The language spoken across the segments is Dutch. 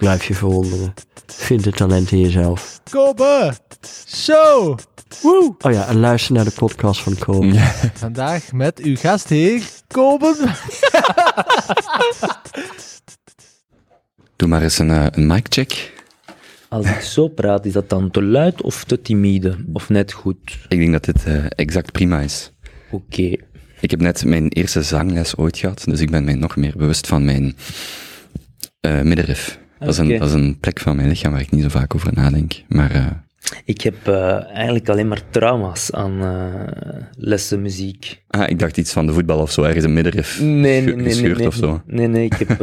Blijf je verwonderen. Vind het talent in jezelf. Kobe Show. Woe. Oh ja, en luister naar de podcast van Kobe. Vandaag met uw gastheer, Kobe. Doe maar eens een, eh, een mic check. Als ik zo praat, is dat dan te luid of te timide? Of net goed? Ik denk dat dit eh, exact prima is. Oké. Ik heb net mijn eerste zangles ooit gehad, dus ik ben mij nog meer bewust van mijn eh middenrif. Dat, is een, dat is een plek van mijn lichaam waar ik niet zo vaak over nadenk. Maar eh, Ik heb eh, eigenlijk alleen maar trauma's aan eh, lessen muziek. ah, ik dacht iets van de voetbal of zo, ergens een middenrif Nee, nee, nee. gescheurd nee, of zo. Nee, nee, ik heb...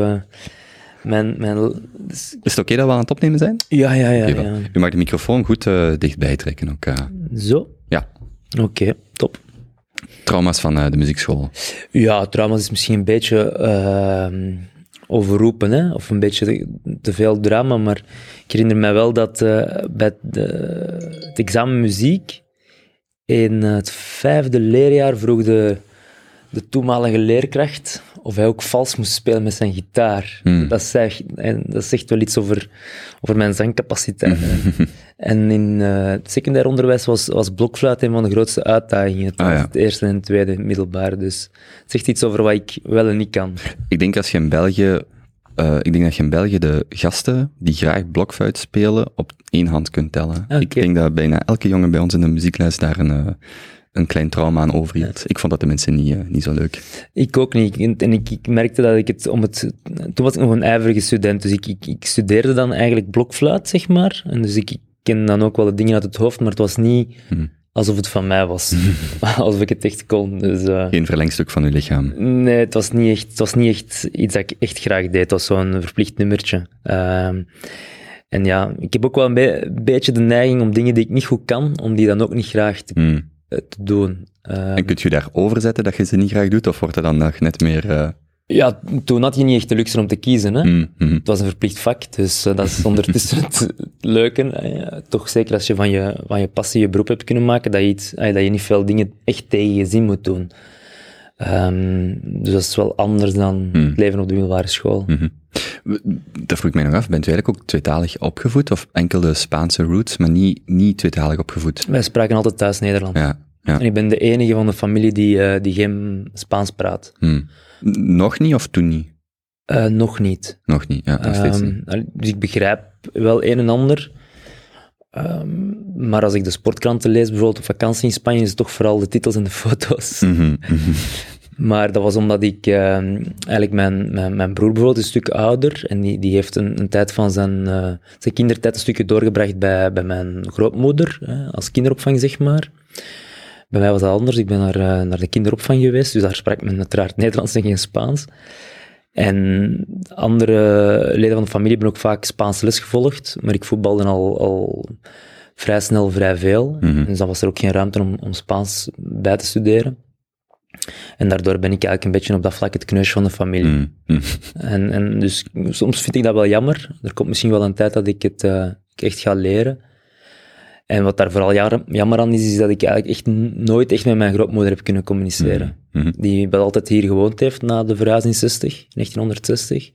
mijn, mijn, Is het oké dat we aan het opnemen zijn? ja, ja, ja. Ja. U mag de microfoon goed dichtbij trekken ook. Zo? ja, Oké, top. trauma's van de muziekschool. Ja, trauma's is misschien een beetje ehm, overroepen, hè? of een beetje te, veel drama, maar ik herinner me wel dat eh, bij de, het examen muziek in het vijfde leerjaar vroeg de, de toenmalige leerkracht of hij ook vals moest spelen met zijn gitaar. Hmm. Dat, zegt, en dat zegt wel iets over, over mijn zangcapaciteit. en in eh, het secundair onderwijs was, was blokfluit een van de grootste uitdagingen. Ah, ja. Het eerste en het tweede middelbaar. Dus het zegt iets over wat ik wel en niet kan. Ik denk als je in België, eh, ik denk dat je in België de gasten die graag blokfluit spelen op één hand kunt tellen. Ik denk dat bijna elke jongen bij ons in de muziekles daar een, eh, een klein trauma aan overhield. Ik vond dat tenminste niet, eh, niet zo leuk. Ik ook niet. En en ik, ik merkte dat ik het om het. Toen was ik nog een ijverige student, dus ik, ik, ik studeerde dan eigenlijk blokfluit, zeg maar. En dus ik ken dan ook wel de dingen uit het hoofd, maar het was niet Hmm. alsof het van mij was. alsof ik het echt kon. Dus, eh, Geen verlengstuk van uw lichaam. Nee, het was, niet echt, het was niet echt iets dat ik echt graag deed. Het was zo'n verplicht nummertje. Ehm, en ja, ik heb ook wel een be- beetje de neiging om dingen die ik niet goed kan, om die dan ook niet graag te, Hmm. eh, te doen. Ehm, En kunt je daar overzetten dat je ze niet graag doet, of wordt dat dan nog net meer... ja, toen had je niet echt de luxe om te kiezen. Hè? hmm, hmm. Het was een verplicht vak, dus eh, dat is ondertussen het leuke. toch zeker als je van, je van je passie je beroep hebt kunnen maken, dat je, iets, eh, dat je niet veel dingen echt tegen je zin moet doen. Ehm, dus dat is wel anders dan het leven op de middelbare school. Mhm. Dat vroeg ik mij nog af, bent u eigenlijk ook tweetalig opgevoed, of enkel de Spaanse roots, maar niet, niet tweetalig opgevoed? Wij spraken altijd thuis Nederlands. Ja, ja. En ik ben de enige van de familie die, eh, die geen Spaans praat. Hmm. Nog niet, of toen niet? Eh, nog niet. Nog niet, ja, nog steeds Ehm, niet. dus ik begrijp wel een en ander. Ehm, maar als ik de sportkranten lees, bijvoorbeeld op vakantie in Spanje, is het toch vooral de titels en de foto's. Mhm, mhm. Maar dat was omdat ik ehm, eigenlijk mijn, mijn, mijn broer bijvoorbeeld is een stuk ouder en die, die heeft een, een tijd van zijn, eh, zijn kindertijd een stukje doorgebracht bij, bij mijn grootmoeder, hè, als kinderopvang zeg maar. Bij mij was dat anders, ik ben naar, eh, naar de kinderopvang geweest, dus daar sprak men uiteraard Nederlands en geen Spaans. En andere leden van de familie hebben ook vaak Spaanse les gevolgd, maar ik voetbalde al, al vrij snel vrij veel. Mhm. Dus dan was er ook geen ruimte om, om Spaans bij te studeren. En daardoor ben ik eigenlijk een beetje op dat vlak het kneusje van de familie. Mhm, mhm. En, en dus soms vind ik dat wel jammer. Er komt misschien wel een tijd dat ik het eh, echt ga leren. En wat daar vooral jammer aan is, is dat ik eigenlijk echt nooit echt met mijn grootmoeder heb kunnen communiceren. Mhm. Die wel altijd hier gewoond heeft na de verhuizing 60, 1960.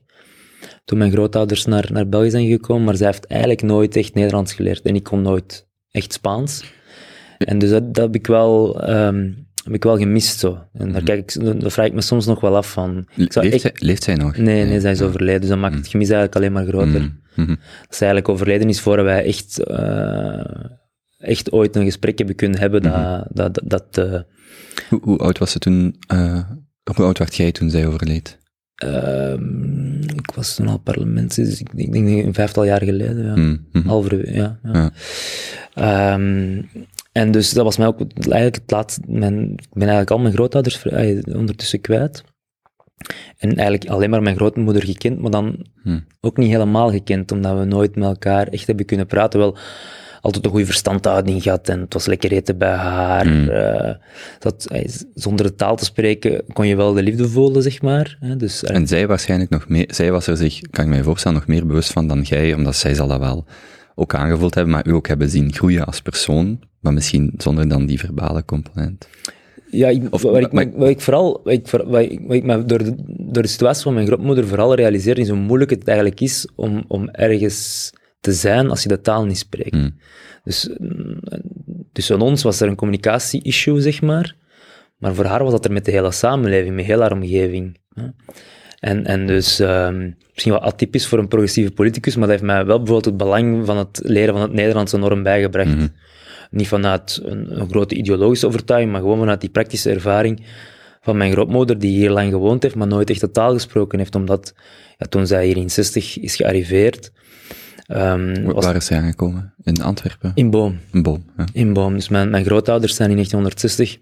Toen mijn grootouders naar, naar België zijn gekomen, maar zij heeft eigenlijk nooit echt Nederlands geleerd. En ik kon nooit echt Spaans. En dus dat, dat heb ik wel... ehm, heb ik wel gemist zo. En daar, kijk ik, daar vraag ik me soms nog wel af van. Ik zou Leeft, echt- zij, leeft zij nog? Nee, nee, zij is Ja. overleden. Dus dat maakt het gemis eigenlijk alleen maar groter. Mhm, mhm. Dat zij eigenlijk overleden is voor wij echt, eh, echt ooit een gesprek hebben kunnen hebben dat, dat, dat, dat, eh, Hoe, hoe oud was ze toen, eh, hoe oud werd jij toen zij overleed? ehm, ik was toen al parlement, dus ik, ik denk een vijftal jaar geleden. Ja. Mhm, mhm. Halver, ja. ja. Ja. Ehm, en dus dat was mij ook eigenlijk het laatste. Mijn, ik ben eigenlijk al mijn grootouders ondertussen kwijt. En eigenlijk alleen maar mijn grootmoeder gekend, maar dan Hm. ook niet helemaal gekend, omdat we nooit met elkaar echt hebben kunnen praten. Wel, altijd een goede verstandhouding gehad en het was lekker eten bij haar. Mm. eh, dat, eh, zonder de taal te spreken kon je wel de liefde voelen, zeg maar. Dus, eh, En zij waarschijnlijk nog meer, zij was er zich, kan ik me voorstellen, nog meer bewust van dan jij, omdat zij zal dat wel ook aangevoeld hebben, maar u ook hebben zien groeien als persoon, maar misschien zonder dan die verbale component. Ja, ik, Of- wat, ik, maar- vooral, wat ik, wat ik, me door de, door de situatie van mijn grootmoeder vooral realiseer, is hoe moeilijk het eigenlijk is om, om ergens te zijn als je de taal niet spreekt. Hmm. Dus mm, tussen ons was er een communicatie-issue, zeg maar. Maar voor haar was dat er met de hele samenleving, met heel haar omgeving. En, en dus, ehm, misschien wat atypisch voor een progressieve politicus, maar dat heeft mij wel bijvoorbeeld het belang van het leren van het Nederlands enorm bijgebracht. Mhm. Niet vanuit een, een grote ideologische overtuiging, maar gewoon vanuit die praktische ervaring van mijn grootmoeder, die hier lang gewoond heeft, maar nooit echt de taal gesproken heeft, omdat ja, toen zij hier in 60 is gearriveerd, ehm, was Waar is zij aangekomen? In Antwerpen? in Boom. Een boom. Ja. In Boom. Dus mijn, mijn grootouders zijn in 1960,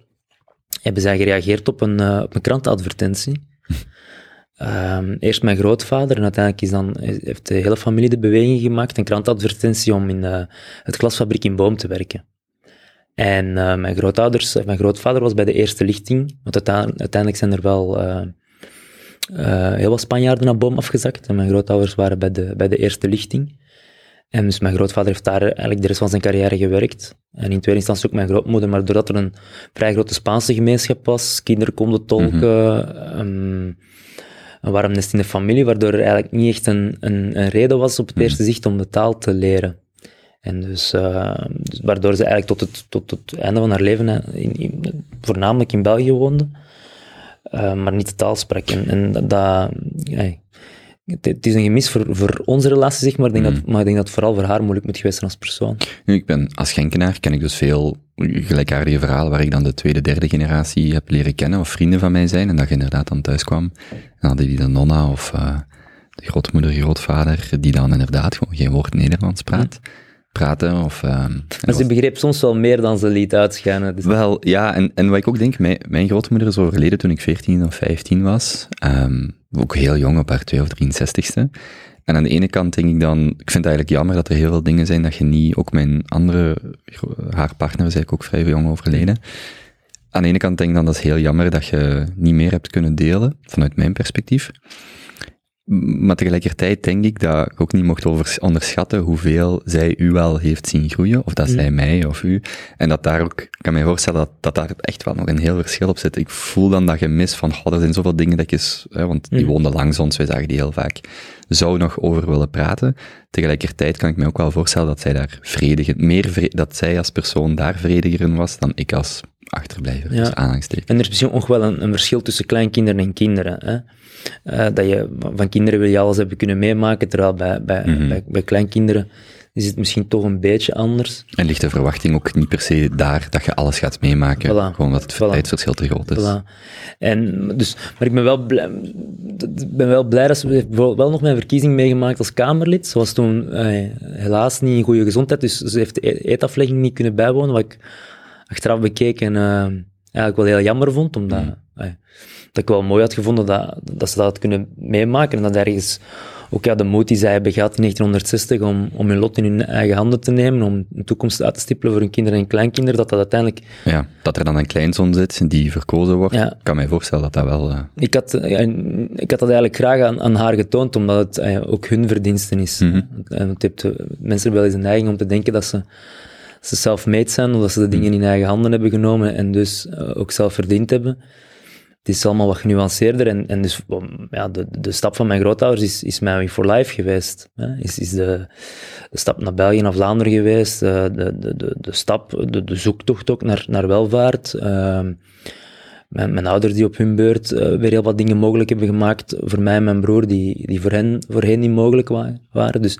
hebben zij gereageerd op een, eh, op een krantenadvertentie. Ehm, eerst mijn grootvader en uiteindelijk is dan, heeft de hele familie de beweging gemaakt, een krantenadvertentie om in eh, het glasfabriek in Boom te werken. En eh, mijn grootouders, mijn grootvader was bij de eerste lichting, want uiteindelijk, zijn er wel heel wat Spanjaarden naar Boom afgezakt. En mijn grootouders waren bij de, bij de eerste lichting. En dus mijn grootvader heeft daar eigenlijk de rest van zijn carrière gewerkt. En in tweede instantie ook mijn grootmoeder, maar doordat er een vrij grote Spaanse gemeenschap was, kinderen konden tolken, ehm, een warm nest in de familie, waardoor er eigenlijk niet echt een, een, een reden was op het eerste zicht om de taal te leren. En dus, eh, dus waardoor ze eigenlijk tot het, tot het einde van haar leven in, in- voornamelijk in België woonde, eh, maar niet de taal sprak. En, en dat, het, is een gemis voor, voor onze relatie, zeg maar, ik denk dat, maar ik denk dat het vooral voor haar moeilijk moet geweest zijn als persoon. Nu, ik ben, als Genkenaar ken ik dus veel gelijkaardige verhalen waar ik dan de tweede, derde generatie heb leren kennen, of vrienden van mij zijn, en dat je inderdaad dan thuis kwam, en hadden die de nonna of eh, de grootmoeder, grootvader, die dan inderdaad gewoon geen woord Nederlands praat, praten, of... en Maar ze begreep soms wel meer dan ze liet uitschijnen. Dus Wel, ja, en, en wat ik ook denk, mijn, mijn grootmoeder is overleden toen ik 14 of 15 was. Ehm, ook heel jong, op haar 2 of 63ste. En aan de ene kant denk ik dan, ik vind het eigenlijk jammer dat er heel veel dingen zijn dat je niet, ook mijn andere, haar partner is eigenlijk ook vrij jong overleden. Aan de ene kant denk ik dan, dat is heel jammer dat je niet meer hebt kunnen delen, vanuit mijn perspectief. Maar tegelijkertijd denk ik dat ik ook niet mocht over, onderschatten hoeveel zij u wel heeft zien groeien, of dat Mm. zij mij of u. En dat daar ook, ik kan me voorstellen dat, dat daar echt wel nog een heel verschil op zit. Ik voel dan dat gemis van, god, er zijn zoveel dingen dat hè, want die Mm. woonden langs ons, wij zagen die heel vaak, zou nog over willen praten. Tegelijkertijd kan ik me ook wel voorstellen dat zij daar vrediger, meer dat zij als persoon daar vrediger in was dan ik als achterblijver, Ja. dus. En er is misschien ook wel een, een verschil tussen kleinkinderen en kinderen. Hè? Eh, dat je, van kinderen wil je alles hebben kunnen meemaken, terwijl bij, bij, Mhm. bij, bij kleinkinderen is het misschien toch een beetje anders. En ligt de verwachting ook niet per se daar dat je alles gaat meemaken, Voilà. gewoon omdat het Voilà. tijdsverschil te groot is. Voilà. En, dus, maar ik ben wel blij, ben wel blij dat ze bijvoorbeeld wel nog mijn verkiezing meegemaakt als Kamerlid. Ze was toen eh, helaas niet in goede gezondheid, dus ze heeft de eetaflegging niet kunnen bijwonen, wat ik achteraf bekeken eh, eigenlijk wel heel jammer vond, omdat eh, dat ik wel mooi had gevonden dat, dat ze dat had kunnen meemaken en dat ergens ook ja, de moed die zij hebben gehad in 1960 om, om hun lot in hun eigen handen te nemen, om een toekomst uit te stippelen voor hun kinderen en kleinkinderen, dat dat uiteindelijk Ja, dat er dan een kleinzoon zit die verkozen wordt, Ja. ik kan mij voorstellen dat dat wel... eh, Ik had, ja, ik had dat eigenlijk graag aan, aan haar getoond, omdat het eh, ook hun verdiensten is. Mhm. En het heeft, eh, mensen hebben wel eens een neiging om te denken dat ze, ze self-made zijn, of dat ze de dingen in eigen handen hebben genomen en dus ook zelf verdiend hebben. Het is allemaal wat genuanceerder en, en dus ja, de, de stap van mijn grootouders is, is way for life geweest. Hè. Is, is de, de stap naar België, naar Vlaanderen geweest, eh, de, de, de, de stap, de, de zoektocht ook naar, naar welvaart. ehm, mijn, mijn ouders die op hun beurt eh, weer heel wat dingen mogelijk hebben gemaakt voor mij en mijn broer, die, die voor hen voorheen niet mogelijk wa- waren. Dus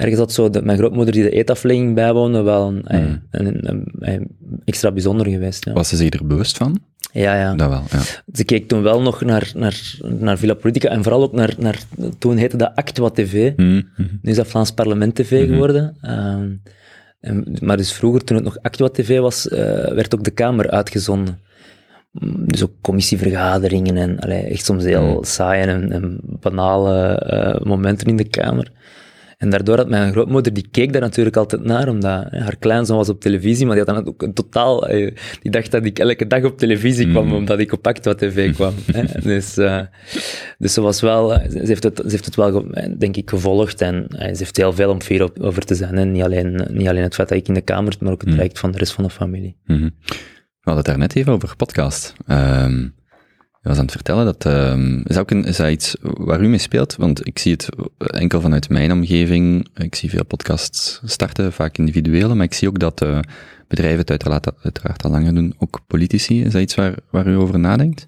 ergens had zo de, mijn grootmoeder die de eetaflegging bijwoonde wel een, eh, Mm. een, een- extra bijzonder geweest. Ja, Was ze zich er bewust van? ja. ja. Dat wel, ja. Ze keek toen wel nog naar, naar, naar Villa Politica en vooral ook naar, naar toen heette dat Actua TV. Mhm. Nu is dat Vlaams Parlement TV geworden. Ehm, en, maar dus vroeger, toen het nog Actua TV was, eh, werd ook de Kamer uitgezonden. Mm, Dus ook commissievergaderingen en allee, echt soms heel saaie en, en banale eh, momenten in de Kamer. En daardoor had mijn grootmoeder, die keek daar natuurlijk altijd naar, omdat hè, haar kleinzoon was op televisie, maar die had dan ook een totaal, eh, die dacht dat ik elke dag op televisie kwam, Mm. omdat ik op Actua TV kwam. hè. Dus, eh, dus ze was wel, eh, ze heeft het, ze heeft het wel, eh, denk ik, gevolgd en eh, ze heeft heel veel om fier op- over te zijn. hè. Niet, alleen, niet alleen het feit dat ik in de kamer zit, maar ook het Mm. traject van de rest van de familie. Mhm. We hadden het daar net even over podcast. Ehm je was aan het vertellen dat, ehm is, ook een, is dat iets waar u mee speelt? Want ik zie het enkel vanuit mijn omgeving. Ik zie veel podcasts starten, vaak individuele, maar ik zie ook dat eh, bedrijven het uiteraard, uiteraard al langer doen, ook politici. Is dat iets waar, waar u over nadenkt?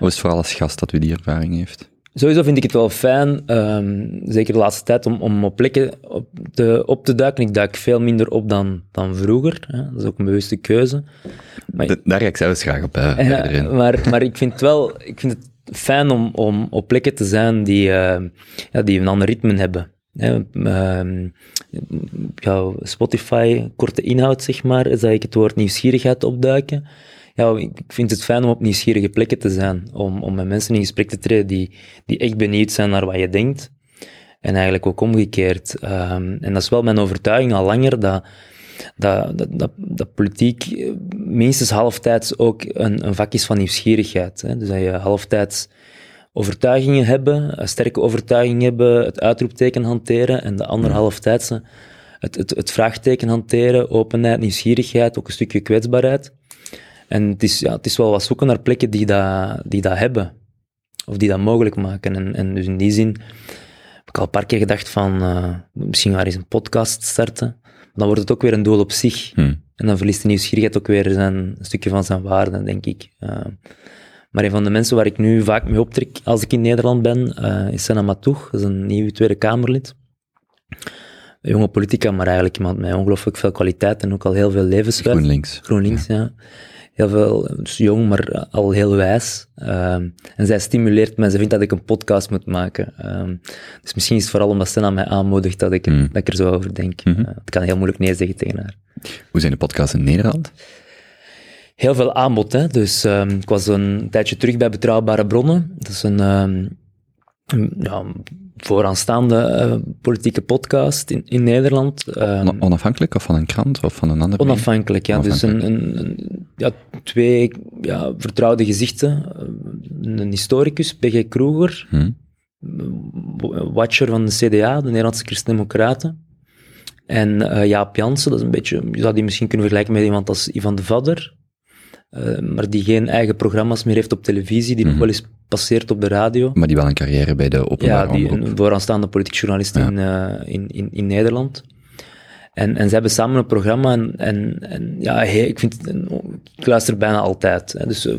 Of is het vooral als gast dat u die ervaring heeft? Sowieso vind ik het wel fijn, ehm, zeker de laatste tijd, om, om op plekken op te, op te duiken. Ik duik veel minder op dan, dan vroeger. Hè. Dat is ook een bewuste keuze. Maar, Da- daar ga ik zelfs graag op eh, ja, maar, maar ik vind het wel ik vind het fijn om, om op plekken te zijn die, eh, ja, die een ander ritme hebben. Hè. Ehm, ja, Spotify, korte inhoud, zeg maar, is dat ik het woord nieuwsgierigheid opduiken. Ja, ik ik vind het fijn om op nieuwsgierige plekken te zijn, om, om met mensen in gesprek te treden die, die echt benieuwd zijn naar wat je denkt. En eigenlijk ook omgekeerd. Ehm, en dat is wel mijn overtuiging al langer, dat, dat, dat, dat, dat politiek eh, minstens halftijds ook een, een vak is van nieuwsgierigheid. Hè? Dus dat je halftijds overtuigingen hebben, een sterke overtuiging hebben, het uitroepteken hanteren, en de andere halftijds het, het, het vraagteken hanteren, openheid, nieuwsgierigheid, ook een stukje kwetsbaarheid. En het is, ja, het is wel wat zoeken naar plekken die dat, die dat hebben. Of die dat mogelijk maken. En, en dus in die zin heb ik al een paar keer gedacht van, eh, misschien maar eens een podcast starten. Dan wordt het ook weer een doel op zich. Hm. En dan verliest de nieuwsgierigheid ook weer zijn, een stukje van zijn waarde, denk ik. Eh, maar een van de mensen waar ik nu vaak mee optrek als ik in Nederland ben, eh, is Senna Matoeg. Dat is een nieuw Tweede Kamerlid. Een jonge politica, maar eigenlijk iemand met ongelooflijk veel kwaliteit en ook al heel veel levenswijs. GroenLinks. GroenLinks, ja. Heel veel, dus jong, maar al heel wijs. Ehm, en zij stimuleert mij, ze vindt dat ik een podcast moet maken. Ehm, dus misschien is het vooral omdat Senna mij aanmoedigt dat ik, Mm. dat ik er zo over denk. Eh, het kan heel moeilijk nee zeggen tegen haar. Hoe zijn de podcasts in Nederland? Heel veel aanbod, hè. Dus ehm, ik was een tijdje terug bij Betrouwbare Bronnen. Dat is een, een, ja, vooraanstaande eh, politieke podcast in, in Nederland. Ehm, On- Onafhankelijk of van een krant of van een ander medium? Onafhankelijk, ja. Dus een, een, een- ja, twee ja, vertrouwde gezichten. Een historicus, P.G. Kroeger, Hm. watcher van de CDA, de Nederlandse Christen-Democraten. En eh, Jaap Jansen, dat is een beetje, je zou die misschien kunnen vergelijken met iemand als Ivan de Vadder, eh, maar die geen eigen programma's meer heeft op televisie, die nog wel eens passeert op de radio. Maar die wel een carrière bij de Ja, openbare die, omroep. een vooraanstaande politiek journalist Ja. in, eh, in, in, in Nederland. En, en ze hebben samen een programma en, en, en ja, hey, ik, vind, ik luister bijna altijd. Hè, dus eh,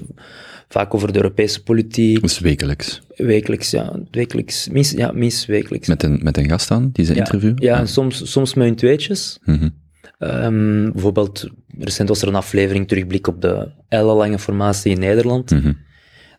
vaak over de Europese politiek, Dus wekelijks. wekelijks, ja, wekelijks, minst, ja, minstens wekelijks. Met een, met een gast dan, die ze ja, interviewen? Ja, en soms, soms met hun tweetjes. Ehm, bijvoorbeeld, recent was er een aflevering terugblik op de ellenlange formatie in Nederland Mhm.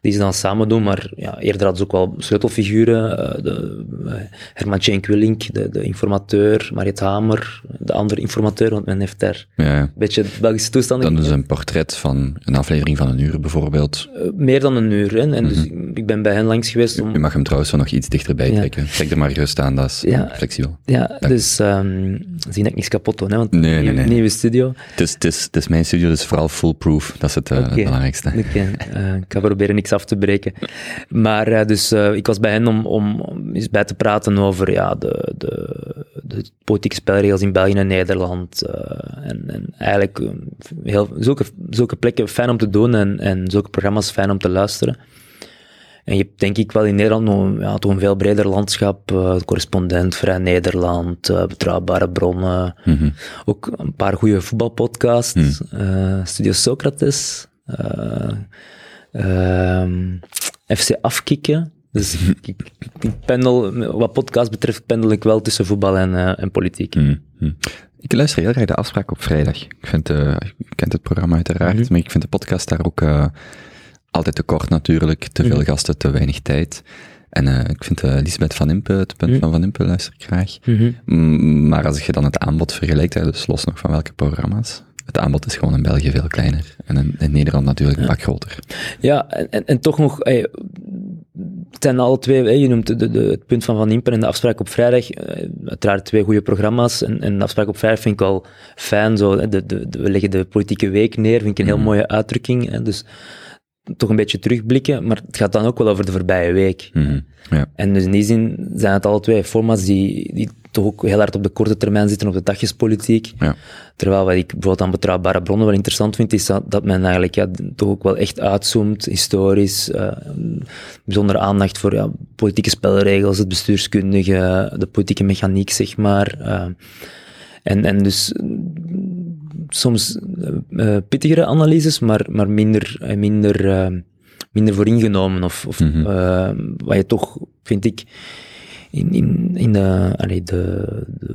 Die ze dan samen doen, maar ja, eerder hadden ze ook wel sleutelfiguren. eh, de, eh, Herman Cenk Willink, de, de informateur, Mariet Hamer, de andere informateur, want men heeft daar Ja, ja. een beetje de Belgische toestanden. Dan is een portret van een aflevering van een uur bijvoorbeeld. Eh, meer dan een uur. Hè? En dus ik ben bij hen langs geweest Je om... mag hem trouwens zo nog iets dichterbij Ja. trekken. Trek er maar gerust aan, dat is Ja. flexibel. Ja, dus ehm zien dat ik niks kapot doe, hè? want Nee, nee, nieuw- nee. nieuwe studio. Het is, het, is, het is mijn studio, dus vooral foolproof. Dat is het, belangrijkste. Oké, ik ga proberen niks af te breken. Maar eh, dus eh, ik was bij hen om, om, om eens bij te praten over ja, de, de, de politieke spelregels in België en Nederland. eh, en, en eigenlijk heel, zulke, zulke plekken fijn om te doen en, en zulke programma's fijn om te luisteren. En je hebt denk ik wel in Nederland nog ja, toch een veel breder landschap. correspondent, Vrij Nederland, Betrouwbare Bronnen. Mhm. Ook een paar goede voetbalpodcasts. eh, Studio Socrates. Eh, ehm, FC Afkikken. Dus ik, ik, ik pendel, wat podcast betreft, pendel ik wel tussen voetbal en, eh, en politiek. Mhm. Mhm. Ik luister heel graag de afspraak op vrijdag. Ik vind, eh, je kent het programma uiteraard, Mhm. maar ik vind de podcast daar ook eh, altijd te kort natuurlijk. Te veel Mhm. gasten, te weinig tijd. En eh, ik vind eh Lisbeth van Impe, het punt Mhm. van Van Impe, luister ik graag. Mm, Maar als je dan het aanbod vergelijkt, hè, dus los nog van welke programma's, het aanbod is gewoon in België veel kleiner. En in, in Nederland natuurlijk een pak groter. Ja, en, en, en toch nog, ey, zijn alle twee, je noemt de, de, het punt van Van Impen en de afspraak op vrijdag, eh, uiteraard twee goede programma's. En, en de afspraak op vrijdag vind ik wel fijn. Zo, de, we leggen de politieke week neer, vind ik een heel Mhm. mooie uitdrukking. Hè, dus toch een beetje terugblikken, maar het gaat dan ook wel over de voorbije week. Mhm. Ja. En dus in die zin zijn het alle twee formats die, die toch ook heel hard op de korte termijn zitten, op de dagjespolitiek. Ja. Terwijl wat ik bijvoorbeeld aan betrouwbare bronnen wel interessant vind, is dat, dat men eigenlijk ja, toch ook wel echt uitzoomt, historisch, eh, bijzondere aandacht voor ja, politieke spelregels, het bestuurskundige, de politieke mechaniek, zeg maar. eh. en, en dus mm, soms eh, pittigere analyses, maar, maar minder, minder, minder vooringenomen. Of, of Mhm. wat je toch, vind ik, in, in, in de, allee, de,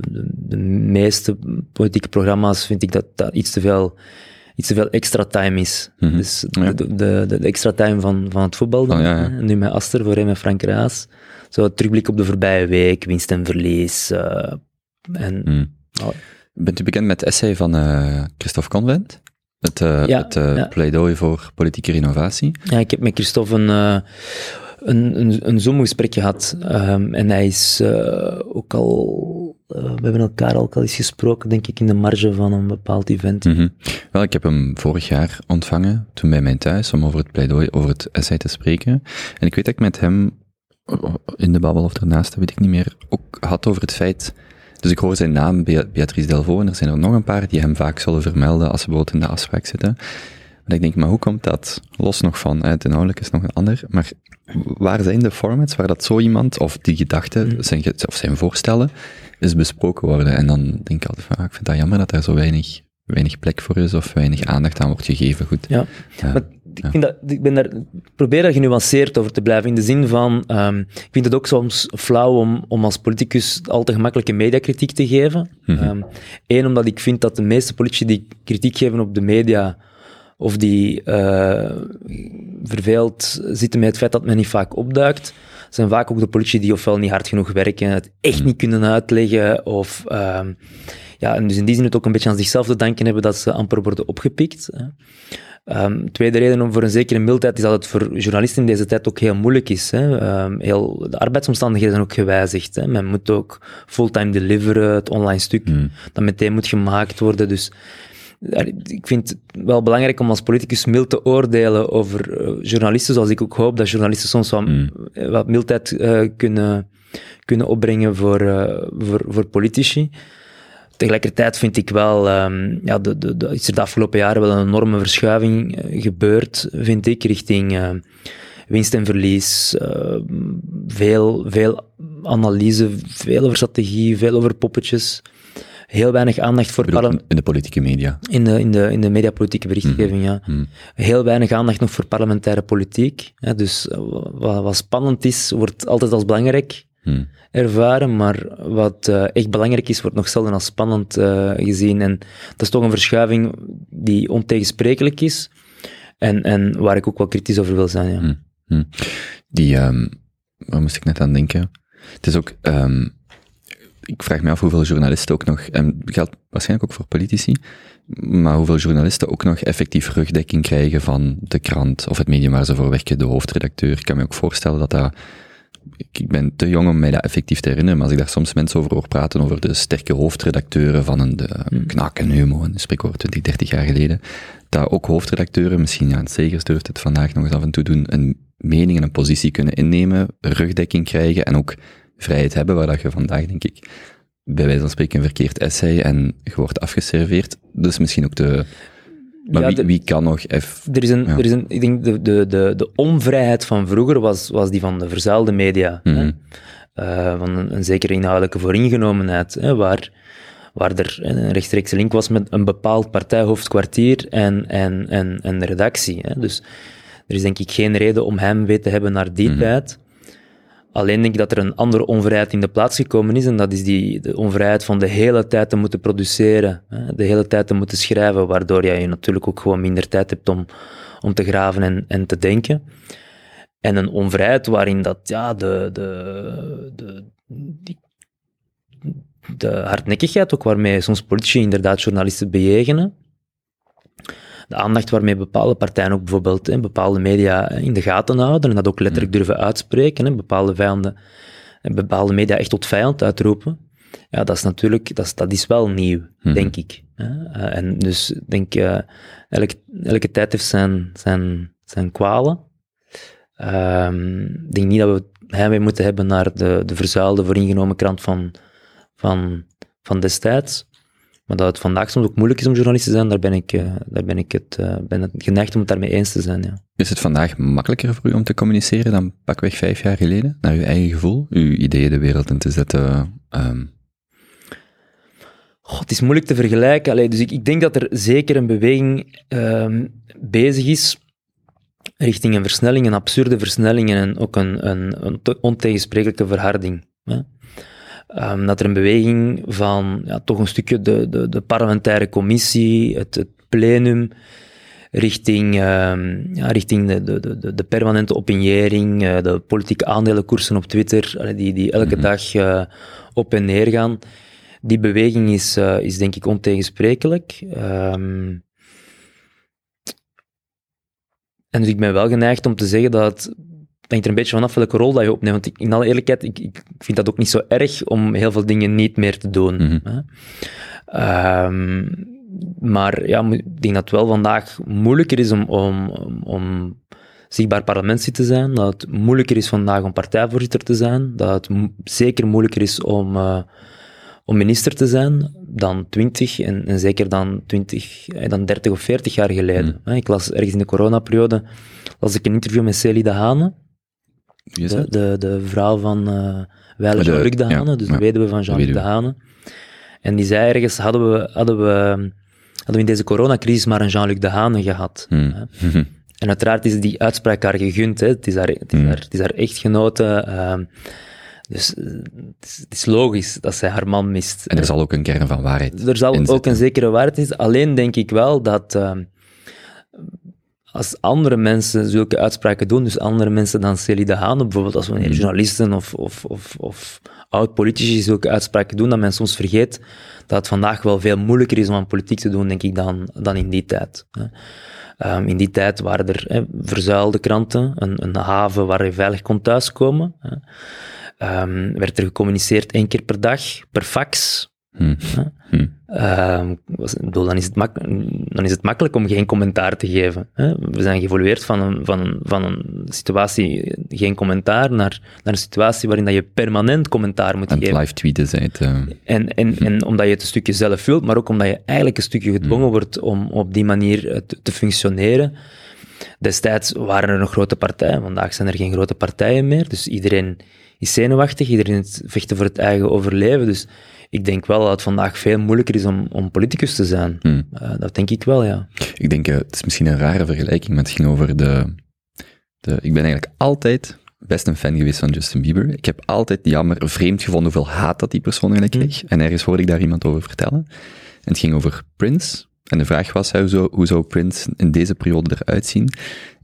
de, de, meeste politieke programma's vind ik dat dat iets te veel, iets te veel extra time is. Mhm. Dus Ja. de, de, extra time van, van het voetbal dan. Oh, ja, ja. hè. Nu met Aster, voorheen met Frank Raas. Zo het terugblik op de voorbije week, winst en verlies. eh, en, Mhm. oh, Bent u bekend met het essay van eh, Christophe Convent? Het, Ja, het pleidooi voor politieke renovatie. Ja, ik heb met Christophe een, een, een, een Zoom-gesprek gehad. Ehm, en hij is eh, ook al... eh, we hebben elkaar ook al eens gesproken, denk ik, in de marge van een bepaald event. Mhm. Wel, ik heb hem vorig jaar ontvangen, toen bij mij thuis, om over het pleidooi, over het essay te spreken. En ik weet dat ik met hem, oh, in de babbel of ernaast, dat weet ik niet meer, ook had over het feit... Dus ik hoor zijn naam, Bea- Beatrice Delvaux, en er zijn er nog een paar die hem vaak zullen vermelden als ze bijvoorbeeld in de afspraak zitten. Maar ik denk, maar hoe komt dat? Los nog van, het inhoudelijk is nog een ander, maar waar zijn de formats waar dat zo iemand, of die gedachten, zijn, ge- of zijn voorstellen, is besproken worden? En dan denk ik altijd van, ah, ik vind dat jammer dat daar zo weinig, weinig plek voor is, of weinig aandacht aan wordt gegeven. Goed. Ja. Ja. Maar ik, vind dat, ik, ben daar, probeer daar genuanceerd over te blijven, in de zin van, ehm, ik vind het ook soms flauw om, om als politicus al te gemakkelijke mediakritiek te geven. Mhm. Eén, omdat ik vind dat de meeste politici die kritiek geven op de media, of die eh verveeld zitten met het feit dat men niet vaak opduikt, zijn vaak ook de politici die ofwel niet hard genoeg werken, het echt niet kunnen uitleggen, of... ehm, ja, en dus in die zin het ook een beetje aan zichzelf te danken hebben dat ze amper worden opgepikt. Hè. Ehm, tweede reden om voor een zekere mildheid is dat het voor journalisten in deze tijd ook heel moeilijk is. Hè. Ehm, heel, de arbeidsomstandigheden zijn ook gewijzigd. Hè. Men moet ook fulltime deliveren, het online stuk Hmm. dat meteen moet gemaakt worden. Dus ik vind het wel belangrijk om als politicus mild te oordelen over eh, journalisten, zoals ik ook hoop dat journalisten soms wat, Hmm. eh, wat mildheid eh, kunnen, kunnen opbrengen voor, voor, voor politici. Tegelijkertijd vind ik wel, ehm, ja, de, de, de, is er de afgelopen jaren wel een enorme verschuiving gebeurd, vind ik, richting winst en verlies. veel, veel analyse, veel over strategie, veel over poppetjes. Heel weinig aandacht voor Ik bedoel, parle- in de politieke media. in de, in de, in de mediapolitieke berichtgeving, ja. Hmm. Heel weinig aandacht nog voor parlementaire politiek. Hè, dus eh, wat, wat spannend is, wordt altijd als belangrijk Hmm. ervaren, maar wat eh, echt belangrijk is, wordt nog zelden als spannend eh, gezien. En dat is toch een verschuiving die ontegensprekelijk is en, en waar ik ook wel kritisch over wil zijn. Ja. Hmm. Hmm. Die, ehm waar moest ik net aan denken? Het is ook, ehm ik vraag me af hoeveel journalisten ook nog, en dat geldt waarschijnlijk ook voor politici, maar hoeveel journalisten ook nog effectief rugdekking krijgen van de krant of het medium waar ze voor werken, de hoofdredacteur. Ik kan me ook voorstellen dat dat, ik ben te jong om mij dat effectief te herinneren, maar als ik daar soms mensen over hoor praten, over de sterke hoofdredacteuren van een de Knak en Humo, een spreekwoord 20, 30 jaar geleden, dat ook hoofdredacteuren, misschien ja, Segers durft het vandaag nog eens af en toe doen, een mening en een positie kunnen innemen, rugdekking krijgen en ook vrijheid hebben, waar dat je vandaag, denk ik, bij wijze van spreken een verkeerd essay en je wordt afgeserveerd. Dus misschien ook de... Maar Ja, wie, de- wie kan nog eff... Er is een, Ja. er is een, ik denk de, de, de, de onvrijheid van vroeger was, was die van de verzuilde media. hè. Mhm. Eh, van een, een zekere inhoudelijke vooringenomenheid, hè, waar, waar er een rechtstreekse link was met een bepaald partijhoofdkwartier en, en, en, en de redactie. Hè. Dus er is denk ik geen reden om hem weet te hebben naar die Mhm. tijd. Alleen denk ik dat er een andere onvrijheid in de plaats gekomen is, en dat is die, de onvrijheid van de hele tijd te moeten produceren, de hele tijd te moeten schrijven, waardoor ja, je natuurlijk ook gewoon minder tijd hebt om, om te graven en, en te denken. En een onvrijheid waarin dat, ja, de, de, de, de hardnekkigheid ook waarmee soms politici inderdaad journalisten bejegenen, de aandacht waarmee bepaalde partijen ook bijvoorbeeld hè, bepaalde media in de gaten houden en dat ook letterlijk durven uitspreken, hè, bepaalde vijanden, en bepaalde media echt tot vijand uitroepen. Ja, dat is natuurlijk, dat is, dat is wel nieuw, Mhm. denk ik. Hè. Eh, en dus ik denk, eh elke, elke tijd heeft zijn, zijn, zijn kwalen. Ehm, ik denk niet dat we heimwee moeten hebben naar de, de verzuilde, vooringenomen krant van, van, van destijds. Maar dat het vandaag soms ook moeilijk is om journalist te zijn, daar ben ik, eh, daar ben ik het, eh, ben het geneigd om het daarmee eens te zijn. Ja. Is het vandaag makkelijker voor u om te communiceren dan pakweg vijf jaar geleden? Naar uw eigen gevoel, uw ideeën de wereld in te zetten? ehm, Goh, het is moeilijk te vergelijken. Allee, dus ik, ik denk dat er zeker een beweging ehm, bezig is richting een versnelling, een absurde versnelling en ook een, een, een te- ontegensprekelijke verharding. Hè? Ehm, dat er een beweging van ja, toch een stukje de, de, de parlementaire commissie, het, het plenum, richting, ehm, ja, richting de, de, de, de permanente opiniëring, eh, de politieke aandelenkoersen op Twitter, die, die elke Mhm. dag eh, op en neer gaan. Die beweging is, eh, is denk ik ontegensprekelijk. Ehm, en dus ik ben wel geneigd om te zeggen dat het hangt er een beetje vanaf welke rol dat je opneemt. Want ik, in alle eerlijkheid, ik, ik vind dat ook niet zo erg om heel veel dingen niet meer te doen. Mhm. hè. Ehm, maar ja, ik denk dat het wel vandaag moeilijker is om, om, om, zichtbaar parlementslid te zijn. Dat het moeilijker is vandaag om partijvoorzitter te zijn. Dat het mo- zeker moeilijker is om, eh, om minister te zijn dan 20 en, en zeker dan 20, eh, dan 30 of 40 jaar geleden. Hmm. Ik las ergens in de coronaperiode las ik een interview met Celie de Hane, de, de, de vrouw van Weile De- Jean-Luc de ja, Hane, dus de ja, weduwe van Jean-Luc de. Hane. En die zei ergens, hadden we, hadden we, hadden we in deze coronacrisis maar een Jean-Luc de Hane gehad. Hmm. hè. En uiteraard is die uitspraak haar gegund, hè. Het, is haar, het, is Mm. haar, het is haar echtgenote. ehm, dus eh, het is, is logisch dat zij haar man mist. En er zal ook een kern van waarheid Er zal in ook een zekere waarheid in zitten. Alleen denk ik wel dat ehm, als andere mensen zulke uitspraken doen, dus andere mensen dan Celie de Haan, bijvoorbeeld als wanneer Mhm. journalisten of, of, of, of oud-politici zulke uitspraken doen, dat men soms vergeet dat het vandaag wel veel moeilijker is om aan politiek te doen, denk ik, dan, dan in die tijd. Ehm, in die tijd waren er verzuilde kranten, een, een haven waar je veilig kon thuiskomen. Ehm, werd er gecommuniceerd één keer per dag, per fax. Hmm. Hmm. Ehm, bedoel, dan, is het mak- dan is het makkelijk om geen commentaar te geven. Hè? We zijn geëvolueerd van een, van, een, van een situatie geen commentaar naar, naar een situatie waarin dat je permanent commentaar moet En geven. live tweeten zei het. eh, En, en, en omdat je het een stukje zelf wilt, maar ook omdat je eigenlijk een stukje gedwongen wordt om op die manier te, te functioneren. Destijds waren er nog grote partijen, vandaag zijn er geen grote partijen meer. Dus iedereen is zenuwachtig, iedereen vechten voor het eigen overleven. Dus ik denk wel dat het vandaag veel moeilijker is om, om politicus te zijn. hmm. Eh, dat denk ik wel, ja. Ik denk, eh, het is misschien een rare vergelijking, maar het ging over de, de... Ik ben eigenlijk altijd best een fan geweest van Justin Bieber. Ik heb altijd jammer vreemd gevonden hoeveel haat dat die persoon eigenlijk kreeg. En ergens hoorde ik daar iemand over vertellen. En het ging over Prince. En de vraag was, hoe zou, hoe zou Prince in deze periode eruit zien?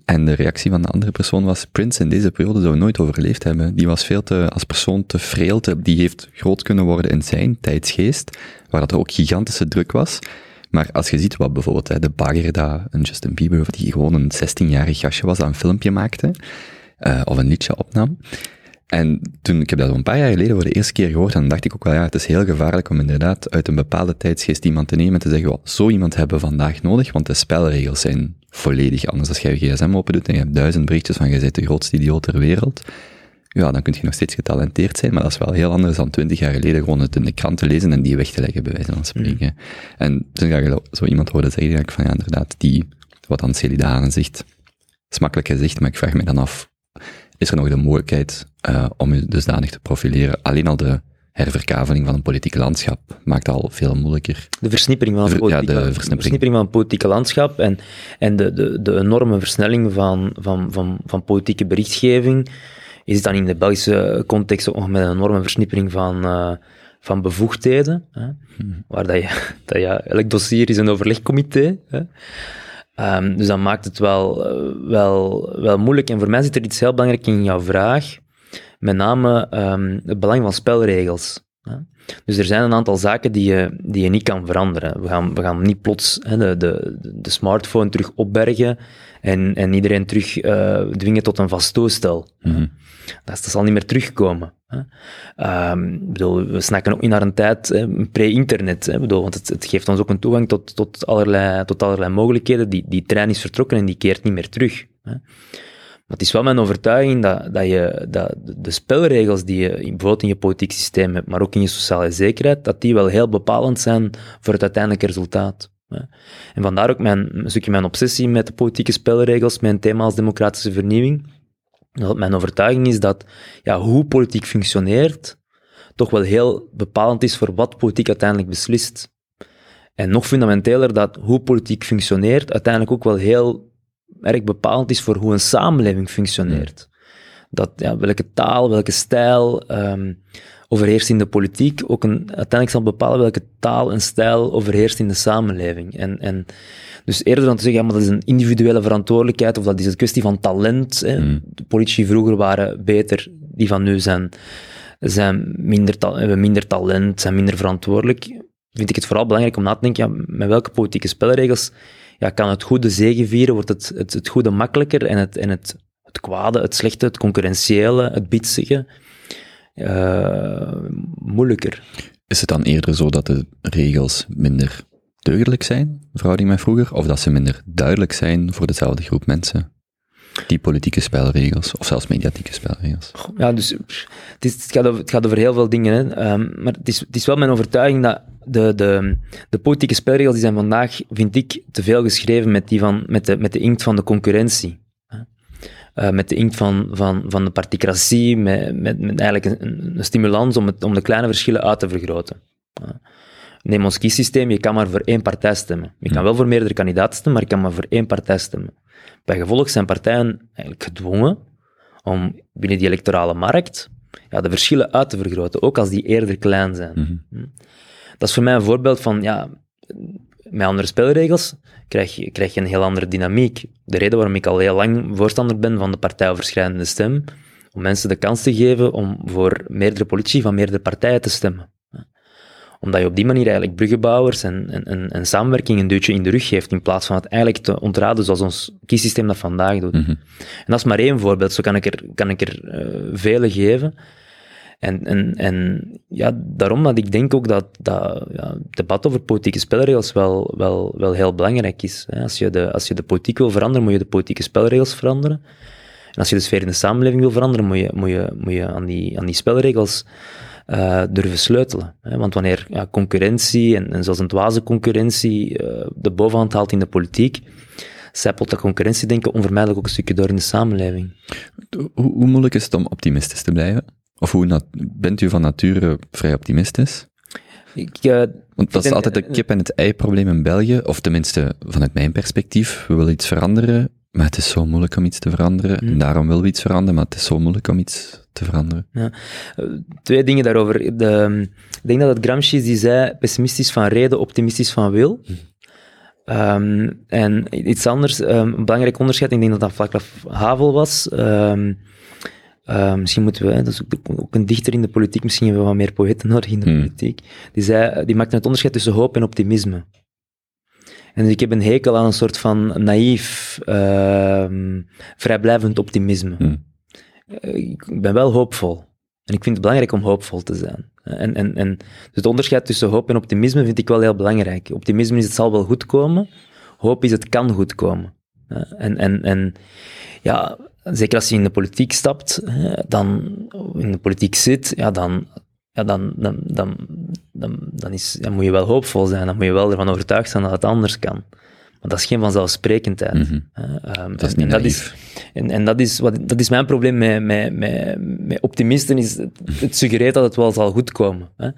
En de reactie van de andere persoon was, Prince in deze periode zou nooit overleefd hebben. Die was veel te, als persoon te te, die heeft groot kunnen worden in zijn tijdsgeest, waar dat ook gigantische druk was. Maar als je ziet wat bijvoorbeeld hè, de bagger, dat een Justin Bieber, die gewoon een 16-jarig gastje was, dat een filmpje maakte, eh, of een liedje opnam. En toen, ik heb dat een paar jaar geleden voor de eerste keer gehoord, en dan dacht ik ook wel, ja, het is heel gevaarlijk om inderdaad uit een bepaalde tijdsgeest iemand te nemen en te zeggen, "Wel, zo iemand hebben we vandaag nodig, want de spelregels zijn volledig anders. Als jij je gsm open doet en je hebt duizend berichtjes van, jij bent de grootste idioot ter wereld, ja, dan kun je nog steeds getalenteerd zijn, maar dat is wel heel anders dan twintig jaar geleden gewoon het in de krant te lezen en die weg te leggen, bij wijze van spreken. En toen ga je zo iemand horen zeggen, denk ik van, ja, inderdaad, die, wat dan Haan zegt, is makkelijk gezegd, maar ik vraag me dan af, is er nog de mogelijkheid eh, om je dusdanig te profileren? Alleen al de herverkaveling van een politiek landschap maakt al veel moeilijker. De versnippering van het Ver- ja, politieke, de de versnippering. van het politieke landschap en, en de, de, de enorme versnelling van, van, van, van politieke berichtgeving. Zit dan in de Belgische context ook nog met een enorme versnippering van, eh, van bevoegdheden. Hè? Waar dat je, dat je, elk dossier is een overlegcomité. Hè? Ehm, dus dat maakt het wel, eh, wel, wel moeilijk. En voor mij zit er iets heel belangrijk in jouw vraag. Met name ehm, het belang van spelregels. Hè. Dus er zijn een aantal zaken die je, die je niet kan veranderen. We gaan, we gaan niet plots hè, de, de, de smartphone terug opbergen en, en iedereen terug eh, dwingen tot een vast toestel. Mhm. Dat, dat zal niet meer terugkomen. Hè. Ehm, bedoel, we snakken ook niet naar een tijd pre-internet. hè. Ik bedoel, Want het, het geeft ons ook een toegang tot, tot, allerlei, tot allerlei mogelijkheden. Die, die trein is vertrokken en die keert niet meer terug. Hè. Maar het is wel mijn overtuiging dat, dat, je, dat de spelregels die je bijvoorbeeld in je politiek systeem hebt, maar ook in je sociale zekerheid, dat die wel heel bepalend zijn voor het uiteindelijke resultaat. En vandaar ook mijn, een stukje mijn obsessie met de politieke spelregels, mijn thema als democratische vernieuwing. Dat mijn overtuiging is dat ja, hoe politiek functioneert, toch wel heel bepalend is voor wat politiek uiteindelijk beslist. En nog fundamenteler dat hoe politiek functioneert uiteindelijk ook wel heel erg bepalend is voor hoe een samenleving functioneert. Dat ja, welke taal, welke stijl ehm, overheerst in de politiek, ook een, uiteindelijk zal bepalen welke taal en stijl overheerst in de samenleving. En, en dus eerder dan te zeggen, ja, maar dat is een individuele verantwoordelijkheid, of dat is een kwestie van talent. Hè. Mm. De politici vroeger waren beter, die van nu zijn, zijn minder, hebben minder talent, zijn minder verantwoordelijk. Vind ik het vooral belangrijk om na te denken, ja, met welke politieke spelregels ja, kan het goede zegevieren, wordt het, het, het goede makkelijker en het, en het, het kwade, het slechte, het concurrentiële, het bitsige, eh, moeilijker. Is het dan eerder zo dat de regels minder deugdelijk zijn, in verhouding met vroeger, of dat ze minder duidelijk zijn voor dezelfde groep mensen? Die politieke spelregels, of zelfs mediatieke spelregels. Ja, dus het, is, het, gaat over, het gaat over heel veel dingen. Hè. Ehm, maar het is, het is wel mijn overtuiging dat de, de, de politieke spelregels die zijn vandaag, vind ik, te veel geschreven met, die van, met, de, met de inkt van de concurrentie. Eh, met de inkt van, van, van de particratie, met, met, met eigenlijk een, een stimulans om, het, om de kleine verschillen uit te vergroten. Neem ons kiesysteem, je kan maar voor één partij stemmen. Je kan wel voor meerdere kandidaten stemmen, maar je kan maar voor één partij stemmen. Bij gevolg zijn partijen eigenlijk gedwongen om binnen die electorale markt ja, de verschillen uit te vergroten, ook als die eerder klein zijn. Mhm. Hm. Dat is voor mij een voorbeeld van, ja, met andere spelregels krijg je, krijg je een heel andere dynamiek. De reden waarom ik al heel lang voorstander ben van de partijoverschrijdende stem, om mensen de kans te geven om voor meerdere politici van meerdere partijen te stemmen. Omdat je op die manier eigenlijk bruggenbouwers en, en, en, en samenwerking een duwtje in de rug geeft, in plaats van het eigenlijk te ontraden zoals ons kiesysteem dat vandaag doet. Mhm. En dat is maar één voorbeeld, zo kan ik er, kan ik er eh, vele geven. En, en, en ja, daarom dat ik denk ook dat, dat ja, het debat over politieke spelregels wel, wel, wel heel belangrijk is. Als, je de, als je de politiek wil veranderen, moet je de politieke spelregels veranderen. En als je de sfeer in de samenleving wil veranderen, moet je, moet je, moet je aan, die, aan die spelregels eh, durven sleutelen. Hè. Want wanneer ja, concurrentie, en, en zelfs een dwaze concurrentie, eh, de bovenhand haalt in de politiek, zijpelt dat concurrentiedenken onvermijdelijk ook een stukje door in de samenleving. Hoe, hoe moeilijk is het om optimistisch te blijven? Of hoe nat- bent u van nature vrij optimistisch? Ik, eh, Want dat is altijd de kip en het ei probleem in België, of tenminste vanuit mijn perspectief. We willen iets veranderen, maar het is zo moeilijk om iets te veranderen. En daarom willen we iets veranderen, maar het is zo moeilijk om iets te veranderen. Eh, Twee dingen daarover. De, ik denk dat het Gramsci is die zei, pessimistisch van reden, optimistisch van wil. Ehm, en iets anders, ehm, een belangrijk onderscheid, ik denk dat dat Václav Havel was. Ehm, eh, misschien moeten we, dat is ook, ook een dichter in de politiek, misschien hebben we wat meer poëten nodig in de Hmm. politiek. Die, zei, die maakte het onderscheid tussen hoop en optimisme. En dus ik heb een hekel aan een soort van naïef, ehm, vrijblijvend optimisme. Hmm. Eh, ik ben wel hoopvol. En ik vind het belangrijk om hoopvol te zijn. En, en, en, dus het onderscheid tussen hoop en optimisme vind ik wel heel belangrijk. Optimisme is het zal wel goed komen. Hoop is het kan goed komen. Eh, En, en, en ja, zeker als je in de politiek stapt, eh, dan in de politiek zit, ja, dan, ja, dan, dan, dan, dan, dan, is, dan moet je wel hoopvol zijn. Dan moet je wel ervan overtuigd zijn dat het anders kan. Maar dat is geen vanzelfsprekendheid. Mhm. Eh, ehm, Dat is en- niet en naïef. en, en dat, is wat, dat is mijn probleem met, met, met, met optimisten, is het, het suggereert dat het wel zal goed komen. Hè.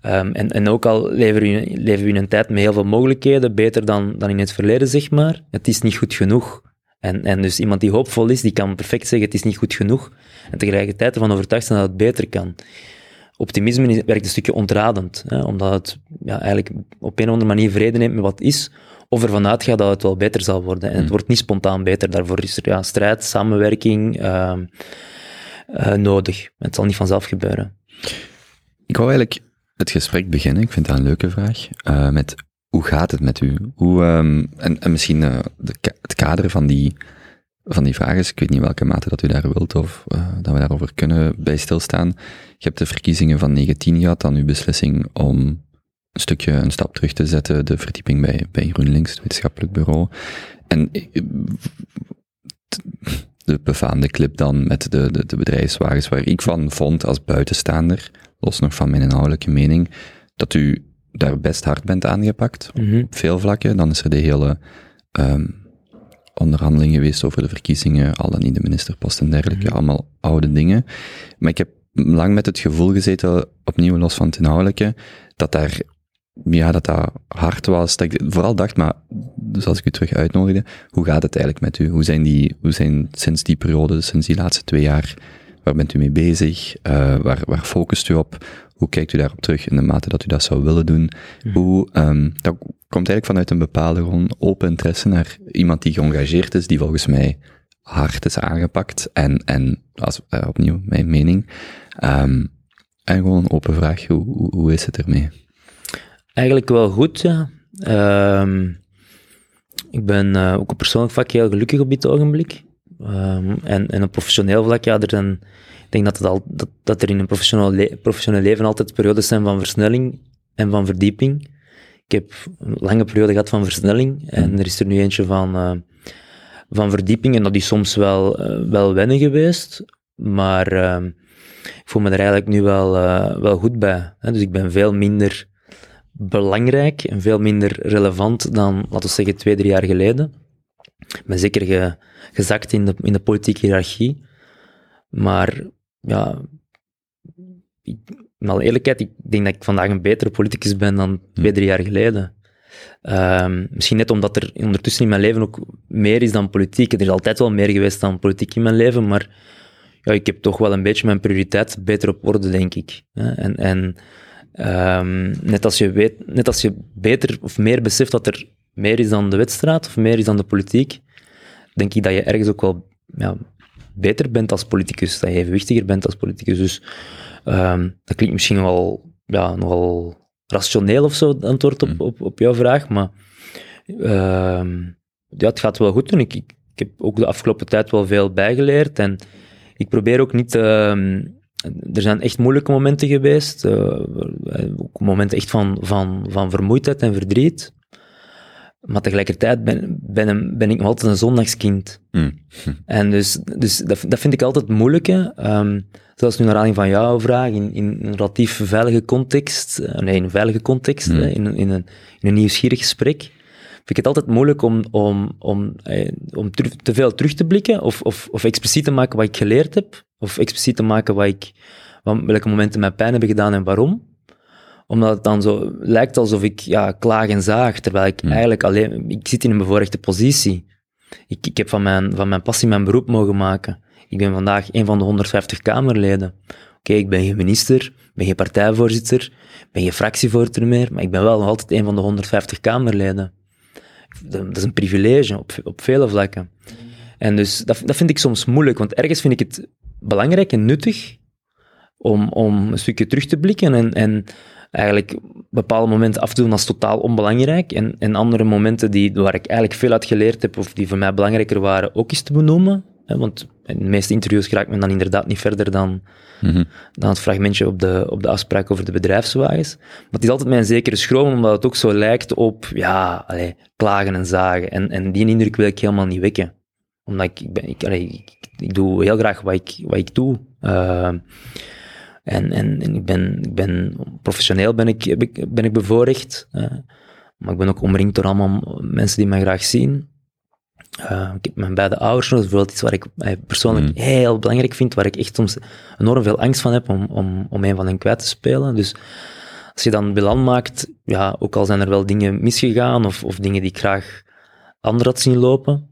Ehm, en, en ook al leven we, in- leven we in een tijd met heel veel mogelijkheden, beter dan, dan in het verleden, zeg maar, het is niet goed genoeg. En, en dus iemand die hoopvol is, die kan perfect zeggen het is niet goed genoeg, en tegelijkertijd ervan overtuigd zijn dat het beter kan. Optimisme is, werkt een stukje ontradend, hè, omdat het ja, eigenlijk op een of andere manier vrede neemt met wat is, of ervan uitgaat dat het wel beter zal worden. En het wordt niet spontaan beter. Daarvoor is er ja, strijd, samenwerking ehm, eh, nodig. Het zal niet vanzelf gebeuren. ik wou eigenlijk het gesprek beginnen, ik vind dat een leuke vraag, eh, met hoe gaat het met u? Hoe, ehm, en, en misschien eh, de, het kader van die, van die vraag is, ik weet niet welke mate dat u daar wilt of eh, dat we daarover kunnen bij stilstaan. Je hebt de verkiezingen van 19 gehad, dan uw beslissing om een stukje een stap terug te zetten, de verdieping bij, bij GroenLinks, het wetenschappelijk bureau. En eh, de befaamde clip dan met de, de, de bedrijfswagens, waar ik van vond als buitenstaander, los nog van mijn inhoudelijke mening, dat u daar best hard bent aangepakt, Mhm. op veel vlakken. Dan is er de hele ehm, onderhandeling geweest over de verkiezingen, al dan niet de ministerpost en dergelijke, allemaal oude dingen. Maar ik heb lang met het gevoel gezeten, opnieuw los van het inhoudelijke, dat daar, ja, dat dat hard was. Dat ik vooral dacht, maar, dus als ik u terug uitnodigde, hoe gaat het eigenlijk met u? Hoe zijn die, hoe zijn sinds die periode, sinds die laatste twee jaar, waar bent u mee bezig? Eh, waar, waar focust u op? Hoe kijkt u daarop terug in de mate dat u dat zou willen doen? Hoe, ehm, dat komt eigenlijk vanuit een bepaalde gewoon open interesse naar iemand die geëngageerd is, die volgens mij hard is aangepakt. En, en als, eh, opnieuw, mijn mening. Ehm, en gewoon een open vraag, hoe, hoe, is het ermee? Eigenlijk wel goed, ja. Ehm, ik ben eh, ook op persoonlijk vlak heel gelukkig op dit ogenblik. Ehm, en, en op professioneel vlak, ja, er zijn, ik denk dat, het al, dat, dat er in een professioneel, professioneel leven altijd periodes zijn van versnelling en van verdieping. Ik heb een lange periode gehad van versnelling en er is er nu eentje van, eh, van verdieping en dat is soms wel, eh, wel wennen geweest, maar ehm, ik voel me er eigenlijk nu wel, eh, wel goed bij. Hè? Dus ik ben veel minder belangrijk en veel minder relevant dan, laten we zeggen, twee, drie jaar geleden. Ik ben zeker ge- gezakt in de, in de politieke hiërarchie. Maar ja, ik, in alle eerlijkheid, ik denk dat ik vandaag een betere politicus ben dan twee, drie jaar geleden. Ehm, misschien net omdat er ondertussen in mijn leven ook meer is dan politiek. Er is altijd wel meer geweest dan politiek in mijn leven, maar ja, ik heb toch wel een beetje mijn prioriteit beter op orde, denk ik. En, en ehm, net, als je weet, net als je beter of meer beseft dat er meer is dan de wedstrijd of meer is dan de politiek, denk ik dat je ergens ook wel ja, beter bent als politicus, dat je evenwichtiger bent als politicus. Dus ehm, dat klinkt misschien wel ja, nogal rationeel of zo, het antwoord op, op, op jouw vraag, maar ehm, ja, het gaat wel goed doen. Ik, ik, ik heb ook de afgelopen tijd wel veel bijgeleerd en ik probeer ook niet... ehm, er zijn echt moeilijke momenten geweest, eh, ook momenten echt van, van, van vermoeidheid en verdriet. Maar tegelijkertijd ben, ben, ben ik nog altijd een zondagskind. Hm. En dus, dus dat, dat vind ik altijd moeilijk. Ehm, zelfs nu naar aanleiding van jouw vraag, in, in een relatief veilige context, eh, nee, in een veilige context, Hmm. hè, in, in, een, in een nieuwsgierig gesprek, vind ik het altijd moeilijk om, om, om, eh, om te veel terug te blikken of, of, of expliciet te maken wat ik geleerd heb, of expliciet te maken wat ik, wat, welke momenten mij pijn hebben gedaan en waarom omdat het dan zo lijkt alsof ik ja, klaag en zaag, terwijl ik Hmm. eigenlijk alleen... Ik zit in een bevoorrechte positie. Ik, ik heb van mijn, van mijn passie mijn beroep mogen maken. Ik ben vandaag een van de 150 Kamerleden. Oké, ik ben geen minister, ben geen partijvoorzitter, ben geen fractievoorzitter meer, maar ik ben wel nog altijd een van de 150 Kamerleden. Dat, dat is een privilege op, op vele vlakken. En dus dat, dat vind ik soms moeilijk, want ergens vind ik het belangrijk en nuttig om, om een stukje terug te blikken en, en eigenlijk bepaalde momenten af te doen als totaal onbelangrijk en, en andere momenten die, waar ik eigenlijk veel uit geleerd heb of die voor mij belangrijker waren ook eens te benoemen. Hè, want in de meeste interviews raakt men dan inderdaad niet verder dan, Mhm. dan het fragmentje op de, op de afspraak over de bedrijfswagens. Maar het is altijd mijn zekere schroom, omdat het ook zo lijkt op, ja, allee, klagen en zagen. En, en die indruk wil ik helemaal niet wekken. Omdat ik, ik, ben, ik, allee, ik, ik doe heel graag wat ik, wat ik doe. Eh, en, en, en ik ben, ik ben professioneel ben ik, ben ik bevoorrecht. eh, maar ik ben ook omringd door allemaal mensen die mij graag zien. Eh, ik heb mijn beide ouders dat is bijvoorbeeld iets waar ik eh, persoonlijk Mm. heel belangrijk vind, waar ik echt soms enorm veel angst van heb om, om, om een van hen kwijt te spelen. Dus als je dan bilan maakt, ja, ook al zijn er wel dingen misgegaan of, of dingen die ik graag anderen had zien lopen,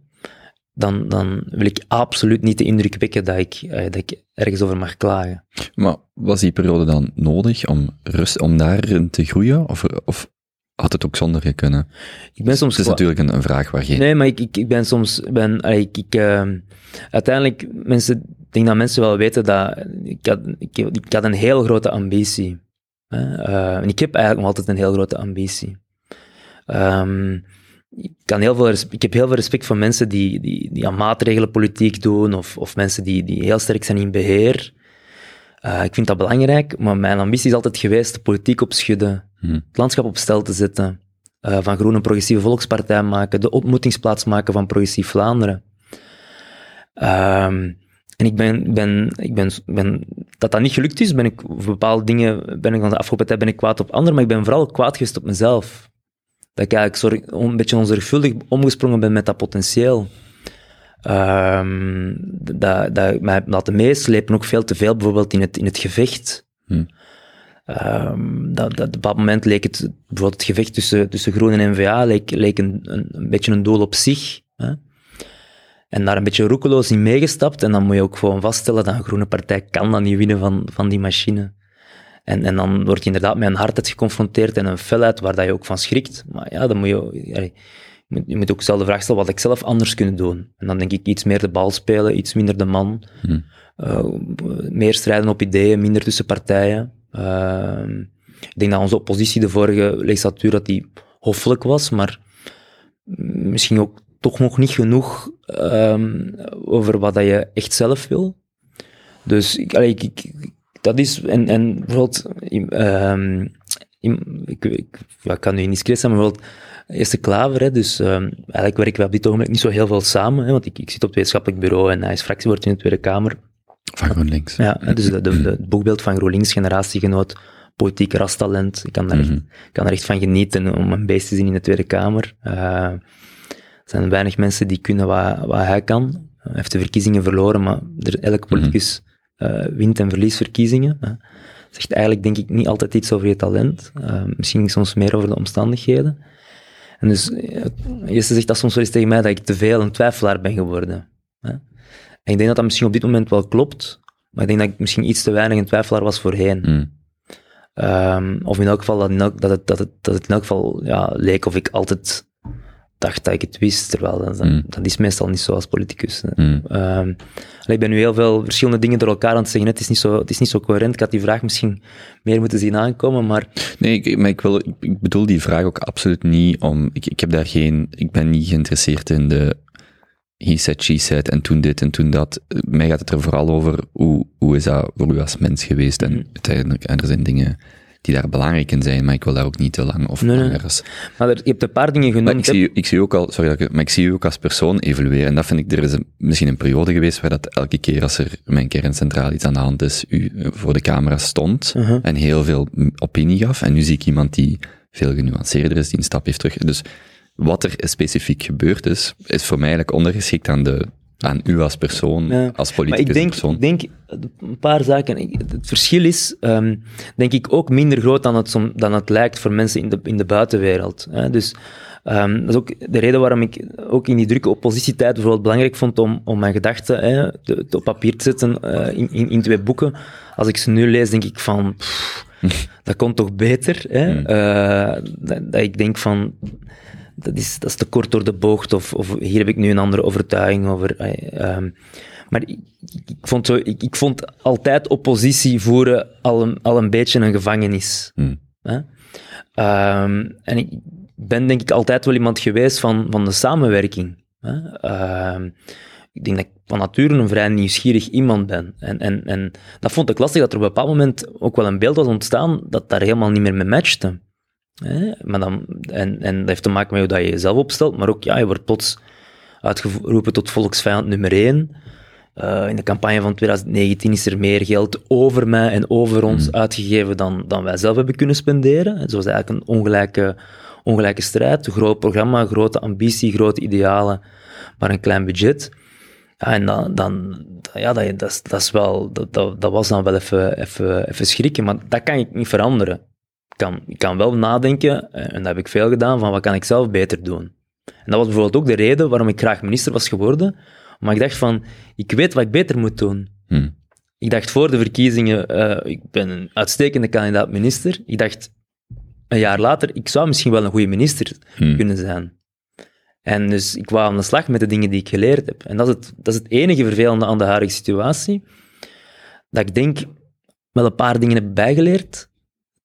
dan, dan wil ik absoluut niet de indruk wekken dat ik, eh, dat ik ergens over mag klagen. Maar was die periode dan nodig om, rust, om daarin te groeien? Of, of had het ook zonder je kunnen? Ik ben soms Het is natuurlijk een, een vraag waar geen... Nee, maar ik, ik, ik ben soms... Ben, ik, ik, ehm, uiteindelijk, mensen, ik denk dat mensen wel weten dat ik had, ik, ik had een heel grote ambitie. Hè. Eh, en ik heb eigenlijk nog altijd een heel grote ambitie. Ehm, ik, kan heel veel ik heb heel veel respect voor mensen die, die, die aan maatregelenpolitiek doen, of, of mensen die, die heel sterk zijn in beheer. Eh, ik vind dat belangrijk, maar mijn ambitie is altijd geweest de politiek opschudden, Hm. het landschap op stel te zetten, eh, van Groen een progressieve volkspartij maken, de ontmoetingsplaats maken van progressief Vlaanderen. Ehm, en ik ben, ben, ik ben, ben, dat dat niet gelukt is, ben ik voor bepaalde dingen, ben ik van de afgelopen tijd ben ik kwaad op anderen, maar ik ben vooral kwaad geweest op mezelf. Dat ik eigenlijk zorg, een beetje onzorgvuldig omgesprongen ben met dat potentieel. Ehm, dat, dat mij heb laten meeslepen, ook veel te veel bijvoorbeeld in het, in het gevecht. Hm. Ehm, dat, dat, op bepaald moment leek het, bijvoorbeeld het gevecht tussen, tussen Groen en N-VA, leek, leek een, een, een beetje een doel op zich. Hè? En daar een beetje roekeloos in meegestapt. En dan moet je ook gewoon vaststellen dat een groene partij kan dat niet winnen van, van die machine. En, en dan word je inderdaad met een hardheid geconfronteerd en een felheid waar dat je ook van schrikt. Maar ja, dan moet je, allee, je, moet, ook zelf de vraag stellen wat ik zelf anders kunnen doen. En dan denk ik iets meer de bal spelen, iets minder de man. Hm. Eh, meer strijden op ideeën, minder tussen partijen. Ehm, ik denk dat onze oppositie de vorige legislatuur dat die hoffelijk was, maar misschien ook toch nog niet genoeg ehm, over wat dat je echt zelf wil. Dus ik, allee, ik, ik- dat is, en, en bijvoorbeeld, ehm, ik, ik, ja, ik kan nu niet zijn, maar bijvoorbeeld, Eerste Klaver, hè, dus ehm, eigenlijk werken we op dit ogenblik niet zo heel veel samen, hè, want ik, ik zit op het wetenschappelijk bureau en hij is fractiewoord in de Tweede Kamer. Van GroenLinks. Ja, dus de, de, de- het boekbeeld van GroenLinks, generatiegenoot, politiek rastalent. Ik kan daar, echt, Mhm. kan er echt van genieten om een beest te zien in de Tweede Kamer. Eh, er zijn weinig mensen die kunnen wat, wat hij kan. Hij heeft de verkiezingen verloren, maar er, elke politicus eh, wint en verliest verkiezingen. hè. Zegt eigenlijk, denk ik, niet altijd iets over je talent. Eh, misschien soms meer over de omstandigheden. En dus, eh, Jesse zegt dat soms wel eens tegen mij, dat ik te veel een twijfelaar ben geworden. Hè. En ik denk dat dat misschien op dit moment wel klopt, maar ik denk dat ik misschien iets te weinig een twijfelaar was voorheen. Hm. Ehm, of in elk geval dat, in elk- dat, het, dat, het, dat het in elk geval ja, leek of ik altijd dacht dat ik het wist, terwijl dat, Mm. dat is meestal niet zo als politicus. Hm. Ehm, allee, ik ben nu heel veel verschillende dingen door elkaar aan het zeggen. Het is niet zo, het is niet zo coherent. Ik had die vraag misschien meer moeten zien aankomen, maar Nee, ik, maar ik, wil, ik, bedoel die vraag ook absoluut niet om... Ik, ik heb daar geen... Ik ben niet geïnteresseerd in de he said, she said, en toen dit en toen dat. Mij gaat het er vooral over hoe, hoe is dat voor u als mens geweest. En Mhm. uiteindelijk, en er zijn dingen die daar belangrijk in zijn, maar ik wil daar ook niet te lang of Nee, langer maar er, je hebt een paar dingen genoemd. Maar ik zie, u- ik zie ook al, sorry, dat ik- maar ik zie u ook als persoon evolueren. En dat vind ik, er is een- misschien een periode geweest waar dat elke keer als er mijn kerncentraal iets aan de hand is, u eh, voor de camera stond Uh-huh. en heel veel opinie gaf. En nu zie ik iemand die veel genuanceerder is, die een stap heeft terug. Dus wat er specifiek gebeurd is, is voor mij eigenlijk ondergeschikt aan de, aan u als persoon, Ja. als Maar politicus ik denk, persoon. ik denk een paar zaken. Het verschil is, ehm, denk ik, ook minder groot dan het, dan het lijkt voor mensen in de, in de buitenwereld. Hè. Dus ehm, dat is ook de reden waarom ik ook in die drukke oppositietijd bijvoorbeeld belangrijk vond om, om mijn gedachten hè, te, te op papier te zetten eh, in, in, in twee boeken. Als ik ze nu lees, denk ik van, pff, dat komt toch beter. Hè? Hmm. Eh, dat, dat ik denk van, dat is, dat is te kort door de bocht, of, of hier heb ik nu een andere overtuiging over. eh, ehm, maar ik, ik, vond zo, ik, ik vond altijd oppositie voeren al een, al een beetje een gevangenis. Hm. Hè? Ehm, en ik ben denk ik altijd wel iemand geweest van, van de samenwerking. Hè? Ehm, ik denk dat ik van nature een vrij nieuwsgierig iemand ben. En, en, en dat vond ik lastig, dat er op een bepaald moment ook wel een beeld was ontstaan dat daar helemaal niet meer mee matchte. Hè? Maar dan, en, en dat heeft te maken met hoe dat je jezelf opstelt, maar ook, ja, je wordt plots uitgeroepen tot volksvijand nummer één. Eh, in de campagne van 2019 is er meer geld over mij en over ons uitgegeven dan, dan wij zelf hebben kunnen spenderen. En zo was eigenlijk een ongelijke, ongelijke strijd. Een groot programma, grote ambitie, grote idealen, maar een klein budget. Ja, en dan, dan ja, dat, dat, is, dat, is wel, dat, dat, dat was dan wel even, even, even schrikken, maar dat kan ik niet veranderen. Ik kan, ik kan wel nadenken, eh, en dat heb ik veel gedaan, van wat kan ik zelf beter doen. En dat was bijvoorbeeld ook de reden waarom ik graag minister was geworden, maar ik dacht van, ik weet wat ik beter moet doen. Hm. Ik dacht voor de verkiezingen, eh, ik ben een uitstekende kandidaat-minister. Ik dacht een jaar later, ik zou misschien wel een goede minister Hm. kunnen zijn. En dus ik wou aan de slag met de dingen die ik geleerd heb. En dat is het, dat is het enige vervelende aan de huidige situatie. Dat ik denk, wel een paar dingen heb bijgeleerd.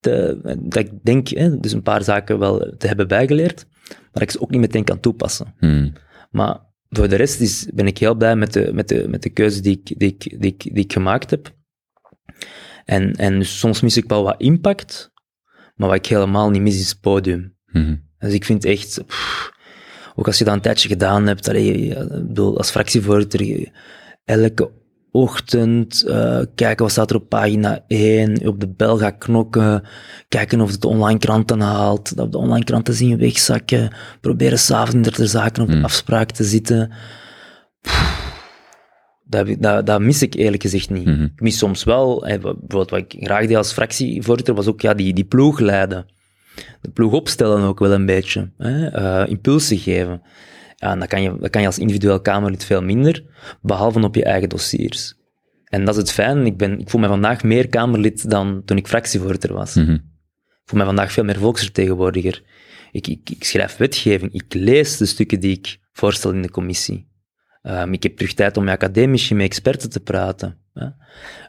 Te, dat ik denk, hè, dus een paar zaken wel te hebben bijgeleerd, maar ik ze ook niet meteen kan toepassen. Hmm. Maar voor de rest is, ben ik heel blij met de, met de, met de keuze die ik, die, ik, die, ik, die ik gemaakt heb. En, en dus soms mis ik wel wat impact, maar wat ik helemaal niet mis is het podium. Mhm. Dus ik vind echt, pff, ook als je dat een tijdje gedaan hebt, allee, bedoel, als fractievoorzitter, elke ochtend eh, kijken wat staat er op pagina 1, op de bel gaan knokken, kijken of het de online kranten haalt, dat we de online kranten zien wegzakken, proberen s'avonds er ter zaken op de Hmm. afspraak te zitten. Pff, Dat, heb ik- dat, dat mis ik eerlijk gezegd niet. Mhm. Ik mis soms wel, bijvoorbeeld wat ik graag deed als fractievoorzitter, was ook ja, die, die ploeg leiden. De ploeg opstellen ook wel een beetje. Hè? eh, impulsen geven. Ja, en dat kan, je, dat kan je als individueel Kamerlid veel minder, behalve op je eigen dossiers. En dat is het fijn. Ik, ben, ik voel me vandaag meer Kamerlid dan toen ik fractievoorzitter was. Mhm. Ik voel me vandaag veel meer volksvertegenwoordiger. Ik, ik, ik schrijf wetgeving. Ik lees de stukken die ik voorstel in de commissie. Ehm, ik heb terug tijd om met academici, met experten te praten. Hè.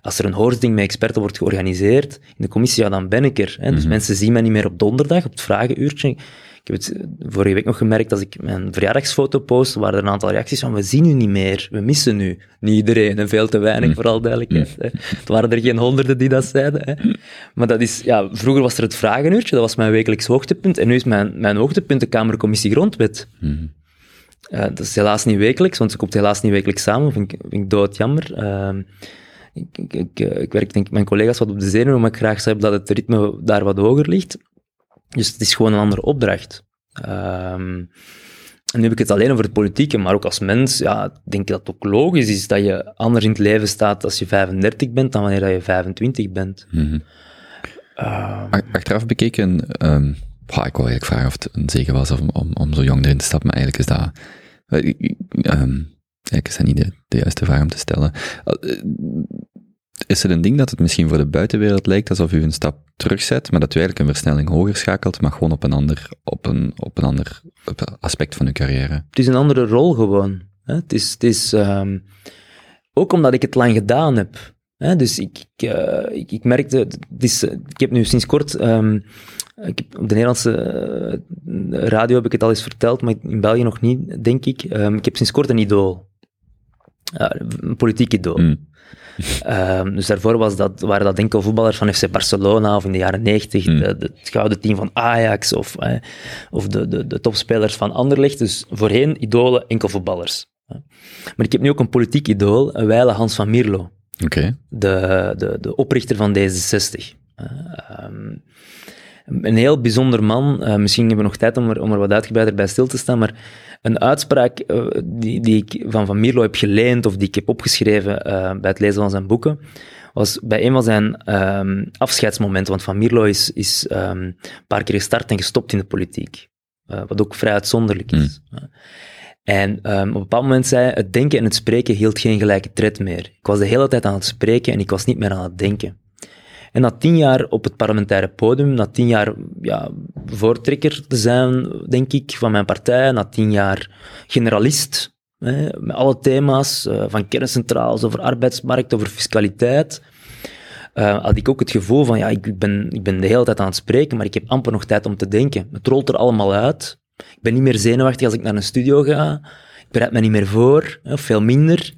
Als er een hoorzitting met experten wordt georganiseerd in de commissie, ja, dan ben ik er. Hè. Dus Mhm. mensen zien mij niet meer op donderdag, op het vragenuurtje. Ik heb het vorige week nog gemerkt, als ik mijn verjaardagsfoto post, waren er een aantal reacties van, we zien u niet meer, we missen u. Niet iedereen, en veel te weinig, Mhm. vooral duidelijkheid. Hè. Het waren er geen honderden die dat zeiden. Hè. Maar dat is, ja, vroeger was er het vragenuurtje, dat was mijn wekelijks hoogtepunt, en nu is mijn, mijn hoogtepunt de Kamercommissie Grondwet. Mhm. Eh, dat is helaas niet wekelijks, want ze komt helaas niet wekelijks samen. Vind ik, vind ik doodjammer. Ik, ik, ik, eh, ik werk denk ik mijn collega's wat op de zenuwen, maar ik graag zou hebben dat het ritme daar wat hoger ligt. Dus het is gewoon een andere opdracht. Ehm, en nu heb ik het alleen over het politieke, maar ook als mens, ja, denk ik dat het ook logisch is dat je anders in het leven staat als je 35 bent dan wanneer dat je 25 bent. Mhm. Ehm, Ach- Achteraf bekeken, goh, ik wou eigenlijk vragen of het een zegen was om, om, om zo jong erin te stappen, maar eigenlijk is dat, eh, ehm, eigenlijk is dat niet de, de juiste vraag om te stellen. Is het een ding dat het misschien voor de buitenwereld lijkt alsof u een stap terugzet, maar dat u eigenlijk een versnelling hoger schakelt, maar gewoon op een ander, op een, op een ander aspect van uw carrière? Het is een andere rol gewoon. Hè? Het is, het is ehm, ook omdat ik het lang gedaan heb. Hè? Dus ik, ik, eh, ik, ik merkte, het is, ik heb nu sinds kort, ehm, ik heb, op de Nederlandse eh, radio heb ik het al eens verteld, maar in België nog niet, denk ik. Ehm, ik heb sinds kort een idool. Een politiek idool. Mm. Ehm, dus daarvoor was dat, waren dat enkel voetballers van FC Barcelona of in de jaren 90, Hmm. de, de- het gouden team van Ajax of, eh, of de, de, de topspelers van Anderlecht. Dus voorheen idolen enkel voetballers. Maar ik heb nu ook een politiek idool, een wijle Hans van Mierlo, de, de, de oprichter van D66. hè. Ehm, een heel bijzonder man. Eh, misschien hebben we nog tijd om er, om er wat uitgebreider bij stil te staan, maar een uitspraak eh, die, die ik van Van Mierlo heb geleend of die ik heb opgeschreven eh, bij het lezen van zijn boeken, was bij een van zijn ehm, afscheidsmomenten. Want Van Mierlo is, is ehm, een paar keer gestart en gestopt in de politiek. Wat ook vrij uitzonderlijk is. En ehm, op een bepaald moment zei hij, het denken en het spreken hield geen gelijke tred meer. Ik was de hele tijd aan het spreken en ik was niet meer aan het denken. En na tien jaar op het parlementaire podium, na tien jaar ja, voortrekker te zijn, denk ik, van mijn partij, na tien jaar generalist, hè, met alle thema's, eh, van kerncentrales over arbeidsmarkt, over fiscaliteit, eh, had ik ook het gevoel van, ja, ik ben, ik ben de hele tijd aan het spreken, maar ik heb amper nog tijd om te denken. Het rolt er allemaal uit. Ik ben niet meer zenuwachtig als ik naar een studio ga. Ik bereid me niet meer voor, veel minder.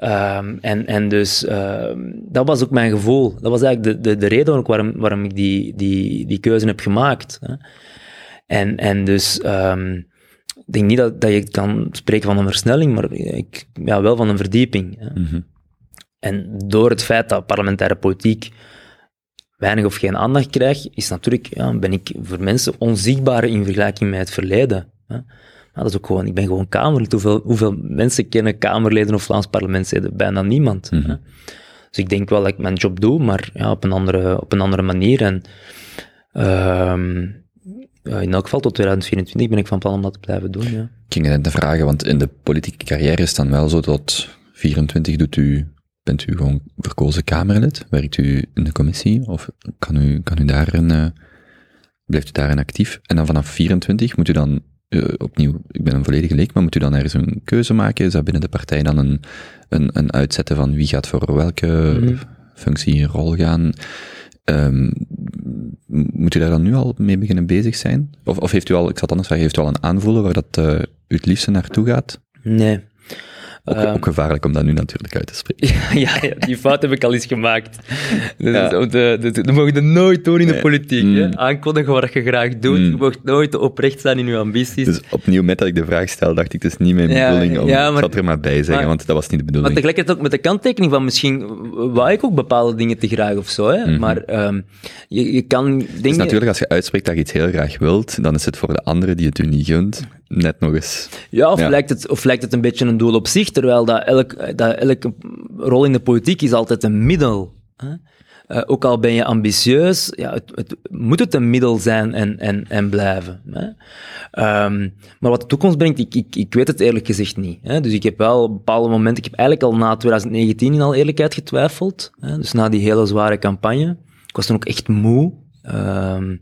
Ehm, en, en dus ehm, dat was ook mijn gevoel. Dat was eigenlijk de, de, de reden ook waarom, waarom ik die, die, die keuze heb gemaakt. Hè. En, en dus ehm, ik denk niet dat, dat je kan spreken van een versnelling, maar ik, ja, wel van een verdieping. Hè. Mhm. En door het feit dat parlementaire politiek weinig of geen aandacht krijgt, is natuurlijk, ja, ben ik voor mensen onzichtbaar in vergelijking met het verleden. Hè. Maar dat is ook gewoon, ik ben gewoon Kamerlid. Hoeveel, hoeveel mensen kennen Kamerleden of Vlaams parlementsleden? Bijna niemand. Mhm. Dus ik denk wel dat ik mijn job doe, maar ja, op, een andere, op een andere manier. En ehm, in elk geval tot 2024 ben ik van plan om dat te blijven doen. Ja. Ik ging net te vragen, want in de politieke carrière is het dan wel zo dat 24 doet u, bent u gewoon verkozen Kamerlid? Werkt u in de commissie? Of kan u, kan u daarin, eh blijft u daarin actief? En dan vanaf 24 moet u dan, eh, opnieuw, ik ben een volledige leek, maar moet u dan ergens een keuze maken? Is dat binnen de partij dan een, een, een uitzetten van wie gaat voor welke Mhm. functie, rol gaan? Ehm, moet u daar dan nu al mee beginnen bezig zijn? Of, of heeft u al, ik zal het anders vragen, heeft u al een aanvoelen waar dat eh, u het liefste naartoe gaat? Nee. Ook, Ehm. ook gevaarlijk om dat nu natuurlijk uit te spreken. ja, ja, die fout heb ik al eens gemaakt. Dat, Ja. dat, dat mag je nooit doen in de politiek. Mm. Hè? Aankondigen wat je graag doet. Mm. Je mag nooit oprecht zijn in je ambities. Dus opnieuw, met dat ik de vraag stel, dacht ik, het is niet mijn Ja, bedoeling om, ja, maar- er maar bij zeggen, maar- want dat was niet de Maar bedoeling. tegelijkertijd ook met de kanttekening van misschien wou ik ook bepaalde dingen te graag of zo. Hè? Mhm. Maar ehm, je, je kan dingen... Dus natuurlijk, als je uitspreekt dat je iets heel graag wilt, dan is het voor de anderen die het u niet gunt, net nog eens. Ja, of, Ja. Lijkt het, of lijkt het een beetje een doel op zich, terwijl dat, elk, dat elke rol in de politiek is altijd een middel. Hè? Eh, ook al ben je ambitieus, ja, het, het moet het een middel zijn en, en, en blijven. Hè? Ehm, maar wat de toekomst brengt, ik, ik, ik weet het eerlijk gezegd niet. Hè? Dus ik heb wel op bepaalde momenten, ik heb eigenlijk al na 2019 in alle eerlijkheid getwijfeld. Hè? Dus na die hele zware campagne. Ik was toen ook echt moe. Ehm,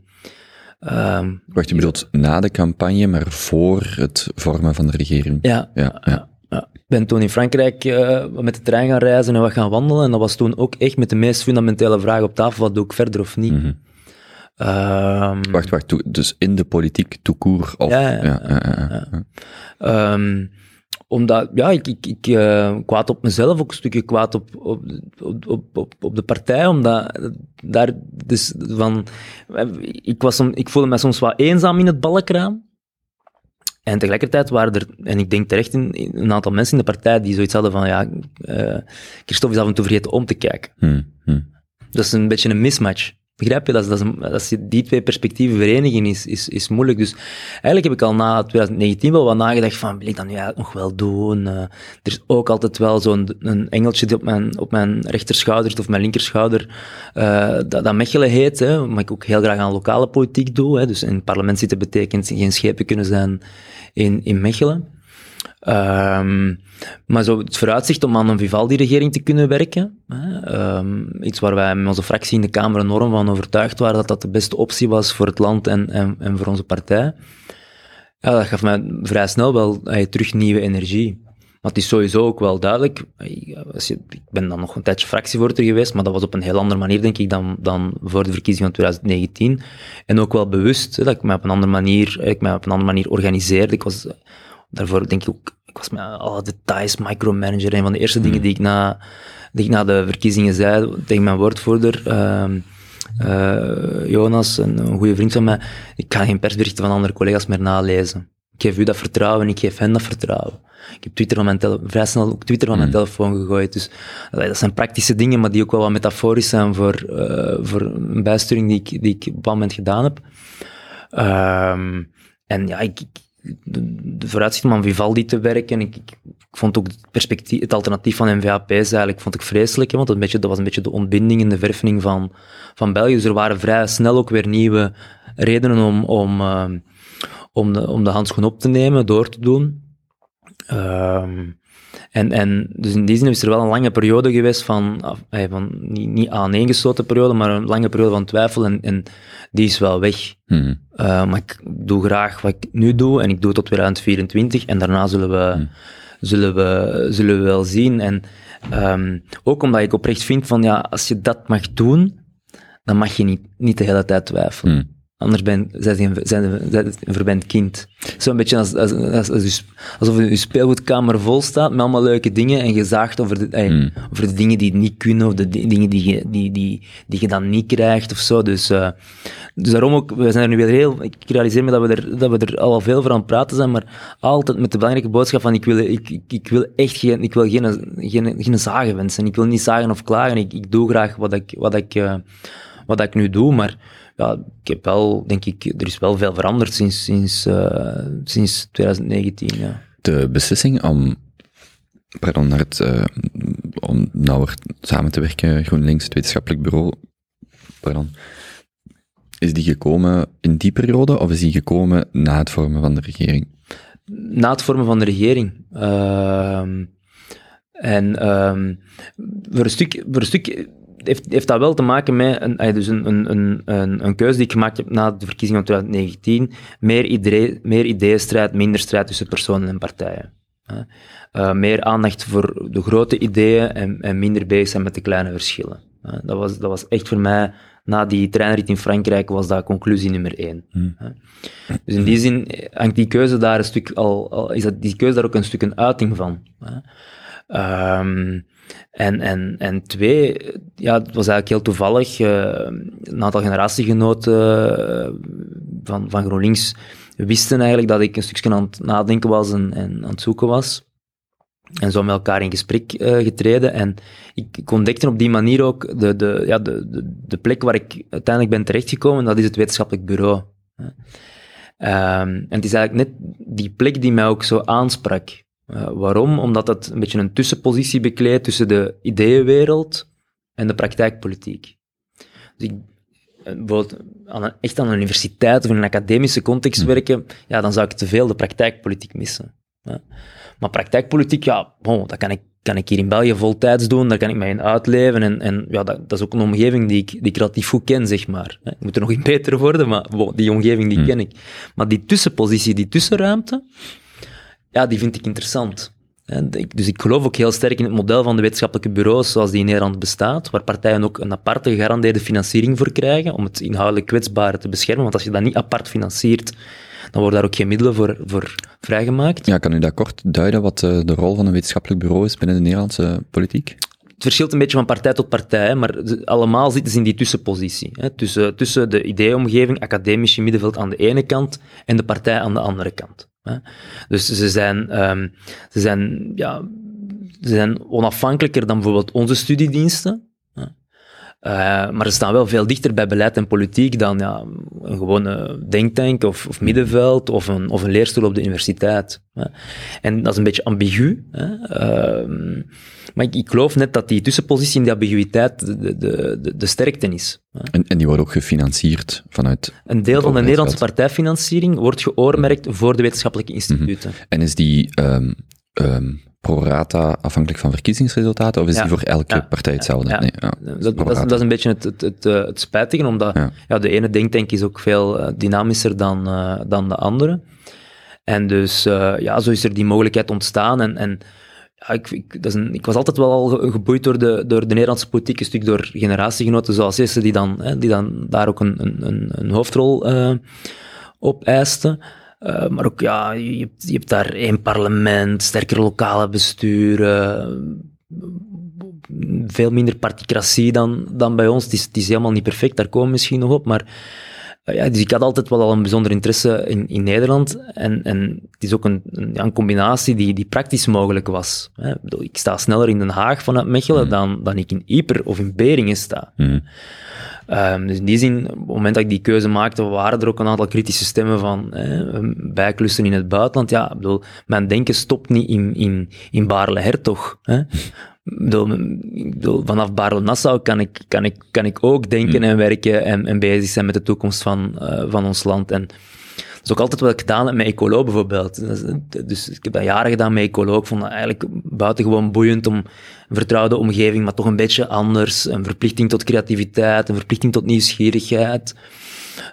ehm, Wacht, je bedoelt na de campagne, maar voor het vormen van de regering? ja, Ja, ja. Ja, ik ben toen in Frankrijk eh, met de trein gaan reizen en wat gaan wandelen. En dat was toen ook echt met de meest fundamentele vraag op tafel: wat doe ik verder of niet? Mhm. Ehm, Wacht, wacht, dus in de politiek court? Of, Ja, ja, ja, ja, ja, ja. ehm, omdat, ja, ik, ik, ik eh, kwaad op mezelf, ook een stukje kwaad op, op, op, op, op, de partij, omdat daar, dus van, ik, was, ik voelde me soms wat eenzaam in het ballenkraam. En tegelijkertijd waren er, en ik denk terecht, in, een aantal mensen in de partij die zoiets hadden van, ja, eh Christophe is af en toe vergeten om te kijken. Hm, hm. Dat is een beetje een mismatch. Begrijp je? Dat dat je die twee perspectieven verenigen, is, is, is moeilijk. Dus eigenlijk heb ik al na 2019 wel wat nagedacht van, wil ik dat nu eigenlijk nog wel doen? Eh, er is ook altijd wel zo'n een engeltje die op mijn, op mijn rechterschouder of mijn linkerschouder, eh, dat, dat Mechelen heet, hè, maar ik ook heel graag aan lokale politiek doe. Hè, dus in het parlement zitten betekent geen schepen kunnen zijn in, in Mechelen. Ehm, maar zo het vooruitzicht om aan een Vivaldi-regering te kunnen werken, hè, ehm, iets waar wij met onze fractie in de Kamer enorm van overtuigd waren dat dat de beste optie was voor het land en, en, en voor onze partij, ja, dat gaf mij vrij snel wel eh, terug nieuwe energie. Maar het is sowieso ook wel duidelijk, ik ben dan nog een tijdje fractievoorzitter geweest, maar dat was op een heel andere manier, denk ik, dan, dan voor de verkiezingen van 2019. En ook wel bewust, hè, dat ik mij op een andere manier, ik mij op een andere manier organiseerde. Ik was daarvoor, denk ik ook, ik was met alle details micromanager. Een van de eerste dingen die ik na, die ik na de verkiezingen zei tegen mijn woordvoerder, ehm, eh, Jonas, een, een goede vriend van mij, ik ga geen persberichten van andere collega's meer nalezen. Ik geef u dat vertrouwen, ik geef hen dat vertrouwen. Ik heb Twitter van mijn tele- vrij snel ook Twitter van mijn telefoon gegooid. Dus dat zijn praktische dingen, maar die ook wel wat metaforisch zijn voor, eh, voor een bijsturing die ik, die ik op een bepaald moment gedaan heb. Ehm, en ja, ik, ik- de, de vooruitzicht om aan Vivaldi te werken, ik, ik, ik vond ook het, perspectief, het alternatief van NVAP's eigenlijk vond ik vreselijk, hè, want dat, een beetje, dat was een beetje de ontbinding en de verfening van, van België. Dus er waren vrij snel ook weer nieuwe redenen om, om, ehm, om, de, om de handschoen op te nemen, door te doen. Ehm, en, en dus in die zin is er wel een lange periode geweest van, eh, van niet, niet aaneengesloten periode, maar een lange periode van twijfel en, en die is wel weg. Hm. Uh, maar ik doe graag wat ik nu doe en ik doe tot 2024 en daarna zullen we, zullen we, zullen we wel zien. En um, ook omdat ik oprecht vind van ja, als je dat mag doen, dan mag je niet, niet de hele tijd twijfelen. Hm. Anders ben zijn je een, zijn een verwend kind. Zo'n beetje als, als, als, als, alsof je speelgoedkamer vol staat met allemaal leuke dingen en je zaagt over de, ey, Mm. over de dingen die niet kunnen of de di- dingen die je, die, die, die je dan niet krijgt of zo. Dus, uh, dus daarom ook, we zijn er nu weer heel, ik realiseer me dat we, er, dat we er al veel voor aan het praten zijn, maar altijd met de belangrijke boodschap van ik wil, ik, ik, ik wil echt geen, ik wil geen, geen, geen zagen wensen. Ik wil niet zagen of klagen. Ik, ik doe graag wat ik, wat ik, uh, wat ik nu doe, maar ja, ik heb wel, denk ik, er is wel veel veranderd sinds, sinds, uh, sinds 2019. Ja. De beslissing om, pardon, naar het, uh, om nauwer samen te werken, GroenLinks, het wetenschappelijk bureau, pardon, is die gekomen in die periode of is die gekomen na het vormen van de regering? Na het vormen van de regering. Uh, en um, voor een stuk, voor een stuk heeft, heeft dat wel te maken met een, dus een, een, een, een keuze die ik gemaakt heb na de verkiezingen van 2019. Meer, idee, meer ideeënstrijd, minder strijd tussen personen en partijen. Uh, meer aandacht voor de grote ideeën en, en minder bezig zijn met de kleine verschillen. Uh, dat, was, dat was echt voor mij na die treinrit in Frankrijk was dat conclusie nummer één. Hmm. Dus in die zin hangt die keuze daar een stuk al, al is dat die keuze daar ook een stuk een uiting van. hè. En, en, en twee, ja, het was eigenlijk heel toevallig. eh, een aantal generatiegenoten eh, van, van GroenLinks wisten eigenlijk dat ik een stukje aan het nadenken was en, aan het zoeken was. En zo met elkaar in gesprek eh, getreden. En ik, ontdekte op die manier ook de, de, ja, de, de, de plek waar ik uiteindelijk ben terechtgekomen. Dat is het wetenschappelijk bureau. Ehm, en het is eigenlijk net die plek die mij ook zo aansprak. Eh, waarom? Omdat het een beetje een tussenpositie bekleedt tussen de ideeënwereld en de praktijkpolitiek. Dus ik, eh, bijvoorbeeld aan een, echt aan een universiteit of in een academische context werken, ja, dan zou ik te veel de praktijkpolitiek missen. hè. Maar praktijkpolitiek, ja, bon, dat kan ik, kan ik hier in België voltijds doen, daar kan ik mij in uitleven. En, en ja, dat, dat is ook een omgeving die ik, die ik relatief goed ken, zeg maar. Ik moet er nog in beter worden, maar bon, die omgeving die ken ik. Maar die tussenpositie, die tussenruimte, ja, die vind ik interessant. Dus ik geloof ook heel sterk in het model van de wetenschappelijke bureaus zoals die in Nederland bestaat, waar partijen ook een aparte gegarandeerde financiering voor krijgen om het inhoudelijk kwetsbare te beschermen. Want als je dat niet apart financiert, dan worden daar ook geen middelen voor, voor vrijgemaakt. Ja, kan u dat kort duiden wat eh, de rol van een wetenschappelijk bureau is binnen de Nederlandse politiek? Het verschilt een beetje van partij tot partij, maar allemaal zitten ze in die tussenpositie. Hè, tussen, tussen de ideeomgeving, academische middenveld aan de ene kant en de partij aan de andere kant. Dus ze zijn, ehm, ze, zijn, ja, ze zijn onafhankelijker dan bijvoorbeeld onze studiediensten. Eh, maar ze staan wel veel dichter bij beleid en politiek dan ja, een gewone denktank of, of middenveld of een, of een leerstoel op de universiteit. hè. En dat is een beetje ambigu. Hè. Ehm, maar ik, ik geloof net dat die tussenpositie in die ambiguïteit de, de, de, de sterkte is. hè. En, en die wordt ook gefinancierd vanuit... Een deel van de. Nederlandse partijfinanciering wordt geoormerkt voor de wetenschappelijke instituten. En is die ehm ehm pro rata afhankelijk van verkiezingsresultaten, of is Ja. die voor elke Ja. partij hetzelfde? Ja. Nee, ja. Dat, dat, pro is, dat is een beetje het, het, het, eh, het spijtige, omdat Ja. ja. de ene denktank is ook veel eh, dynamischer dan, eh, dan de andere. En dus, eh, ja, zo is er die mogelijkheid ontstaan. En, en ja, ik, ik, dat is een, ik was altijd wel al ge- geboeid door de, door de Nederlandse politiek, een stuk door generatiegenoten zoals Jesse, die dan, hè, die dan daar ook een, een, een, een hoofdrol eh op eisten. Eh, maar ook, ja, je hebt, je hebt daar één parlement, sterker lokale besturen, veel minder particratie dan, dan bij ons. Het is, het is helemaal niet perfect, daar komen we misschien nog op, maar eh, ja, dus ik had altijd wel al een bijzonder interesse in, in Nederland. En, en het is ook een, een, combinatie die, die praktisch mogelijk was. Hè. Ik sta sneller in Den Haag vanuit Mechelen dan, dan ik in Yper of in Beringen sta. Mhm. Ehm, dus in die zin, op het moment dat ik die keuze maakte, waren er ook een aantal kritische stemmen van bijklussen in het buitenland. Ja, ik bedoel, mijn denken stopt niet in, in, in Baarle-Hertog. Bedoel, bedoel, vanaf Baarle-Nassau kan ik, kan, ik, kan ik ook denken en werken en, en bezig zijn met de toekomst van, eh, van ons land. En is ook altijd wat ik gedaan heb met Ecolo bijvoorbeeld. Dus ik heb dat jaren gedaan met Ecolo. Ik vond dat eigenlijk buitengewoon boeiend om een vertrouwde omgeving, maar toch een beetje anders. Een verplichting tot creativiteit, een verplichting tot nieuwsgierigheid.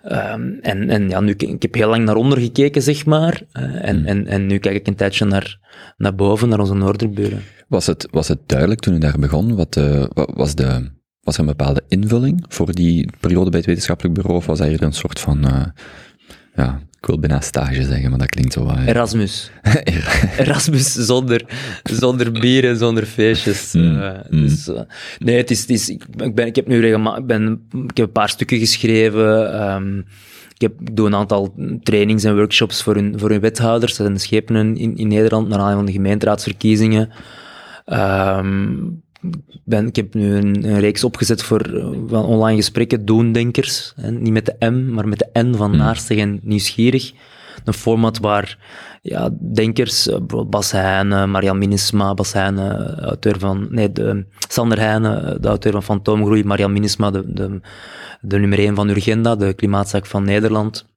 Ehm, en en ja, nu, ik heb heel lang naar onder gekeken, zeg maar. Eh, en, en, en nu kijk ik een tijdje naar, naar boven, naar onze noorderburen. Was het, was het duidelijk toen u daar begon? Wat, eh, was, de, was er een bepaalde invulling voor die periode bij het wetenschappelijk bureau? Of was dat hier een soort van, eh, ja, ik wil bijna stage zeggen, maar dat klinkt zo wat... Erasmus. Erasmus zonder, zonder bieren, zonder feestjes. Mm, eh, mm. dus, eh, nee, het is, het is, ik, ben, ik heb nu regelmatig, ik, ben, ik heb een paar stukken geschreven. ehm, ik, heb, ik doe een aantal trainings en workshops voor hun, voor hun wethouders. Dat zijn de schepenen in, in Nederland, naar aanleiding van de gemeenteraadsverkiezingen. Ehm, ben, ik heb nu een, een reeks opgezet voor eh, van online gesprekken, doendenkers. Hè, niet met de M, maar met de N van naarstig en nieuwsgierig. Een format waar ja, denkers, eh, bijvoorbeeld Bas Heijnen, Marian Minnesma, Bas Heijnen, auteur van, nee, de, Sander Heijnen, de auteur van Fantoomgroei, Marian Minnesma, de, de, de nummer 1 van Urgenda, de klimaatzaak van Nederland.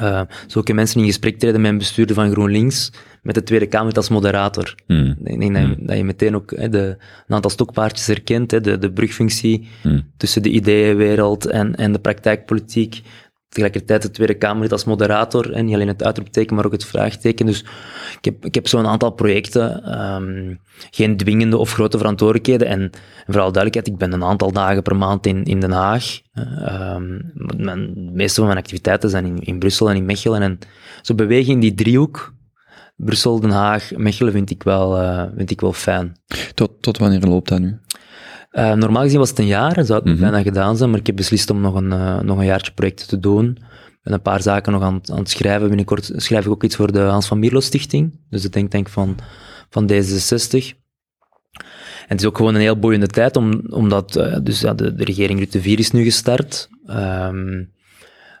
Uh, zulke mensen in gesprek treden met een bestuurder van GroenLinks, met de Tweede Kamer als moderator. Hmm. Ik denk dat je, dat je meteen ook de, een aantal stokpaardjes herkent, hè, de, de brugfunctie Hmm. tussen de ideeënwereld en, en de praktijkpolitiek. Tegelijkertijd de Tweede Kamerlid als moderator. En niet alleen het uitroepteken, maar ook het vraagteken. Dus ik heb, ik heb zo'n aantal projecten. ehm, geen dwingende of grote verantwoordelijkheden. En vooral duidelijkheid, ik ben een aantal dagen per maand in, in Den Haag. Eh, ehm, mijn, de meeste van mijn activiteiten zijn in, in Brussel en in Mechelen. En zo bewegen in die driehoek, Brussel, Den Haag, Mechelen, vind ik wel, eh, vind ik wel fijn. Tot, tot wanneer loopt dat nu? Eh, normaal gezien was het een jaar, zou het Mhm. bijna gedaan zijn, maar ik heb beslist om nog een, eh, nog een jaartje projecten te doen. Ben een paar zaken nog aan, het- aan het schrijven. Binnenkort schrijf ik ook iets voor de Hans van Mierlo Stichting, dus de denktank van, van D66. En het is ook gewoon een heel boeiende tijd, om, omdat eh, dus, ja, de, de regering Rutte 4 is nu gestart. Ehm,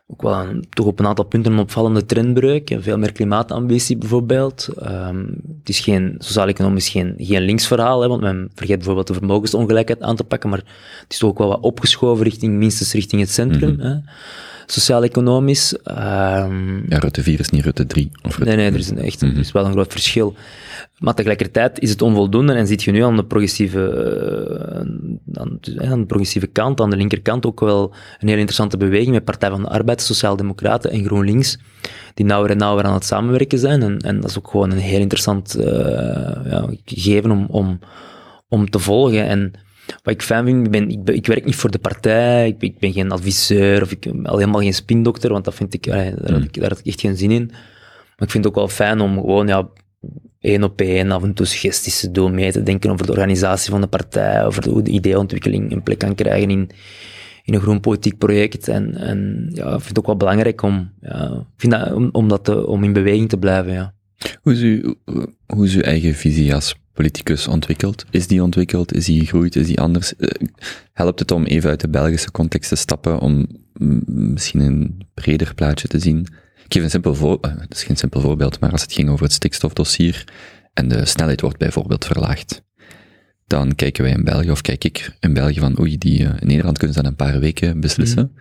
ook wel een, toch op een aantal punten een opvallende trendbreuk. Veel meer klimaatambitie bijvoorbeeld. Ehm, het is geen, sociaal-economisch geen, geen linksverhaal, hè, want men vergeet bijvoorbeeld de vermogensongelijkheid aan te pakken, maar het is toch ook wel wat opgeschoven richting, minstens richting het centrum. Mhm. hè. Sociaal-economisch. Ehm, Ja, Rutte 4 is niet Rutte 3. Of Rutte Nee, nee, er is, een echt, Mhm. er is wel een groot verschil. Maar tegelijkertijd is het onvoldoende en zit je nu aan de progressieve, eh, aan, eh, aan de progressieve kant, aan de linkerkant ook wel een heel interessante beweging met Partij van de Arbeid, Sociaaldemocraten en GroenLinks, die nauwer en nauwer aan het samenwerken zijn. En, en dat is ook gewoon een heel interessant eh, ja, gegeven om, om, om te volgen. En wat ik fijn vind, ik, ben, ik, ben- ik werk niet voor de partij, ik ben, ik ben geen adviseur of ik ben al helemaal geen spindokter, want dat vind ik, daar, had ik, daar had ik echt geen zin in. Maar ik vind het ook wel fijn om gewoon ja, één op één af en toe suggesties te doen, mee te denken over de organisatie van de partij, over hoe de ideeontwikkeling een plek kan krijgen in, in een groen politiek project. En, en ja, ik vind het ook wel belangrijk om, ja, vind dat, om, om, dat te, om in beweging te blijven. Ja. Hoe is, uw, hoe is uw eigen visie als politicus ontwikkeld? Is die ontwikkeld? Is die gegroeid? Is die anders? Eh, Helpt het om even uit de Belgische context te stappen, om misschien een breder plaatje te zien? Ik geef een simpel voorbeeld, het is geen simpel voorbeeld, maar als het ging over het stikstofdossier en de snelheid wordt bijvoorbeeld verlaagd, dan kijken wij in België, of kijk ik in België van, oei, die, eh, in Nederland kunnen ze dat een paar weken beslissen.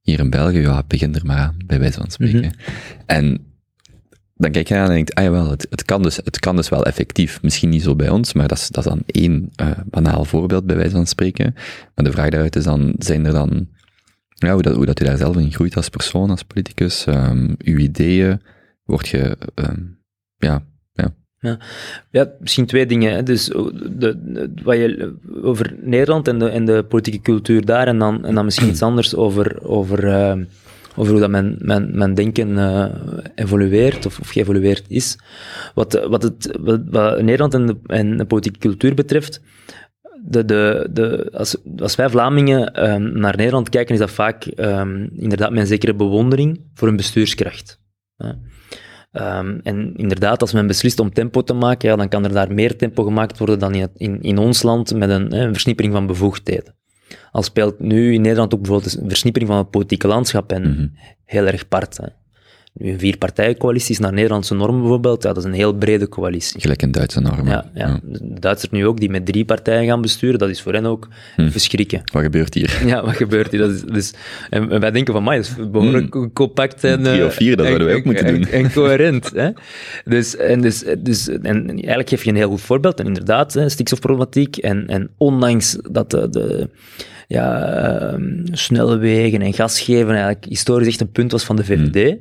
Hier in België, ja, begin er maar aan, bij wijze van spreken. En dan kijk je aan en denkt, ah het, het, kan dus, het kan dus wel effectief. Misschien niet zo bij ons, maar dat is, dat is dan één eh, banaal voorbeeld, bij wijze van spreken. Maar de vraag daaruit is dan, zijn er dan, ja, hoe, dat, hoe dat u daar zelf in groeit als persoon, als politicus, ehm, uw ideeën, word je, ehm, ja, Ja, misschien twee dingen. Dus eh, de, wat je, over Nederland en de, en de politieke cultuur daar, en dan, en dan misschien iets anders over, over, eh, over hoe dat mijn, denken eh, evolueert of, of geëvolueerd is. Wat, wat, het, wat, Nederland en de, en de politieke cultuur betreft, de, de, de, als, als wij Vlamingen ehm, naar Nederland kijken, is dat vaak ehm, inderdaad met een zekere bewondering voor hun bestuurskracht. Ehm, en inderdaad, als men beslist om tempo te maken, ja, dan kan er daar meer tempo gemaakt worden dan in, in, in ons land met een, een versnippering van bevoegdheden. Al speelt nu in Nederland ook bijvoorbeeld een versnippering van het politieke landschap en Mhm. heel erg part. Hè. Een vierpartijencoalitie is naar Nederlandse normen bijvoorbeeld, ja, dat is een heel brede coalitie. gelijk in Duitse normen. Ja, ja. De Duitsers nu ook, die met drie partijen gaan besturen, dat is voor hen ook Hm. verschrikken. Wat gebeurt hier? Ja, wat gebeurt hier? Dat is, dus, en, wij denken van, mij dat is behoorlijk compact en... Drie eh, of vier, dat en- zouden wij ook en- moeten en- doen. En coherent, hè. Dus, en, dus, dus, en eigenlijk geef je een heel goed voorbeeld. En inderdaad, hè, stikstofproblematiek. En, en ondanks dat de, de ja, ehm, snelle wegen en gas geven eigenlijk historisch echt een punt was van de VVD...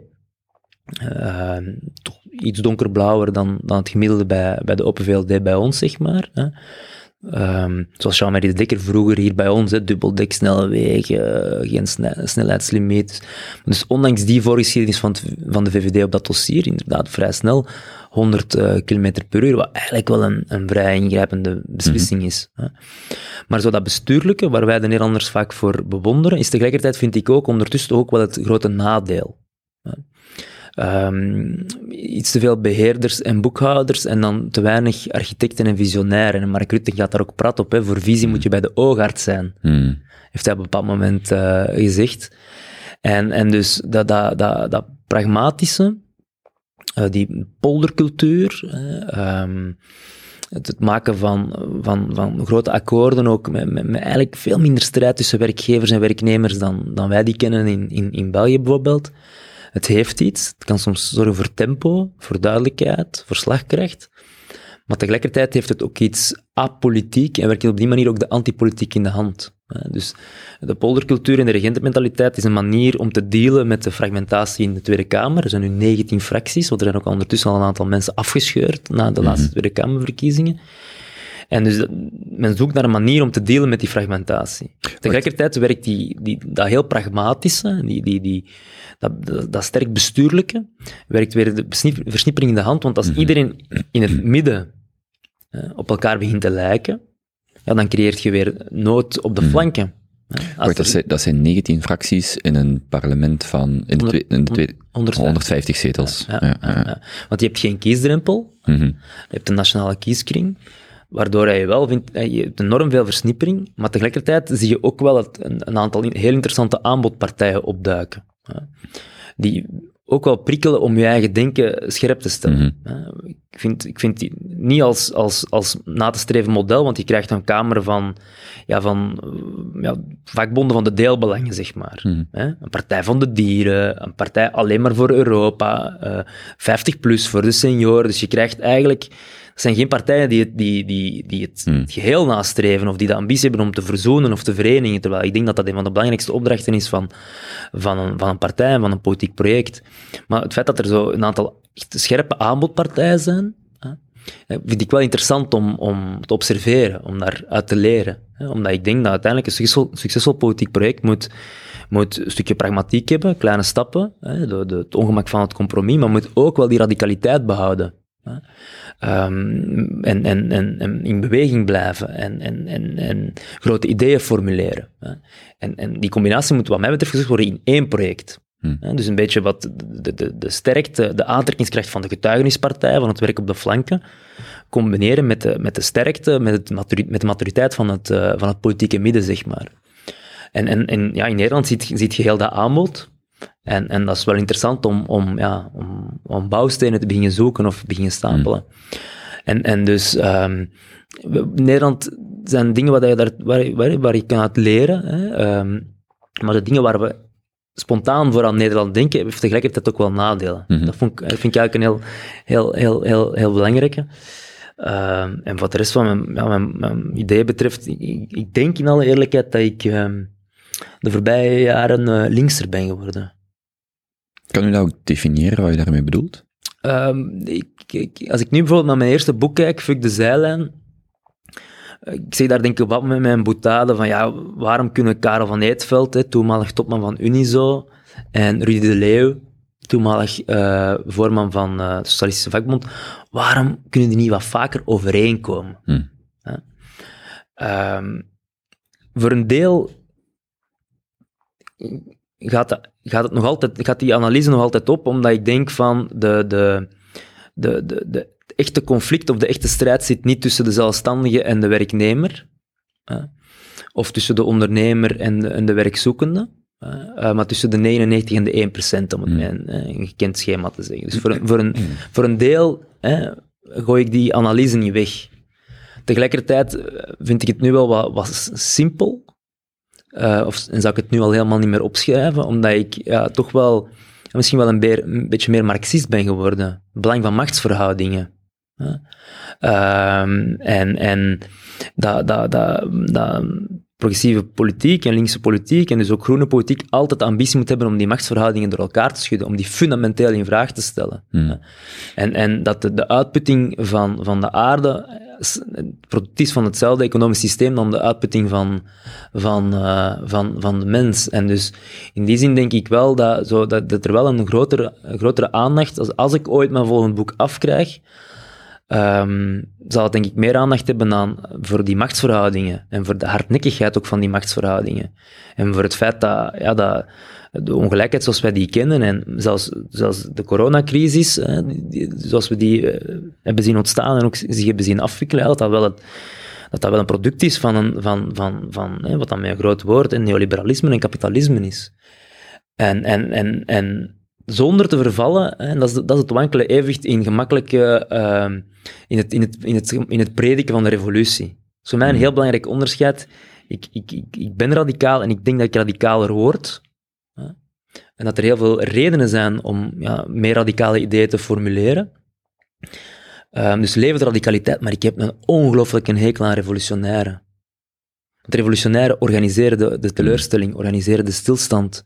Ehm, toch iets donkerblauwer dan, dan het gemiddelde bij, bij de Open VLD bij ons, zeg maar. Hè. Ehm, zoals Jean-Marie de Dekker vroeger hier bij ons, hè, dubbeldek, snelle wegen, geen sne- snelheidslimiet. Dus ondanks die voorgeschiedenis van, het- van de VVD op dat dossier, inderdaad vrij snel, 100 eh, km per uur, wat eigenlijk wel een, een vrij ingrijpende beslissing is. Hè. Maar zo dat bestuurlijke, waar wij de Nederlanders vaak voor bewonderen, is tegelijkertijd, vind ik ook, ondertussen ook wel het grote nadeel. Ehm, iets te veel beheerders en boekhouders en dan te weinig architecten en visionairen. En Mark Rutte gaat daar ook prat op. Hè. Voor visie moet je bij de oogarts zijn, Hmm. heeft hij op een bepaald moment eh, gezegd. En, en dus dat, dat, dat, dat pragmatische, eh, die poldercultuur, ehm, het, het maken van, van, van grote akkoorden ook, met, met, met eigenlijk veel minder strijd tussen werkgevers en werknemers dan, dan wij die kennen in, in, in België bijvoorbeeld. Het heeft iets, het kan soms zorgen voor tempo, voor duidelijkheid, voor slagkracht. Maar tegelijkertijd heeft het ook iets apolitiek en werkt op die manier ook de antipolitiek in de hand. Dus de poldercultuur en de regentenmentaliteit is een manier om te dealen met de fragmentatie in de Tweede Kamer. Er zijn nu 19 fracties, want er zijn ook ondertussen al een aantal mensen afgescheurd na de laatste Tweede Kamerverkiezingen. En dus dat- men zoekt naar een manier om te dealen met die fragmentatie. Tegelijkertijd werkt die, die, dat heel pragmatische, die, die, die, dat, dat, dat sterk bestuurlijke, werkt weer de versnippering in de hand. Want als iedereen in het midden op elkaar begint te lijken, ja, dan creëert je weer nood op de flanken. Als Wacht, dat, zijn, dat zijn 19 fracties in een parlement van in de, twee- in de twee- 150. 150 zetels. Ja, Ja, ja, ja. ja. Want je hebt geen kiesdrempel, Mhm. je hebt een nationale kieskring, waardoor je wel vindt, eh, je hebt enorm veel versnippering, maar tegelijkertijd zie je ook wel het, een, een aantal heel interessante aanbodpartijen opduiken. hè, Die ook wel prikkelen om je eigen denken scherp te stellen. hè. Ik vind, ik vind die niet als, als, als na te streven model, want je krijgt een kamer van, ja, van eh, ja, vakbonden van de deelbelangen, zeg maar. Hè? Een partij van de dieren, een partij alleen maar voor Europa, eh 50 plus voor de senioren. Dus je krijgt eigenlijk... Het zijn geen partijen die het, die, die, die het, het geheel nastreven of die de ambitie hebben om te verzoenen of te verenigen. Terwijl ik denk dat dat een van de belangrijkste opdrachten is van, van, een, van een partij, van een politiek project. Maar het feit dat er zo een aantal echt scherpe aanbodpartijen zijn, hè, vind ik wel interessant om, om te observeren, om daaruit te leren. Hè, omdat ik denk dat uiteindelijk een succesvol, succesvol politiek project moet, moet een stukje pragmatiek hebben, kleine stappen, de, het ongemak van het compromis, maar moet ook wel die radicaliteit behouden. Ehm, en, en, en, en in beweging blijven en, en, en, en grote ideeën formuleren. Hè. En, en die combinatie moet wat mij betreft gezegd worden in één project. Hè, Dus een beetje wat de, de, de sterkte, de aantrekkingskracht van de getuigenispartij, van het werk op de flanken, combineren met de, met de sterkte, met, het maturi- met de maturiteit van het, eh, van het politieke midden, zeg maar. En, en, en ja, in Nederland ziet, ziet je heel dat aanbod. En, en dat is wel interessant om, om, ja, om, om bouwstenen te beginnen zoeken of beginnen stapelen. En, en dus ehm, Nederland zijn dingen waar je, daar, waar, waar, waar je kan uit leren. Hè, ehm, maar de dingen waar we spontaan voor aan Nederland denken, heeft tegelijkertijd ook wel nadelen. Dat, vond ik, dat vind ik eigenlijk een heel, heel, heel, heel, heel belangrijke. Ehm, en wat de rest van mijn, ja, mijn, mijn ideeën betreft, ik, ik denk in alle eerlijkheid dat ik de voorbije jaren eh, linkser ben geworden. Kan u dat ook definiëren wat je daarmee bedoelt? Ehm, ik, ik- als ik nu bijvoorbeeld naar mijn eerste boek kijk, Fuck de Zijlijn, eh, ik zeg daar denk ik wat met mijn boetade van ja, waarom kunnen Karel van Eetveld, hè, toenmalig topman van Unizo, en Rudy de Leeuw, toenmalig eh, voorman van eh, de Socialistische Vakbond, waarom kunnen die niet wat vaker overeenkomen? Hm. Ehm, voor een deel gaat, dat, gaat, het nog altijd, gaat die analyse nog altijd op, omdat ik denk van de, de, de, de, de echte conflict of de echte strijd zit niet tussen de zelfstandige en de werknemer, hè, of tussen de ondernemer en de, en de werkzoekende, eh, maar tussen de 99 en de 1 procent, om het met een, eh, een gekend schema te zeggen. Dus voor een, voor een, voor een deel hè, gooi ik die analyse niet weg. Tegelijkertijd eh, vind ik het nu wel wat, wat simpel, eh, of, en zou ik het nu al helemaal niet meer opschrijven, omdat ik ja, toch wel misschien wel een, beetje meer marxist ben geworden. Belang van machtsverhoudingen. Ehm, en en dat, dat, dat, dat progressieve politiek en linkse politiek en dus ook groene politiek altijd de ambitie moet hebben om die machtsverhoudingen door elkaar te schudden, om die fundamenteel in vraag te stellen. hè. En, en dat de, de uitputting van, van de aarde, het product is van hetzelfde economisch systeem dan de uitputting van, van, eh, van, van de mens. En dus in die zin denk ik wel dat, zo, dat, dat er wel een grotere, een grotere aandacht, als, als ik ooit mijn volgende boek afkrijg, ehm, zal het denk ik meer aandacht hebben aan, voor die machtsverhoudingen en voor de hardnekkigheid ook van die machtsverhoudingen. En voor het feit dat, ja, dat de ongelijkheid zoals wij die kennen en zelfs, zelfs de coronacrisis, hè, zoals we die eh, hebben zien ontstaan en ook zich hebben zien afwikkelen, dat dat wel dat dat wel een product is van, een, van, van, van hè, wat dan met een groot woord, en neoliberalisme en kapitalisme is. En, en, en, en zonder te vervallen, hè, en dat, is, dat is het wankele evenwicht in gemakkelijke, ehm, in, het, in, het, in, het, in het prediken van de revolutie. Dat is voor mij een heel belangrijk onderscheid. Ik, ik, ik, ik ben radicaal en ik denk dat ik radicaler word. hè. En dat er heel veel redenen zijn om ja, meer radicale ideeën te formuleren. Ehm, dus levensradicaliteit, maar ik heb een ongelooflijke hekel aan revolutionaire. Het revolutionaire organiseren de, de teleurstelling, organiseren de stilstand.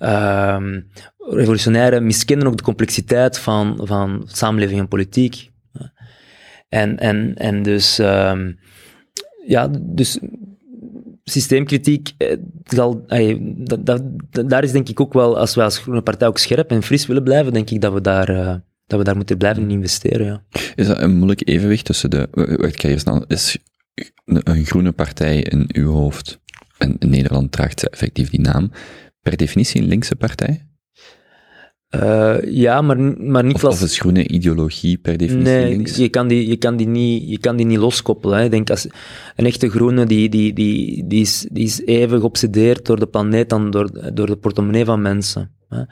Ehm, revolutionaire miskennen ook de complexiteit van, van samenleving en politiek. En, en, en dus, ehm, ja, dus systeemkritiek, eh, zal, dat, daar is denk ik ook wel, als wij als Groene Partij ook scherp en fris willen blijven, denk ik dat we daar, eh, dat we daar moeten blijven in investeren. Ja. Is dat een moeilijk evenwicht tussen de... w- Wacht, ik ga. Is een, een groene partij in uw hoofd, en in Nederland draagt ze effectief die naam, per definitie een linkse partij? Eh, ja, maar, maar niet Of, als... of is groene ideologie per definitie Nee, links? je kan die, je kan die, niet, je kan die niet loskoppelen. Hè. Ik denk, als een echte groene, die, die, die, die, is, die is even geobsedeerd door de planeet dan door, door de portemonnee van mensen. Hè.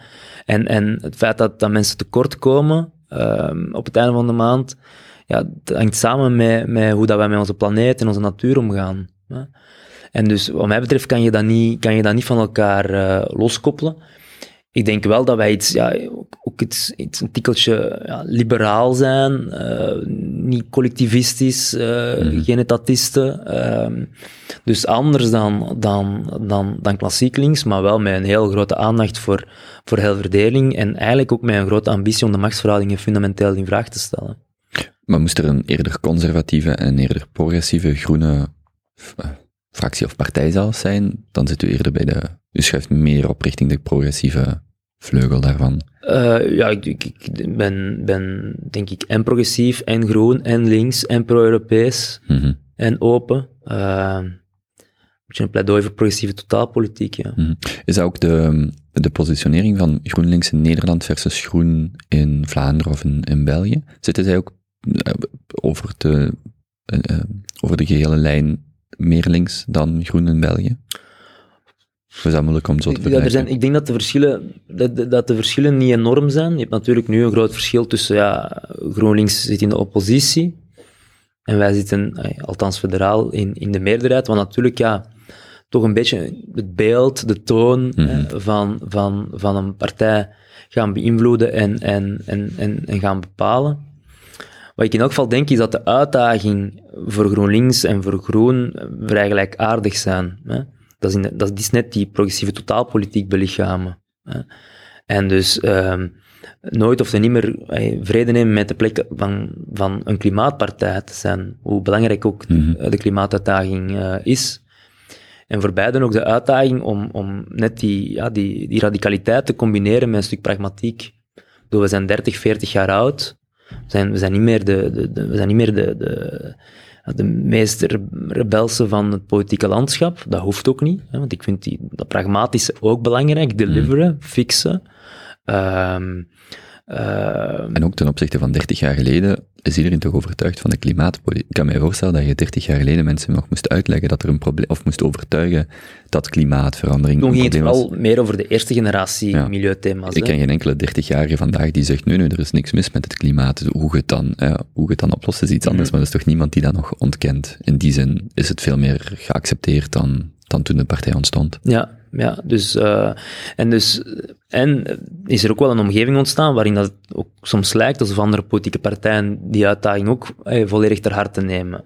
En, en het feit dat, dat mensen tekort komen ehm, op het einde van de maand, ja, dat hangt samen met, met hoe dat wij met onze planeet en onze natuur omgaan. Hè. En dus, wat mij betreft, kan je dat niet, kan je dat niet van elkaar eh, loskoppelen. Ik denk wel dat wij iets, ja, ook, iets, iets een tikkeltje ja, liberaal zijn, eh, niet collectivistisch, eh, geen etatisten. ehm, dus anders dan, dan, dan, dan klassiek links, maar wel met een heel grote aandacht voor, voor helverdeling en eigenlijk ook met een grote ambitie om de machtsverhoudingen fundamenteel in vraag te stellen. Maar moest er een eerder conservatieve en een eerder progressieve groene fractie of partij zelfs zijn, dan zit u eerder bij de... U schuift meer op richting de progressieve vleugel daarvan. Eh, ja, ik, ik, ik ben, ben denk ik en progressief, en groen, en links, en pro-Europees, Mhm. en open. Eh, een beetje een pleidooi voor progressieve totaalpolitiek, ja. Mhm. Is dat ook de, de positionering van GroenLinks in Nederland versus Groen in Vlaanderen of in, in België? Zitten zij ook eh, over de, over de gehele lijn meer links dan Groen in België? Of is dat moeilijk om zo te Ik, ja, er vergelijken? zijn, ik denk dat de, verschillen, dat, dat de verschillen niet enorm zijn. Je hebt natuurlijk nu een groot verschil tussen, ja, GroenLinks zit in de oppositie en wij zitten, eh, althans federaal, in, in de meerderheid. Want natuurlijk, ja, toch een beetje het beeld, de toon hè, van, van, van een partij gaan beïnvloeden en, en, en, en, en gaan bepalen. Wat ik in elk geval denk, is dat de uitdaging voor GroenLinks en voor Groen vrij gelijkaardig zijn. Hè. Dat, is in, dat is net die progressieve totaalpolitiek belichamen. Hè. En dus ehm, nooit of niet meer eh, vrede nemen met de plek van, van een klimaatpartij te zijn, hoe belangrijk ook eh, de klimaatuitdaging eh, is. En voor beiden ook de uitdaging om, om net die, ja, die, die radicaliteit te combineren met een stuk pragmatiek. We zijn 30, 40 jaar oud. We zijn, we zijn niet meer de, de, de- we zijn niet meer de, de, de meest re- rebelse van het politieke landschap. Dat hoeft ook niet, hè, want ik vind die, dat pragmatische ook belangrijk. Deliveren, fixen. Ehm, En ook ten opzichte van 30 jaar geleden is iedereen toch overtuigd van de klimaatpolitiek. Ik kan mij voorstellen dat je 30 jaar geleden mensen nog moest uitleggen dat er een probleem, of moest overtuigen dat klimaatverandering toen ging het was. vooral meer over de eerste generatie Ja. milieuthema's. Ik hè. ken geen enkele 30-jarige vandaag die zegt, nee, nee, er is niks mis met het klimaat. Hoe je het dan, ja, hoe je het dan oplost is iets Mhm. anders, maar er is toch niemand die dat nog ontkent. In die zin is het veel meer geaccepteerd dan, dan toen de partij ontstond. Ja, ja dus, eh, en dus, en is er ook wel een omgeving ontstaan waarin dat het ook soms lijkt alsof andere politieke partijen die uitdaging ook eh, volledig ter harte nemen.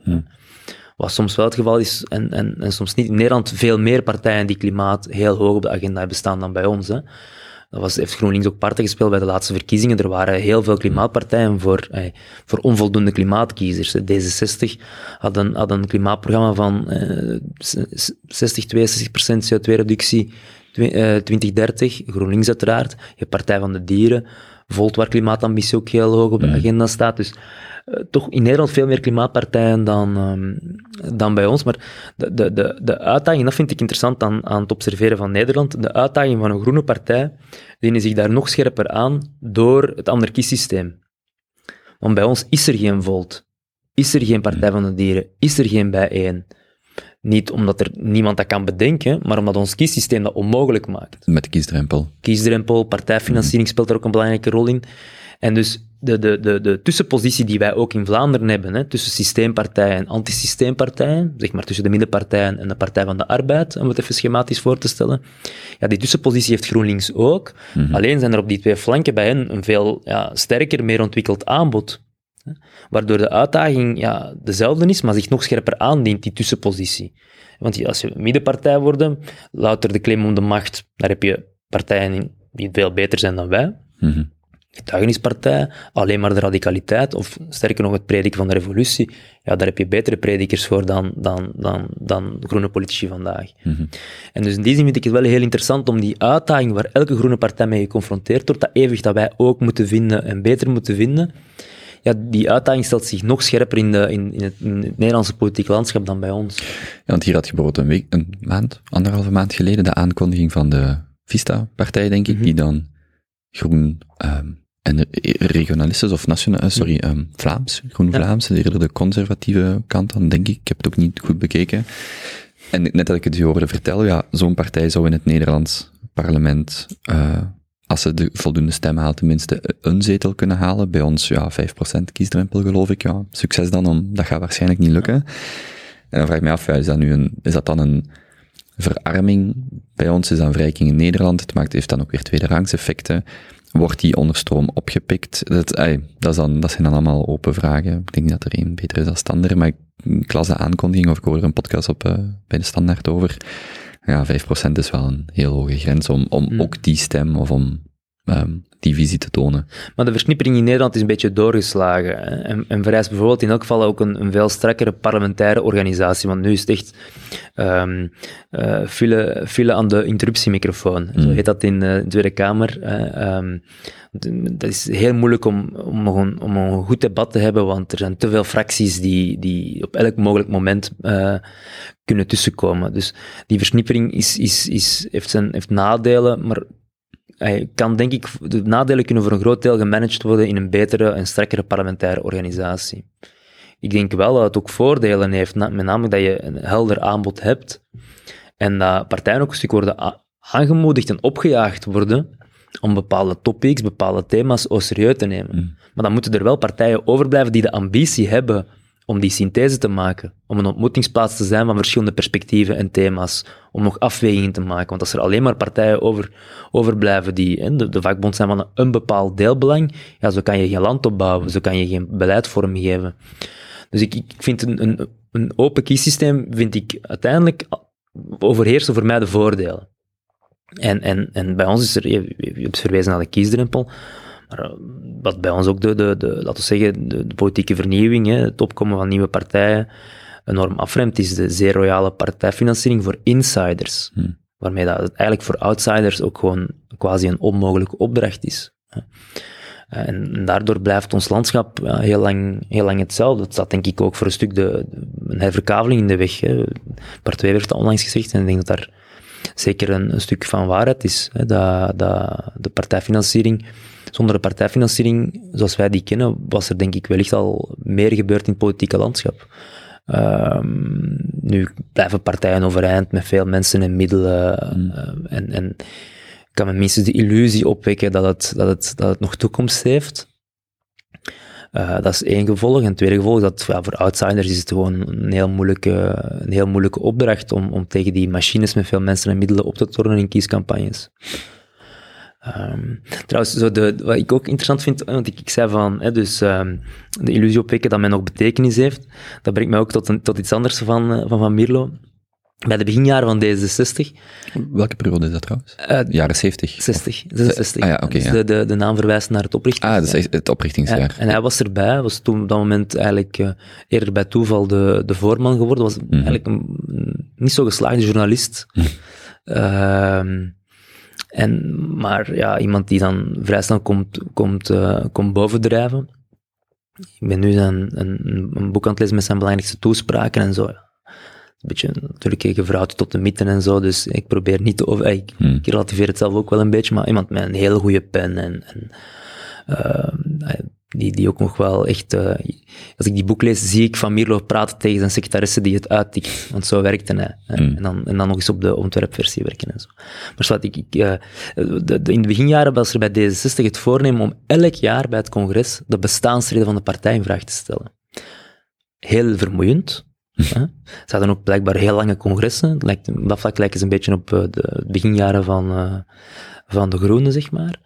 Wat soms wel het geval is, en, en, en soms niet. In Nederland veel meer partijen die klimaat heel hoog op de agenda hebben staan dan bij ons. Hè. Dat was, heeft GroenLinks ook parten gespeeld bij de laatste verkiezingen. Er waren heel veel klimaatpartijen voor, eh, voor onvoldoende klimaatkiezers. D66 had een, had een klimaatprogramma van eh, s- s- 60, 62 procent CO2-reductie twi- eh, 2030. GroenLinks uiteraard. Je hebt Partij van de Dieren. Volt, waar klimaatambitie ook heel hoog op de agenda staat. Dus toch in Nederland veel meer klimaatpartijen dan, ehm, dan bij ons. Maar de, de, de, de uitdaging, dat vind ik interessant aan, aan het observeren van Nederland, de uitdaging van een groene partij, dienen zich daar nog scherper aan door het anarchiesysteem. Want bij ons is er geen Volt, is er geen Partij van de Dieren, is er geen bijeen. Niet omdat er niemand dat kan bedenken, maar omdat ons kiessysteem dat onmogelijk maakt Met de kiesdrempel. kiesdrempel, partijfinanciering speelt daar ook een belangrijke rol in. En dus de, de, de, de tussenpositie die wij ook in Vlaanderen hebben, hè, tussen systeempartijen en antisysteempartijen, zeg maar tussen de middenpartijen en de Partij van de Arbeid, om het even schematisch voor te stellen, ja, die tussenpositie heeft GroenLinks ook. Alleen zijn er op die twee flanken bij hen een veel ja, sterker, meer ontwikkeld aanbod. Hè? Waardoor de uitdaging ja, dezelfde is, maar zich nog scherper aandient, die tussenpositie. Want als je middenpartij wordt, louter de claim om de macht, daar heb je partijen in die veel beter zijn dan wij. Mhm. Getuigenispartij, alleen maar de radicaliteit, of sterker nog het prediken van de revolutie, ja, daar heb je betere predikers voor dan, dan, dan, dan groene politici vandaag. Mhm. En dus in die zin vind ik het wel heel interessant om die uitdaging waar elke groene partij mee geconfronteerd wordt, dat evenwicht dat wij ook moeten vinden en beter moeten vinden, ja, die uitdaging stelt zich nog scherper in, de, in, in, het, in het Nederlandse politieke landschap dan bij ons. Ja, want hier had je bijvoorbeeld een week, een maand, anderhalve maand geleden, de aankondiging van de Vista-partij, denk ik, die dan groen ehm, en regionalistisch of nationaal, eh, sorry, ehm, Vlaams, groen Ja. Vlaams, eerder de conservatieve kant dan, denk ik. Ik heb het ook niet goed bekeken. En net dat ik het u hoorde vertellen, ja, zo'n partij zou in het Nederlands parlement, eh, als ze de voldoende stemmen haalt, tenminste een zetel kunnen halen. Bij ons, ja, 5% kiesdrempel, geloof ik. Ja, succes dan, om, dat gaat waarschijnlijk niet lukken. En dan vraag ik me af, ja, is dat nu een, is dat dan een verarming? Bij ons is dat een verrijking in Nederland. Het maakt, heeft dan ook weer tweederangs effecten. Wordt die onderstroom opgepikt? Dat, ey, dat, is dan, dat zijn dan allemaal open vragen. Ik denk niet dat er één beter is dan standaard, maar ik, ik las de aankondiging, of ik hoorde er een podcast op eh, bij de standaard over. Ja, 5% is wel een heel hoge grens om, om Hmm. ook die stem of om ehm, die visie te tonen. Maar de versnippering in Nederland is een beetje doorgeslagen. hè. En, en vereist bijvoorbeeld in elk geval ook een, een veel strakkere parlementaire organisatie. Want nu is het echt ehm eh, file, file aan de interruptiemicrofoon. Zo heet dat in eh, de Tweede Kamer. ehm, dat is heel moeilijk om, om, een, om een goed debat te hebben, want er zijn te veel fracties die, die op elk mogelijk moment eh, kunnen tussenkomen. Dus die versnippering is, is, is, heeft, zijn, heeft nadelen, maar kan denk ik, de nadelen kunnen voor een groot deel gemanaged worden in een betere en strakkere parlementaire organisatie. Ik denk wel dat het ook voordelen heeft, met name dat je een helder aanbod hebt en dat partijen ook een stuk worden aangemoedigd en opgejaagd worden om bepaalde topics, bepaalde thema's serieus te nemen. Maar dan moeten er wel partijen overblijven die de ambitie hebben om die synthese te maken, om een ontmoetingsplaats te zijn van verschillende perspectieven en thema's, om nog afwegingen te maken. Want als er alleen maar partijen over, overblijven die hè, de, vakbond zijn van een, bepaald deelbelang, ja, zo kan je geen land opbouwen, zo kan je geen beleid vormgeven. Dus ik, ik vind een, een, een open kiessysteem, vind ik uiteindelijk overheersen voor mij de voordelen. En, en, en bij ons is er, je hebt verwezen naar de kiesdrempel, maar eh, wat bij ons ook de, de, de laten we zeggen, de, de politieke vernieuwing, hè, het opkomen van nieuwe partijen, enorm afremt, is de zeer royale partijfinanciering voor insiders. Hmm. Waarmee dat het eigenlijk voor outsiders ook gewoon quasi een onmogelijke opdracht is. hè. Eh, En daardoor blijft ons landschap ja, heel, lang, heel lang hetzelfde. Dat staat denk ik ook voor een stuk de, de- een herverkaveling in de weg. Hè. Bart Weber heeft dat onlangs gezegd en ik denk dat daar zeker een, een stuk van waarheid is. Hè. Dat, dat de partijfinanciering, zonder de partijfinanciering zoals wij die kennen, was er denk ik wellicht al meer gebeurd in het politieke landschap. Ehm, nu blijven partijen overeind met veel mensen en middelen. eh, en, en kan men minstens de illusie opwekken dat het, dat het, dat het nog toekomst heeft. Eh, dat is één gevolg. En het tweede gevolg is dat ja, voor outsiders is het gewoon een heel moeilijke, een heel moeilijke opdracht om, om tegen die machines met veel mensen en middelen op te tornen in kiescampagnes. Ehm, trouwens, zo de, wat ik ook interessant vind, want ik, ik zei van, hè, dus ehm, de illusie opwekken dat men nog betekenis heeft, dat brengt mij ook tot, een, tot iets anders van, eh, van Van Mierlo. Bij de beginjaren van D66, Welke periode is dat trouwens? eh, Jaren 70? 60, 66. Ah ja, oké, dus ja. de, de, de naam verwijst naar het oprichten. Ah, het oprichtingsjaar. Ja, en hij was erbij, was toen op dat moment eigenlijk eh, eerder bij toeval de, de voorman geworden. Was Mhm. eigenlijk een, een niet zo geslaagde journalist. Ehm, en, maar ja, iemand die dan vrij snel komt, komt, eh, komt bovendrijven. Ik ben nu zijn, een, een boek aan het lezen met zijn belangrijkste toespraken en zo. Een beetje natuurlijk gevrouwd tot de mythen en zo, dus ik probeer niet te over... eh, Ik, Hmm. ik relativeer het zelf ook wel een beetje, maar iemand met een hele goede pen en, en eh, die, die ook nog wel echt... eh, als ik die boek lees, zie ik Van Mierlo praten tegen zijn secretaresse die het uittikt. Want zo werkte hij. Hmm. En, dan, en dan nog eens op de ontwerpversie werken en zo. Maar zwart, ik, ik, eh, de, de- in de beginjaren was er bij D66 het voornemen om elk jaar bij het congres de bestaansreden van de partij in vraag te stellen. Heel vermoeiend. hè. Ze hadden ook blijkbaar heel lange congressen. Lijkt, dat vlak lijken ze een beetje op eh, de beginjaren van, van de Groenen, zeg maar.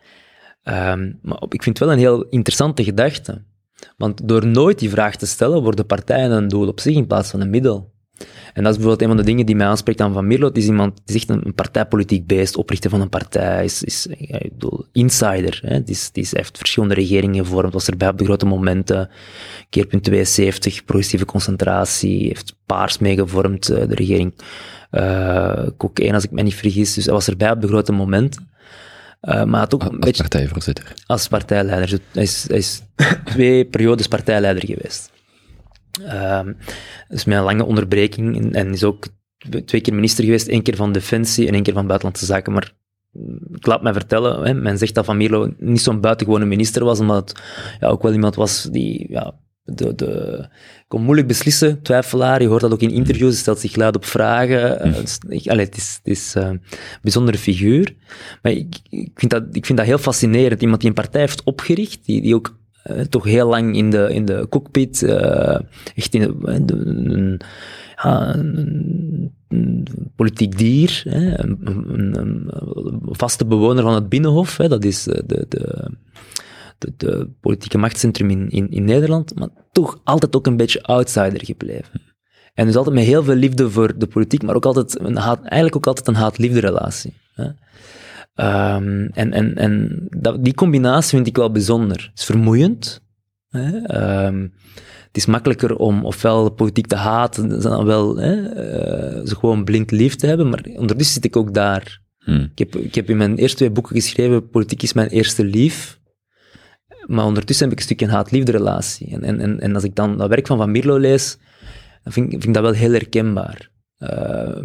Ehm, maar ik vind het wel een heel interessante gedachte. Want door nooit die vraag te stellen, worden partijen een doel op zich in plaats van een middel. En dat is bijvoorbeeld een van de dingen die mij aanspreekt aan Van Mierlo. Is iemand, die echt een, partijpolitiek beest, oprichter van een partij, is, is ik bedoel, insider. Hè. Heeft verschillende regeringen gevormd, was erbij op de grote momenten. Keerpunt 72, progressieve concentratie, heeft Paars meegevormd, eh, de regering. Uh, Kok 1, als ik me niet vergis. Dus hij was erbij op de grote momenten. Uh, maar hij had ook een Als beetje partijvoorzitter. als partijleider. Dus Hij is, hij is twee periodes partijleider geweest. Ehm dus met een lange onderbreking en, en is ook twee keer minister geweest, één keer van Defensie en één keer van Buitenlandse Zaken. Maar ik laat mij vertellen, hè, men zegt dat Van Mierlo niet zo'n buitengewone minister was, omdat het ja, ook wel iemand was die ja, de, de, kon moeilijk beslissen, twijfelaar. Je hoort dat ook in interviews, hij stelt zich luid op vragen. Eh, dus ik- allee, het is, het is eh, een bijzondere figuur. Maar ik, ik, vind dat, ik vind dat heel fascinerend. Iemand die een partij heeft opgericht, die, die ook eh, toch heel lang in de, in de cockpit, eh, echt in de, de- een, ja, een, een politiek dier, hè, een, vaste bewoner van het Binnenhof, hè, dat is eh, de, de, de, de politieke machtscentrum in, in, in Nederland, maar toch altijd ook een beetje outsider gebleven. En dus altijd met heel veel liefde voor de politiek, maar ook altijd een haat, eigenlijk ook altijd een haat-liefde relatie. Hè. Ehm, en en, en dat, die combinatie vind ik wel bijzonder. Het is vermoeiend. Hè? Ehm, het is makkelijker om ofwel de politiek te haten, dan wel hè, eh, ze gewoon blind lief te hebben, maar ondertussen zit ik ook daar. Hm. Ik heb, ik heb in mijn eerste twee boeken geschreven, politiek is mijn eerste lief. Maar ondertussen heb ik een stukje een haat-liefde relatie. En, en, en, en als ik dan dat werk van Van Mierlo lees, dan vind, ik- vind ik dat wel heel herkenbaar. Eh,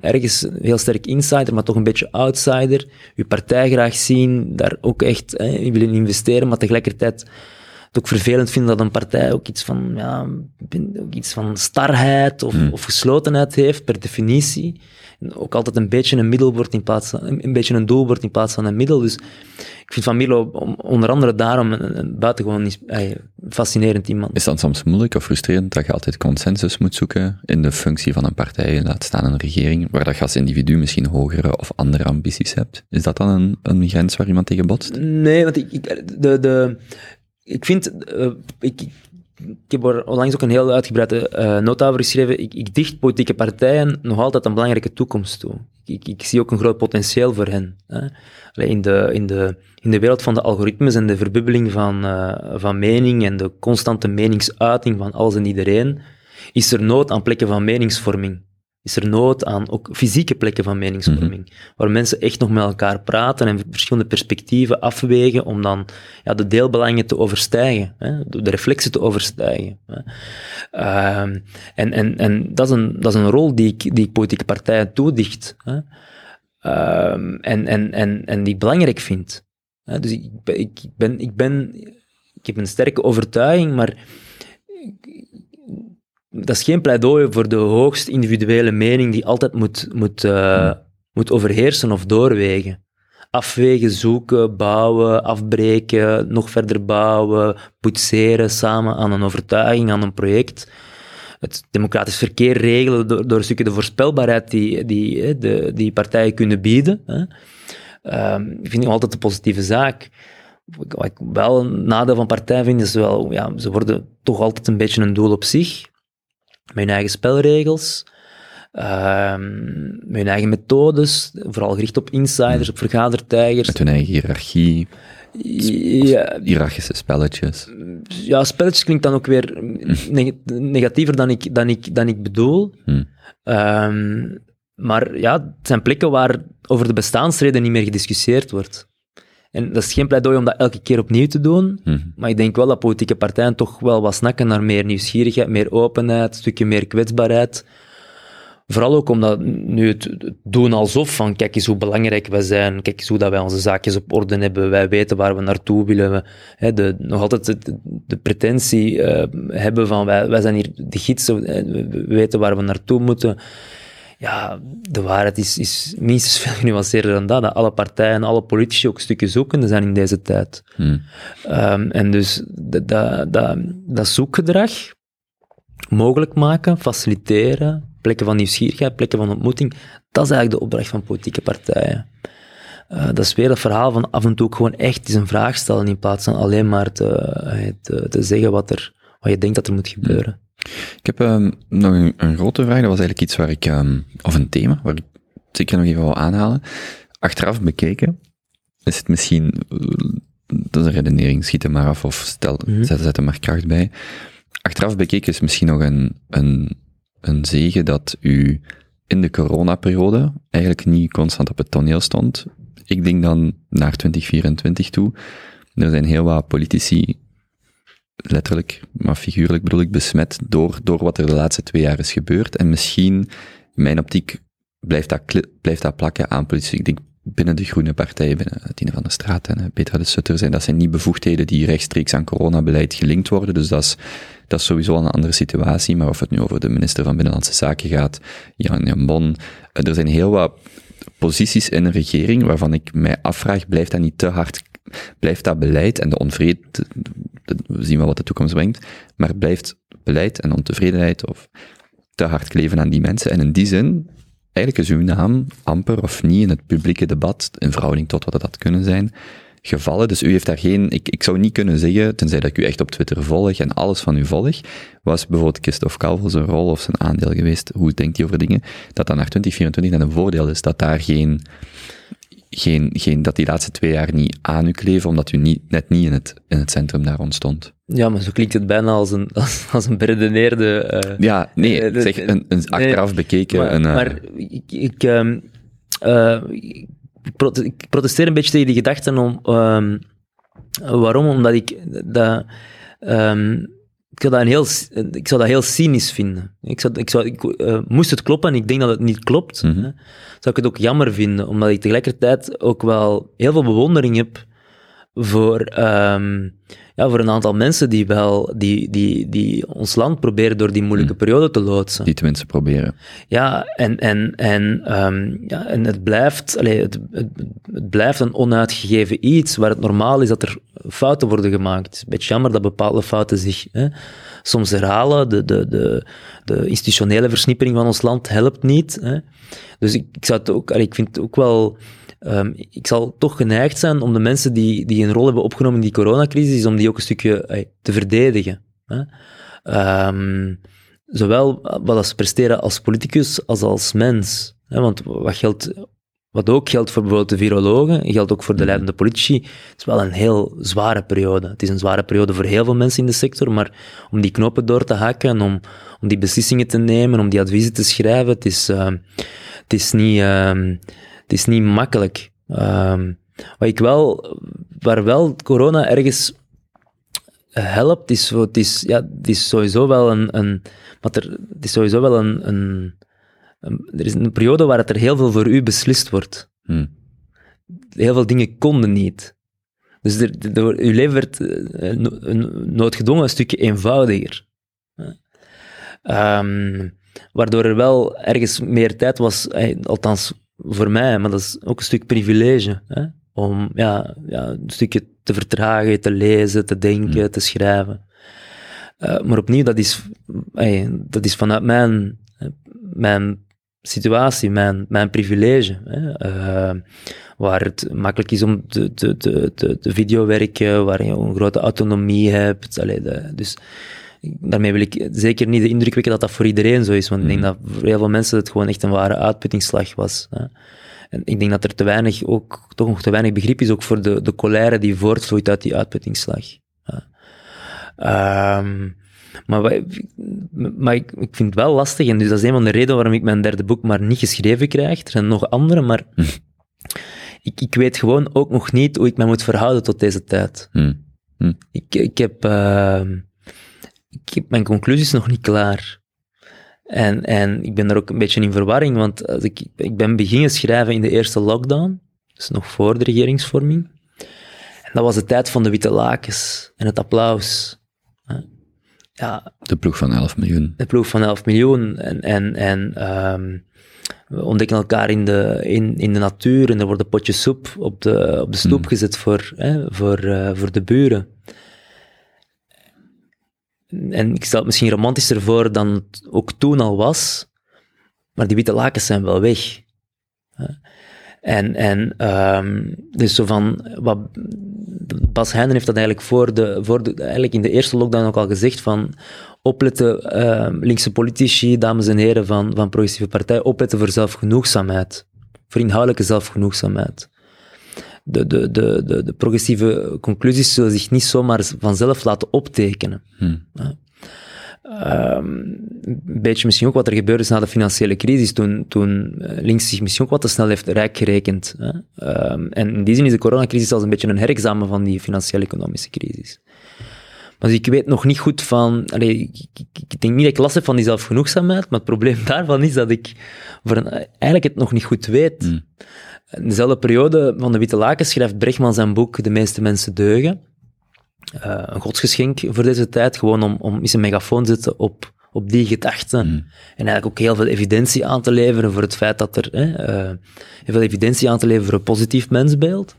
ergens heel sterk insider, maar toch een beetje outsider. Je partij graag zien, daar ook echt hè, willen investeren, maar tegelijkertijd het ook vervelend vinden dat een partij ook iets van, ja, ook iets van starheid of, of geslotenheid heeft, per definitie. Ook altijd een beetje een middel wordt in plaats van, een, beetje een doel wordt in plaats van een middel. Dus ik vind Van Mierlo om- onder andere daarom een, een buitengewoon is- fascinerend iemand. Is dat soms moeilijk of frustrerend dat je altijd consensus moet zoeken in de functie van een partij, laat staan een regering, waar dat je als individu misschien hogere of andere ambities hebt? Is dat dan een, een grens waar iemand tegen botst? Nee, want ik, ik, de, de, ik vind, eh, ik, ik, heb er onlangs ook een heel uitgebreide eh, nota over geschreven. Ik, ik dicht politieke partijen nog altijd een belangrijke toekomst toe. Ik, ik zie ook een groot potentieel voor hen. Hè. In, de, in, de, in de wereld van de algoritmes en de verbubbeling van, eh, van mening en de constante meningsuiting van alles en iedereen, is er nood aan plekken van meningsvorming. Is er nood aan ook fysieke plekken van meningsvorming, waar mensen echt nog met elkaar praten en verschillende perspectieven afwegen om dan ja, de deelbelangen te overstijgen, hè, de reflexen te overstijgen. Hè. Ehm, en en, en dat, is een, dat is een rol die ik, die ik politieke partijen toedicht. Hè. Ehm, en, en, en, en die ik belangrijk vind. Hè. Dus ik, ik, ben, ik, ben, ik heb een sterke overtuiging, maar dat is geen pleidooi voor de hoogst individuele mening die altijd moet, moet, eh, moet overheersen of doorwegen. Afwegen, zoeken, bouwen, afbreken, nog verder bouwen, boetseren samen aan een overtuiging, aan een project. Het democratisch verkeer regelen door, door een stukje de voorspelbaarheid die, die, hè, de, die partijen kunnen bieden. Hè. Ehm, vind ik altijd een positieve zaak. Wat ik wel een nadeel van partijen vind, is wel, ja, ze worden toch altijd een beetje een doel op zich met hun eigen spelregels, ehm, met hun eigen methodes, vooral gericht op insiders, op vergadertijgers. Met hun eigen hiërarchie, Ja, hiërarchische spelletjes. ja, spelletjes klinkt dan ook weer neg- negatiever dan ik, dan ik, dan ik bedoel. Hm. Ehm, maar ja, het zijn plekken waar over de bestaansreden niet meer gediscussieerd wordt. En dat is geen pleidooi om dat elke keer opnieuw te doen, Mhm. maar ik denk wel dat politieke partijen toch wel wat snakken naar meer nieuwsgierigheid, meer openheid, een stukje meer kwetsbaarheid. Vooral ook omdat nu het doen alsof van kijk eens hoe belangrijk wij zijn, kijk eens hoe dat wij onze zaakjes op orde hebben, wij weten waar we naartoe willen. We, hè, de, nog altijd de, de pretentie eh, hebben van wij, wij zijn hier de gidsen, eh, we weten waar we naartoe moeten. Ja, de waarheid is, is minstens veel genuanceerder dan dat. Dat alle partijen, alle politici ook een stukje zoekende zijn in deze tijd. Hm. Ehm, en dus dat, dat, dat, dat zoekgedrag mogelijk maken, faciliteren, plekken van nieuwsgierigheid, plekken van ontmoeting, dat is eigenlijk de opdracht van politieke partijen. eh, dat is weer dat verhaal van af en toe ook gewoon echt eens een vraag stellen in plaats van alleen maar te, eh, te, te zeggen wat, er, wat je denkt dat er moet gebeuren. Ik heb ehm, nog een, een grote vraag. Dat was eigenlijk iets waar ik, ehm, of een thema, waar ik zeker nog even wil aanhalen. Achteraf bekeken, is het misschien, eh, dat is een redenering, schiet er maar af of stel, Mhm. zet, zet er maar kracht bij. Achteraf bekeken is misschien nog een, een, een zegen dat u in de coronaperiode eigenlijk niet constant op het toneel stond. Ik denk dan naar 2024 toe. Er zijn heel wat politici letterlijk, maar figuurlijk bedoel ik, besmet door, door wat er de laatste twee jaar is gebeurd. En misschien, mijn optiek, blijft dat, blijft dat plakken aan politici. Ik denk binnen de groene partijen, binnen Tine van der Straat en eh, Petra de Sutter, zijn, dat zijn niet bevoegdheden die rechtstreeks aan coronabeleid gelinkt worden. Dus dat is, dat is sowieso een andere situatie. Maar of het nu over de minister van Binnenlandse Zaken gaat, Jan Jan Bon, eh, er zijn heel wat posities in een regering waarvan ik mij afvraag, blijft dat niet te hard, blijft dat beleid en de onvrede, de- de- we zien wel wat de toekomst brengt, maar blijft beleid en ontevredenheid of te hard kleven aan die mensen. En in die zin, eigenlijk is uw naam amper of niet in het publieke debat, in verhouding tot wat het had kunnen zijn, gevallen. Dus u heeft daar geen, ik, ik zou niet kunnen zeggen, tenzij dat ik u echt op Twitter volg en alles van u volg, was bijvoorbeeld Christophe Calvo zijn rol of zijn aandeel geweest, hoe denkt hij over dingen, dat dat naar 2024 net een voordeel is, dat daar geen, geen, geen, dat die laatste twee jaar niet aan u kleven, omdat u niet, net niet in het, in het centrum daar rond stond. Ja, maar zo klinkt het bijna als een, als, als een beredeneerde... eh, Ja, nee, Eh, zeg, een, een achteraf bekeken, maar, een, eh, maar ik, ik, ehm, eh, ik ik protesteer een beetje tegen die gedachten om... ehm, waarom? Omdat ik dat... ehm, ik zou dat, een heel, ik zou dat heel cynisch vinden. Ik zou, ik zou, ik, eh, moest het kloppen en ik denk dat het niet klopt, Mhm. hè, zou ik het ook jammer vinden, omdat ik tegelijkertijd ook wel heel veel bewondering heb voor, ehm, ja, voor een aantal mensen die, wel, die, die, die ons land proberen door die moeilijke periode te loodsen. die tenminste proberen. Ja, en, en, en, ehm, ja, en het, blijft, allee, het, het, het blijft een onuitgegeven iets waar het normaal is dat er fouten worden gemaakt. Het is een beetje jammer dat bepaalde fouten zich hè, soms herhalen. De, de, de, de institutionele versnippering van ons land helpt niet. Hè. Dus ik, ik, zou het ook, ik vind het ook wel... ehm, ik zal toch geneigd zijn om de mensen die, die een rol hebben opgenomen in die coronacrisis, om die ook een stukje te verdedigen. Hè. Ehm, zowel wat ze presteren als politicus als als mens. Hè, want wat, geldt, wat ook geldt voor bijvoorbeeld de virologen, geldt ook voor de leidende politici, het is wel een heel zware periode. Het is een zware periode voor heel veel mensen in de sector, maar om die knopen door te hakken, om, om die beslissingen te nemen, om die adviezen te schrijven, het is, ehm, het is, niet, het is niet makkelijk. Ehm, wat ik wel, waar wel corona ergens helpt, is, het is, ja, het is sowieso wel een, een wat er, het is sowieso wel een, een, een- er is een periode waar het er heel veel voor u beslist wordt. Hm. Heel veel dingen konden niet. Dus er, er- uw leven werd eh, noodgedwongen een stukje eenvoudiger. Ehm, waardoor er wel ergens meer tijd was, eh, althans voor mij, maar dat is ook een stuk privilege, hè, om ja, ja, een stukje te vertragen, te lezen, te denken, te schrijven. Eh, maar opnieuw, dat is, dat is vanuit mijn, mijn situatie, mijn, mijn privilege. Hè, eh, waar het makkelijk is om te, te, te, te, te videowerken, waar je een grote autonomie hebt. Allee, de, dus daarmee wil ik zeker niet de indruk wekken dat dat voor iedereen zo is, want ik denk dat voor heel veel mensen het gewoon echt een ware uitputtingsslag was. Hè. En ik denk dat er te weinig, ook, toch nog te weinig begrip is ook voor de, de colère die voortvloeit uit die uitputtingsslag. Ja. Ehm, maar ik, ik vind het wel lastig, en dus dat is een van de redenen waarom ik mijn derde boek maar niet geschreven krijg. Er zijn nog andere, maar ik, ik weet gewoon ook nog niet hoe ik me moet verhouden tot deze tijd. Hm. Ik, ik, heb, ehm, ik heb mijn conclusies nog niet klaar. En, en ik ben er ook een beetje in verwarring, want als ik, ik ben beginnen schrijven in de eerste lockdown, dus nog voor de regeringsvorming. En dat was de tijd van de witte lakens en het applaus. Ja, De ploeg van 11 miljoen. de ploeg van 11 miljoen. En, en, en ehm, we ontdekken elkaar in de, in, in de natuur en er worden potjes soep op de, op de stoep Mm. gezet voor, hè, voor, eh, voor de buren. En ik stel het misschien romantischer voor dan het ook toen al was, maar die witte lakens zijn wel weg. En, en ehm, dus zo van, wat, Bas Heijnen heeft dat eigenlijk, voor de, voor de, eigenlijk in de eerste lockdown ook al gezegd van opletten, ehm, linkse politici, dames en heren van, van progressieve partij, opletten voor zelfgenoegzaamheid. Voor inhoudelijke zelfgenoegzaamheid. De, de, de, de, de progressieve conclusies zullen zich niet zomaar vanzelf laten optekenen. Hm. Ja. Ehm, een beetje misschien ook wat er gebeurd is na de financiële crisis, toen, toen eh, links zich misschien ook wat te snel heeft rijk gerekend. Hè? Ehm, en in die zin is de coronacrisis als een beetje een herexamen van die financiële economische crisis. Maar dus ik weet nog niet goed van... Allee, ik, ik, ik denk niet dat ik last heb van die zelfgenoegzaamheid, maar het probleem daarvan is dat ik voor een, eigenlijk het nog niet goed weet. Hm. In dezelfde periode van de Witte Laken schrijft Brechtman zijn boek De meeste mensen deugen. Eh, een godsgeschenk voor deze tijd, gewoon om, om eens een megafoon te zetten op, op die gedachten. Hm. En eigenlijk ook heel veel evidentie aan te leveren voor het feit dat er... Hè, eh, heel veel evidentie aan te leveren voor een positief mensbeeld.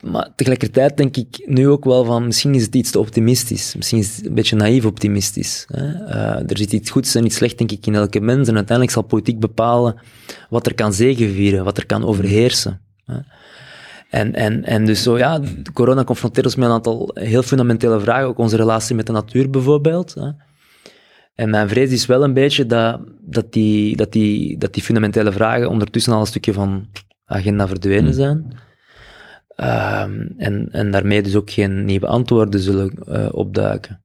Maar tegelijkertijd denk ik nu ook wel van, misschien is het iets te optimistisch. Misschien is het een beetje naïef optimistisch. Hè? Eh, er zit iets goeds en iets slechts, denk ik, in elke mens. En uiteindelijk zal politiek bepalen wat er kan zegenvieren, wat er kan overheersen. Hè? En, en, en dus zo, ja, corona confronteert ons met een aantal heel fundamentele vragen, ook onze relatie met de natuur bijvoorbeeld. Hè? En mijn vrees is wel een beetje dat, dat, die, dat, die, dat die fundamentele vragen ondertussen al een stukje van agenda verdwenen zijn. Ehm, en, en daarmee dus ook geen nieuwe antwoorden zullen eh, opduiken.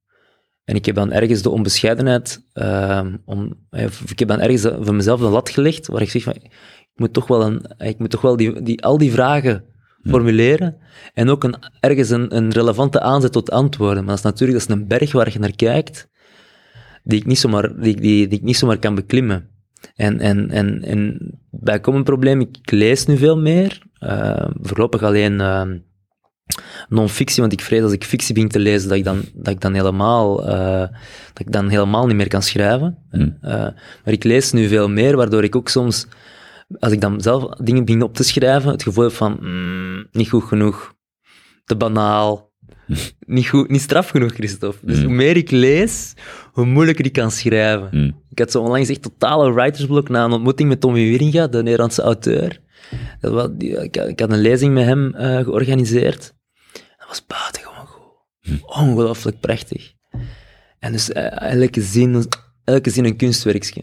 En ik heb dan ergens de onbescheidenheid, ehm, om, eh, ik heb dan ergens voor mezelf een lat gelegd, waar ik zeg van, ik moet toch wel, een, ik moet toch wel die, die, al die vragen formuleren en ook een, ergens een, een relevante aanzet tot antwoorden. Maar dat is natuurlijk dat is een berg waar je naar kijkt, die ik niet zomaar, die, die, die ik niet zomaar kan beklimmen. En, en, en, en bijkomend probleem, ik lees nu veel meer, uh, voorlopig alleen uh, non-fictie, want ik vrees als ik fictie begin te lezen, dat ik dan, dat ik dan, helemaal, uh, dat ik dan helemaal niet meer kan schrijven. Hmm. maar ik lees nu veel meer, waardoor ik ook soms, als ik dan zelf dingen begin op te schrijven, het gevoel heb van, mm, niet goed genoeg, te banaal, niet, goed, niet straf genoeg, Christophe. Dus Mm. hoe meer ik lees, hoe moeilijker ik kan schrijven. Ik had zo onlangs echt totale writersblok na een ontmoeting met Tommy Wieringa, de Nederlandse auteur. Dat ik, had- een lezing met hem eh, georganiseerd. Dat was buitengewoon goed. Ongelooflijk prachtig. En dus eh, elke, zin, elke zin een kunstwerkje.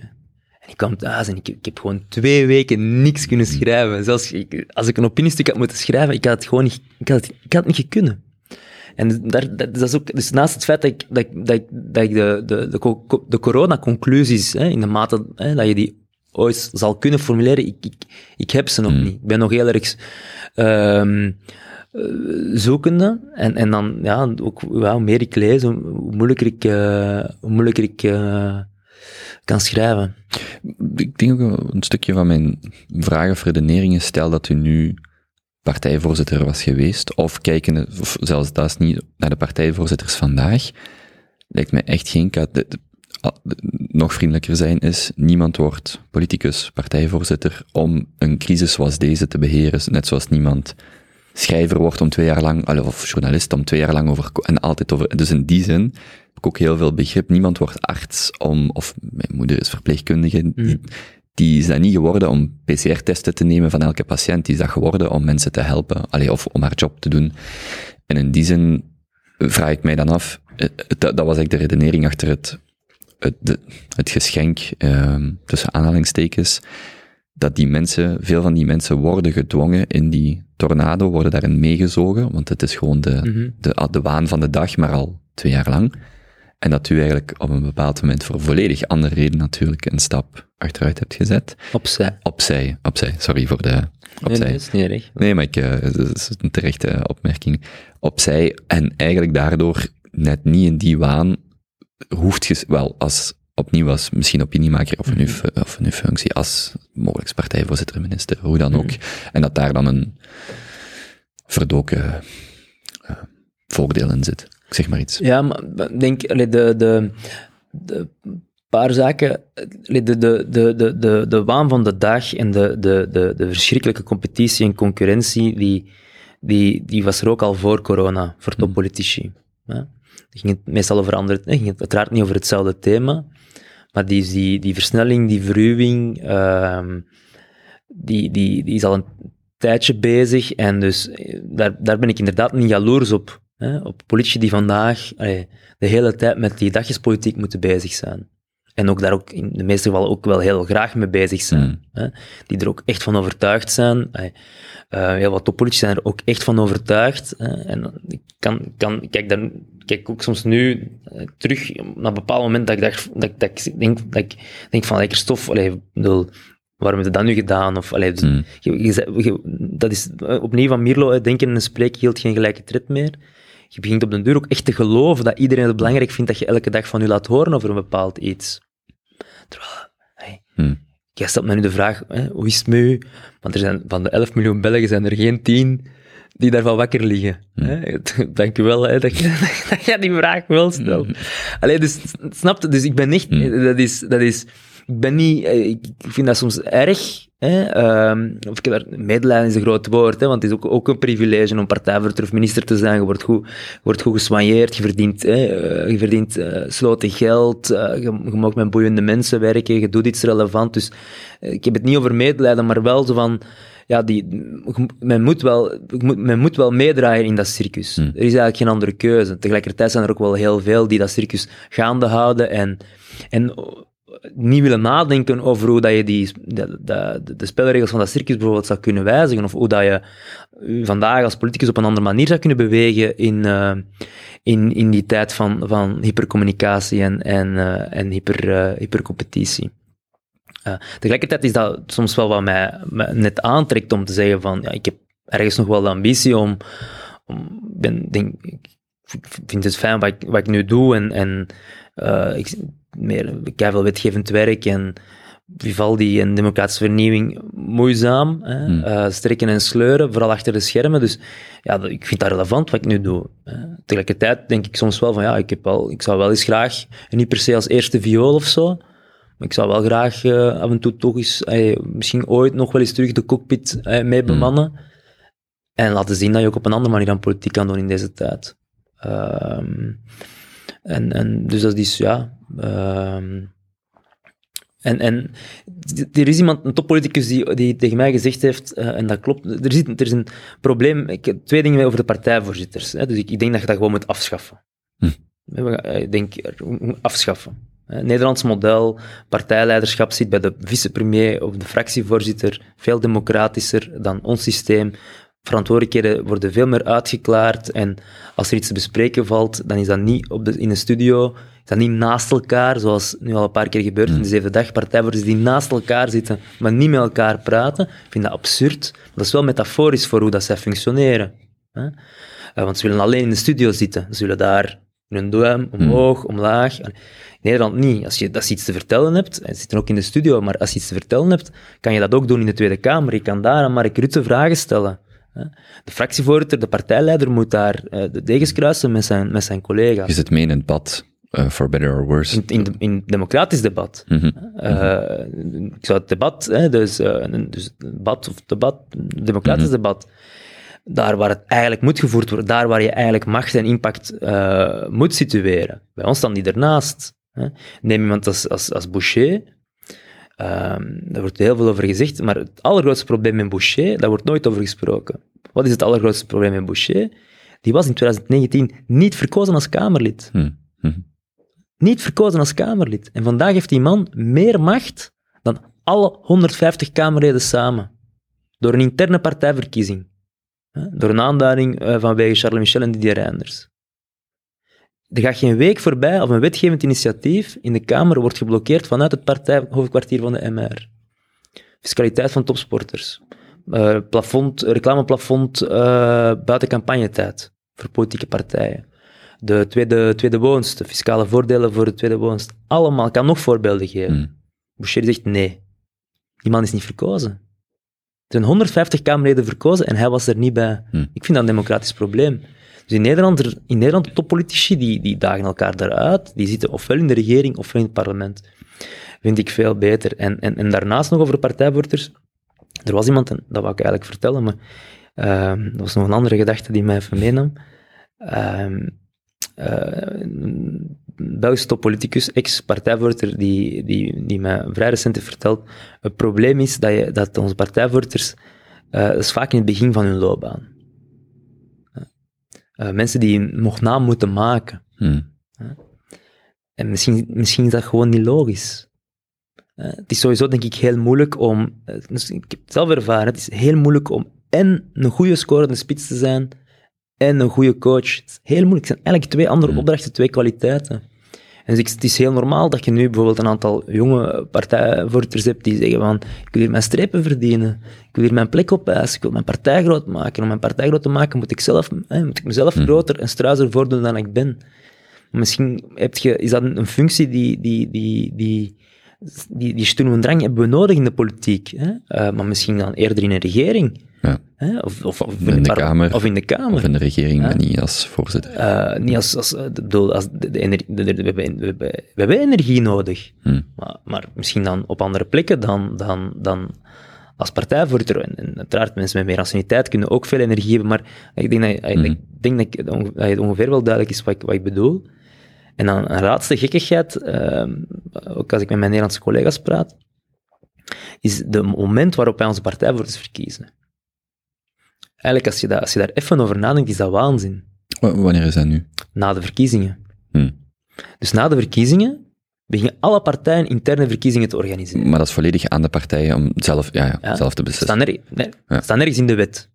En ik kwam thuis en ik, ik heb gewoon twee weken niks kunnen schrijven. Zelfs als ik een opiniestuk had moeten schrijven, ik had het gewoon niet, ik had niet gekund. En daar, dat, dat is ook, dus naast het feit dat ik, dat, dat, dat ik de, de, de, de corona-conclusies, hè, in de mate hè, dat je die ooit zal kunnen formuleren, ik, ik, ik heb ze nog Mm. niet. Ik ben nog heel erg ehm, eh, zoekende. En, en dan, ja, ook, ja, hoe meer ik lees, hoe, hoe moeilijker ik, eh, hoe moeilijker ik eh, kan schrijven. Ik denk ook een stukje van mijn vraag of redeneringen, stel dat u nu partijvoorzitter was geweest, of kijken, of zelfs dat is niet naar de partijvoorzitters vandaag, lijkt mij echt geen ka- de- de- a- de- nog vriendelijker zijn is, niemand wordt politicus, partijvoorzitter, om een crisis zoals deze te beheren, net zoals niemand schrijver wordt om twee jaar lang, of journalist om twee jaar lang over, en altijd over, dus in die zin heb ik ook heel veel begrip. Niemand wordt arts om, of mijn moeder is verpleegkundige, die is dat niet geworden om PCR-testen te nemen van elke patiënt, die is dat geworden om mensen te helpen, allee, of om haar job te doen. En in die zin vraag ik mij dan af, eh, dat, dat was eigenlijk de redenering achter het, het, de- het geschenk, ehm, tussen aanhalingstekens, dat die mensen, veel van die mensen worden gedwongen in die tornado, worden daarin meegezogen, want het is gewoon de, Mhm. de, de waan van de dag, maar al twee jaar lang. En dat u eigenlijk op een bepaald moment voor volledig andere reden natuurlijk een stap achteruit hebt gezet. Opzij. Opzij, opzij, sorry voor de opzij. nee, dat is niet erg. Nee, maar ik, eh, dat is een terechte opmerking. Opzij, en eigenlijk daardoor net niet in die waan hoeft je, wel, als opnieuw als misschien opiniemaker of een, uw, fu- of een functie als mogelijk partijvoorzitter, minister, hoe dan ook. En dat daar dan een verdoken eh, voordeel in zit. Ik zeg maar iets. Ja, maar ik denk, de, de, de paar zaken, de, de, de, de, de, de waan van de dag en de, de, de, de verschrikkelijke competitie en concurrentie, die, die, die was er ook al voor corona, voor toppolitici. hè. Het ging het meestal over andere, het ging het uiteraard niet over hetzelfde thema, maar die, die, die versnelling, die verruwing, ehm, die, die, die is al een tijdje bezig en dus eh, daar, daar ben ik inderdaad niet jaloers op. Hè? Op politici die vandaag allee, de hele tijd met die dagjespolitiek moeten bezig zijn. En ook daar ook in de meeste gevallen ook wel heel graag mee bezig zijn. Mm. Hè? Die er ook echt van overtuigd zijn. Allee, eh, heel wat toppolitici zijn er ook echt van overtuigd. Hè? En ik kan, kan, kijk, dan, kijk ook soms nu eh, terug naar een bepaald moment dat ik, dacht, dat, dat ik denk, dat ik denk van, lekker stof, allee, bedoel, waarom heb je dat nu gedaan? Of, allee, dus, Mm. je, je zei- je- dat is eh, opnieuw van Mierlo, hè, denken en spreken hield geen gelijke tred meer. Je begint op den duur ook echt te geloven dat iedereen het belangrijk vindt dat je elke dag van je laat horen over een bepaald iets. Terwijl, hey, Hmm. jij stelt me nu de vraag, hè, hoe is het met u? Want er zijn, van de 11 miljoen Belgen zijn er geen 10 die daarvan wakker liggen. Hè? Dank u wel hè, dat, je, dat je die vraag wel stelt. Allee, dus, snap je? Dus ik ben echt, dat is, dat is, ik ben niet, eh, ik vind dat soms erg, hè, ehm, of ik heb daar, medelijden is een groot woord, hè, want het is ook, ook een privilege om partijvoorzitter of minister te zijn. Je wordt goed, je wordt goed geswanjeerd, je verdient, hè, eh, je verdient eh, sloten geld, je, je mag met boeiende mensen werken, je doet iets relevant. Dus ik heb het niet over medelijden, maar wel zo van, ja, die, men, moet wel, men moet wel meedraaien in dat circus. Er is eigenlijk geen andere keuze. Tegelijkertijd zijn er ook wel heel veel die dat circus gaande houden en, en niet willen nadenken over hoe dat je die, de, de, de spelregels van dat circus bijvoorbeeld zou kunnen wijzigen, of hoe dat je vandaag als politicus op een andere manier zou kunnen bewegen in, eh, in, in die tijd van, van hypercommunicatie en, en, eh, en hyper, eh, hypercompetitie. Tegelijkertijd is dat soms wel wat mij, net aantrekt om te zeggen van, ja, ik heb ergens nog wel de ambitie om, om ben, denk, vind het fijn wat ik, wat ik nu doe en, en eh, ik, meer, veel wetgevend werk en Vivaldi en democratische vernieuwing moeizaam, hè, Hmm. eh, strekken en sleuren, vooral achter de schermen. Dus ja, ik vind dat relevant wat ik nu doe. Hè. Tegelijkertijd denk ik soms wel van ja, ik, heb wel, ik zou wel eens graag, en niet per se als eerste viool of zo, maar ik zou wel graag eh, af en toe toch eens, misschien ooit nog wel eens terug de cockpit eh, mee bemannen. En laten zien dat je ook op een andere manier aan politiek kan doen in deze tijd. Ehm, en, en dus dat is, ja... ehm, en, en er is iemand, een toppoliticus, die, die tegen mij gezegd heeft, eh, en dat klopt, er, zit, er is een probleem, ik heb twee dingen over de partijvoorzitters. Hè, dus ik, ik denk dat je dat gewoon moet afschaffen. Hm. Ik denk, afschaffen. Hè, Nederlands model, partijleiderschap zit bij de vicepremier of de fractievoorzitter, veel democratischer dan ons systeem. Verantwoordelijkheden worden veel meer uitgeklaard en als er iets te bespreken valt, dan is dat niet op de, in een studio, is dat niet naast elkaar, zoals nu al een paar keer gebeurt in de zeven dag die naast elkaar zitten, maar niet met elkaar praten. Ik vind dat absurd. Maar dat is wel metaforisch voor hoe dat zij functioneren. Hè? Eh, want ze willen alleen in de studio zitten. Ze willen daar hun duim omhoog, omlaag. In Nederland niet. Als je, als je iets te vertellen hebt, en ze zitten ook in de studio, maar als je iets te vertellen hebt, kan je dat ook doen in de Tweede Kamer. Je kan daar aan Mark Rutte vragen stellen. De fractievoorzitter, de partijleider moet daar eh, de degens kruisen met zijn, met zijn collega's. Je zit mee in het bad, eh, for better or worse. In, in, de- in het democratisch debat. Mhm. Eh, ik zou het debat, hè, dus, dus het debat of debat, democratisch debat, daar waar het eigenlijk moet gevoerd worden, daar waar je eigenlijk macht en impact moet situeren. Bij ons staan die ernaast. Hè. Neem iemand als, als, als Boucher, ehm, daar wordt heel veel over gezegd, maar het allergrootste probleem met Boucher, daar wordt nooit over gesproken. Wat is het allergrootste probleem met Boucher? Die was in 2019 niet verkozen als Kamerlid Hm. Hm. niet verkozen als Kamerlid. En vandaag heeft die man meer macht dan alle 150 Kamerleden samen. Door een interne partijverkiezing. Door een aanduiding eh, vanwege Charles Michel en Didier Reinders. Er gaat geen week voorbij of een wetgevend initiatief in de Kamer wordt geblokkeerd vanuit het partijhoofdkwartier van de MR. Fiscaliteit van topsporters. Eh, plafond, reclameplafond eh, buiten campagnetijd voor politieke partijen de tweede, tweede woonst, de fiscale voordelen voor de tweede woonst. Allemaal, ik kan nog voorbeelden geven. Hm. Boucher zegt nee. Die man is niet verkozen. Er zijn 150 Kamerleden verkozen en hij was er niet bij. Hm. Ik vind dat een democratisch probleem. Dus in Nederland, er- in Nederland de toppolitici, die, die dagen elkaar daaruit. Die zitten ofwel in de regering ofwel in het parlement. Vind ik veel beter. En, en, en daarnaast nog over partijvoorzitters. Er was iemand, dat wou ik eigenlijk vertellen, maar ehm, dat was nog een andere gedachte die mij even meenam. Ehm, eh, Belgische toppoliticus, ex-partijvoorzitter, die, die, die mij vrij recent heeft verteld, het probleem is dat, je, dat onze partijvoorzitters, eh, dat is vaak in het begin van hun loopbaan. Eh, mensen die nog naam moeten maken. Hmm. En misschien, misschien is dat gewoon niet logisch. Het is sowieso, denk ik, heel moeilijk om... eh, dus ik heb het zelf ervaren, het is heel moeilijk om en een goede scorende spits te zijn en een goede coach. Het is heel moeilijk. Het zijn eigenlijk twee andere Hmm. opdrachten, twee kwaliteiten. En dus het is heel normaal dat je nu bijvoorbeeld een aantal jonge partijvoorzitters hebt die zeggen van ik wil hier mijn strepen verdienen, ik wil hier mijn plek opeisen, ik wil mijn partij groot maken. Om mijn partij groot te maken moet ik, zelf, hè, moet ik mezelf Hmm. groter en struizer voordoen dan ik ben. Misschien heb je, is dat een functie die, die, die, die, die, die sturm en drang hebben we nodig in de politiek. Hè? Eh, maar misschien dan eerder in een regering. Ja. Hè? Of, of, of in de Kamer. Of in de Kamer. Of in de regering, Ja. maar niet als voorzitter. Eh, niet als, als, eh, bedoel, als de, de energie, de- we, hebben, we, hebben, we hebben energie nodig. Hmm. Maar, maar misschien dan op andere plekken dan, dan, dan als partijvoorzitter. En, en uiteraard, mensen met meer anciëniteit kunnen ook veel energie hebben, maar ik denk dat, je- ik denk dat, ik- dat het ongeveer wel duidelijk is wat ik, wat ik bedoel. En dan een laatste gekkigheid, ehm, ook als ik met mijn Nederlandse collega's praat, is het moment waarop wij onze partijvoorzitters verkiezen. Eigenlijk, als je, dat, als je daar even over nadenkt, is dat waanzin. W- wanneer is dat nu? Na de verkiezingen. Hmm. Dus na de verkiezingen beginnen alle partijen interne verkiezingen te organiseren. Maar dat is volledig aan de partijen om zelf, ja, ja, Ja. zelf te beslissen. staat, nerg- nee, Ja. het staat nergens in de wet.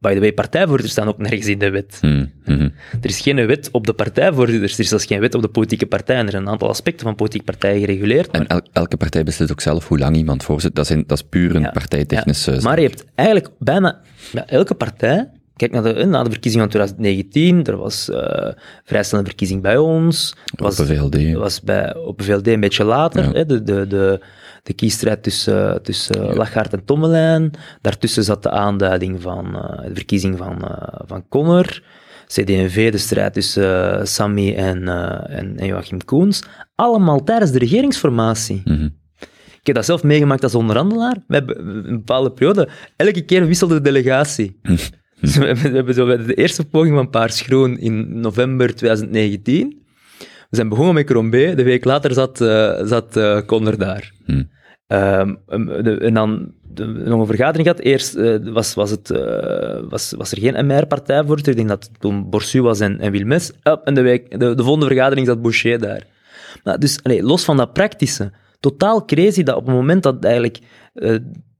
By the way, partijvoorzitters staan ook nergens in de wet. Hmm, mhm. Er is geen wet op de partijvoorzitters, er is zelfs geen wet op de politieke partijen. Er zijn een aantal aspecten van politieke partijen gereguleerd. En el- elke partij beslist ook zelf hoe lang iemand voorzit. Dat is, een- dat is puur een Ja. partijtechnische... Ja, maar je hebt eigenlijk bijna ja, elke partij. Kijk naar de, eh, na de verkiezing van 2019, er was eh vrij snel een verkiezing bij ons. Was, Op de VLD. was bij, op de VLD een beetje later, hè, de, de, de, de kiesstrijd tussen, tussen Lachaert en Tommelijn. Daartussen zat de aanduiding van eh, de verkiezing van, eh van Connor. CD&V, de strijd tussen eh, Sammy en, en, en Joachim Koens. Allemaal tijdens de regeringsformatie. Mhm. Ik heb dat zelf meegemaakt als onderhandelaar. We hebben een bepaalde periode, elke keer wisselde de delegatie. Dus we, hebben, we hebben zo bij de eerste poging van Paars Groen in november 2019. We zijn begonnen met Crombé, de week later zat, eh zat eh Connor daar. Hm. Ehm, de- en dan de, nog een vergadering gehad. Eerst eh, was, was, het, was, was er geen MR-partijvoorzitter. Ik denk dat het toen Borsu was en, en Wilmes. Up, en de, week, de, de volgende vergadering zat Boucher daar. Maar dus, los van dat praktische, totaal crazy dat op het moment dat eigenlijk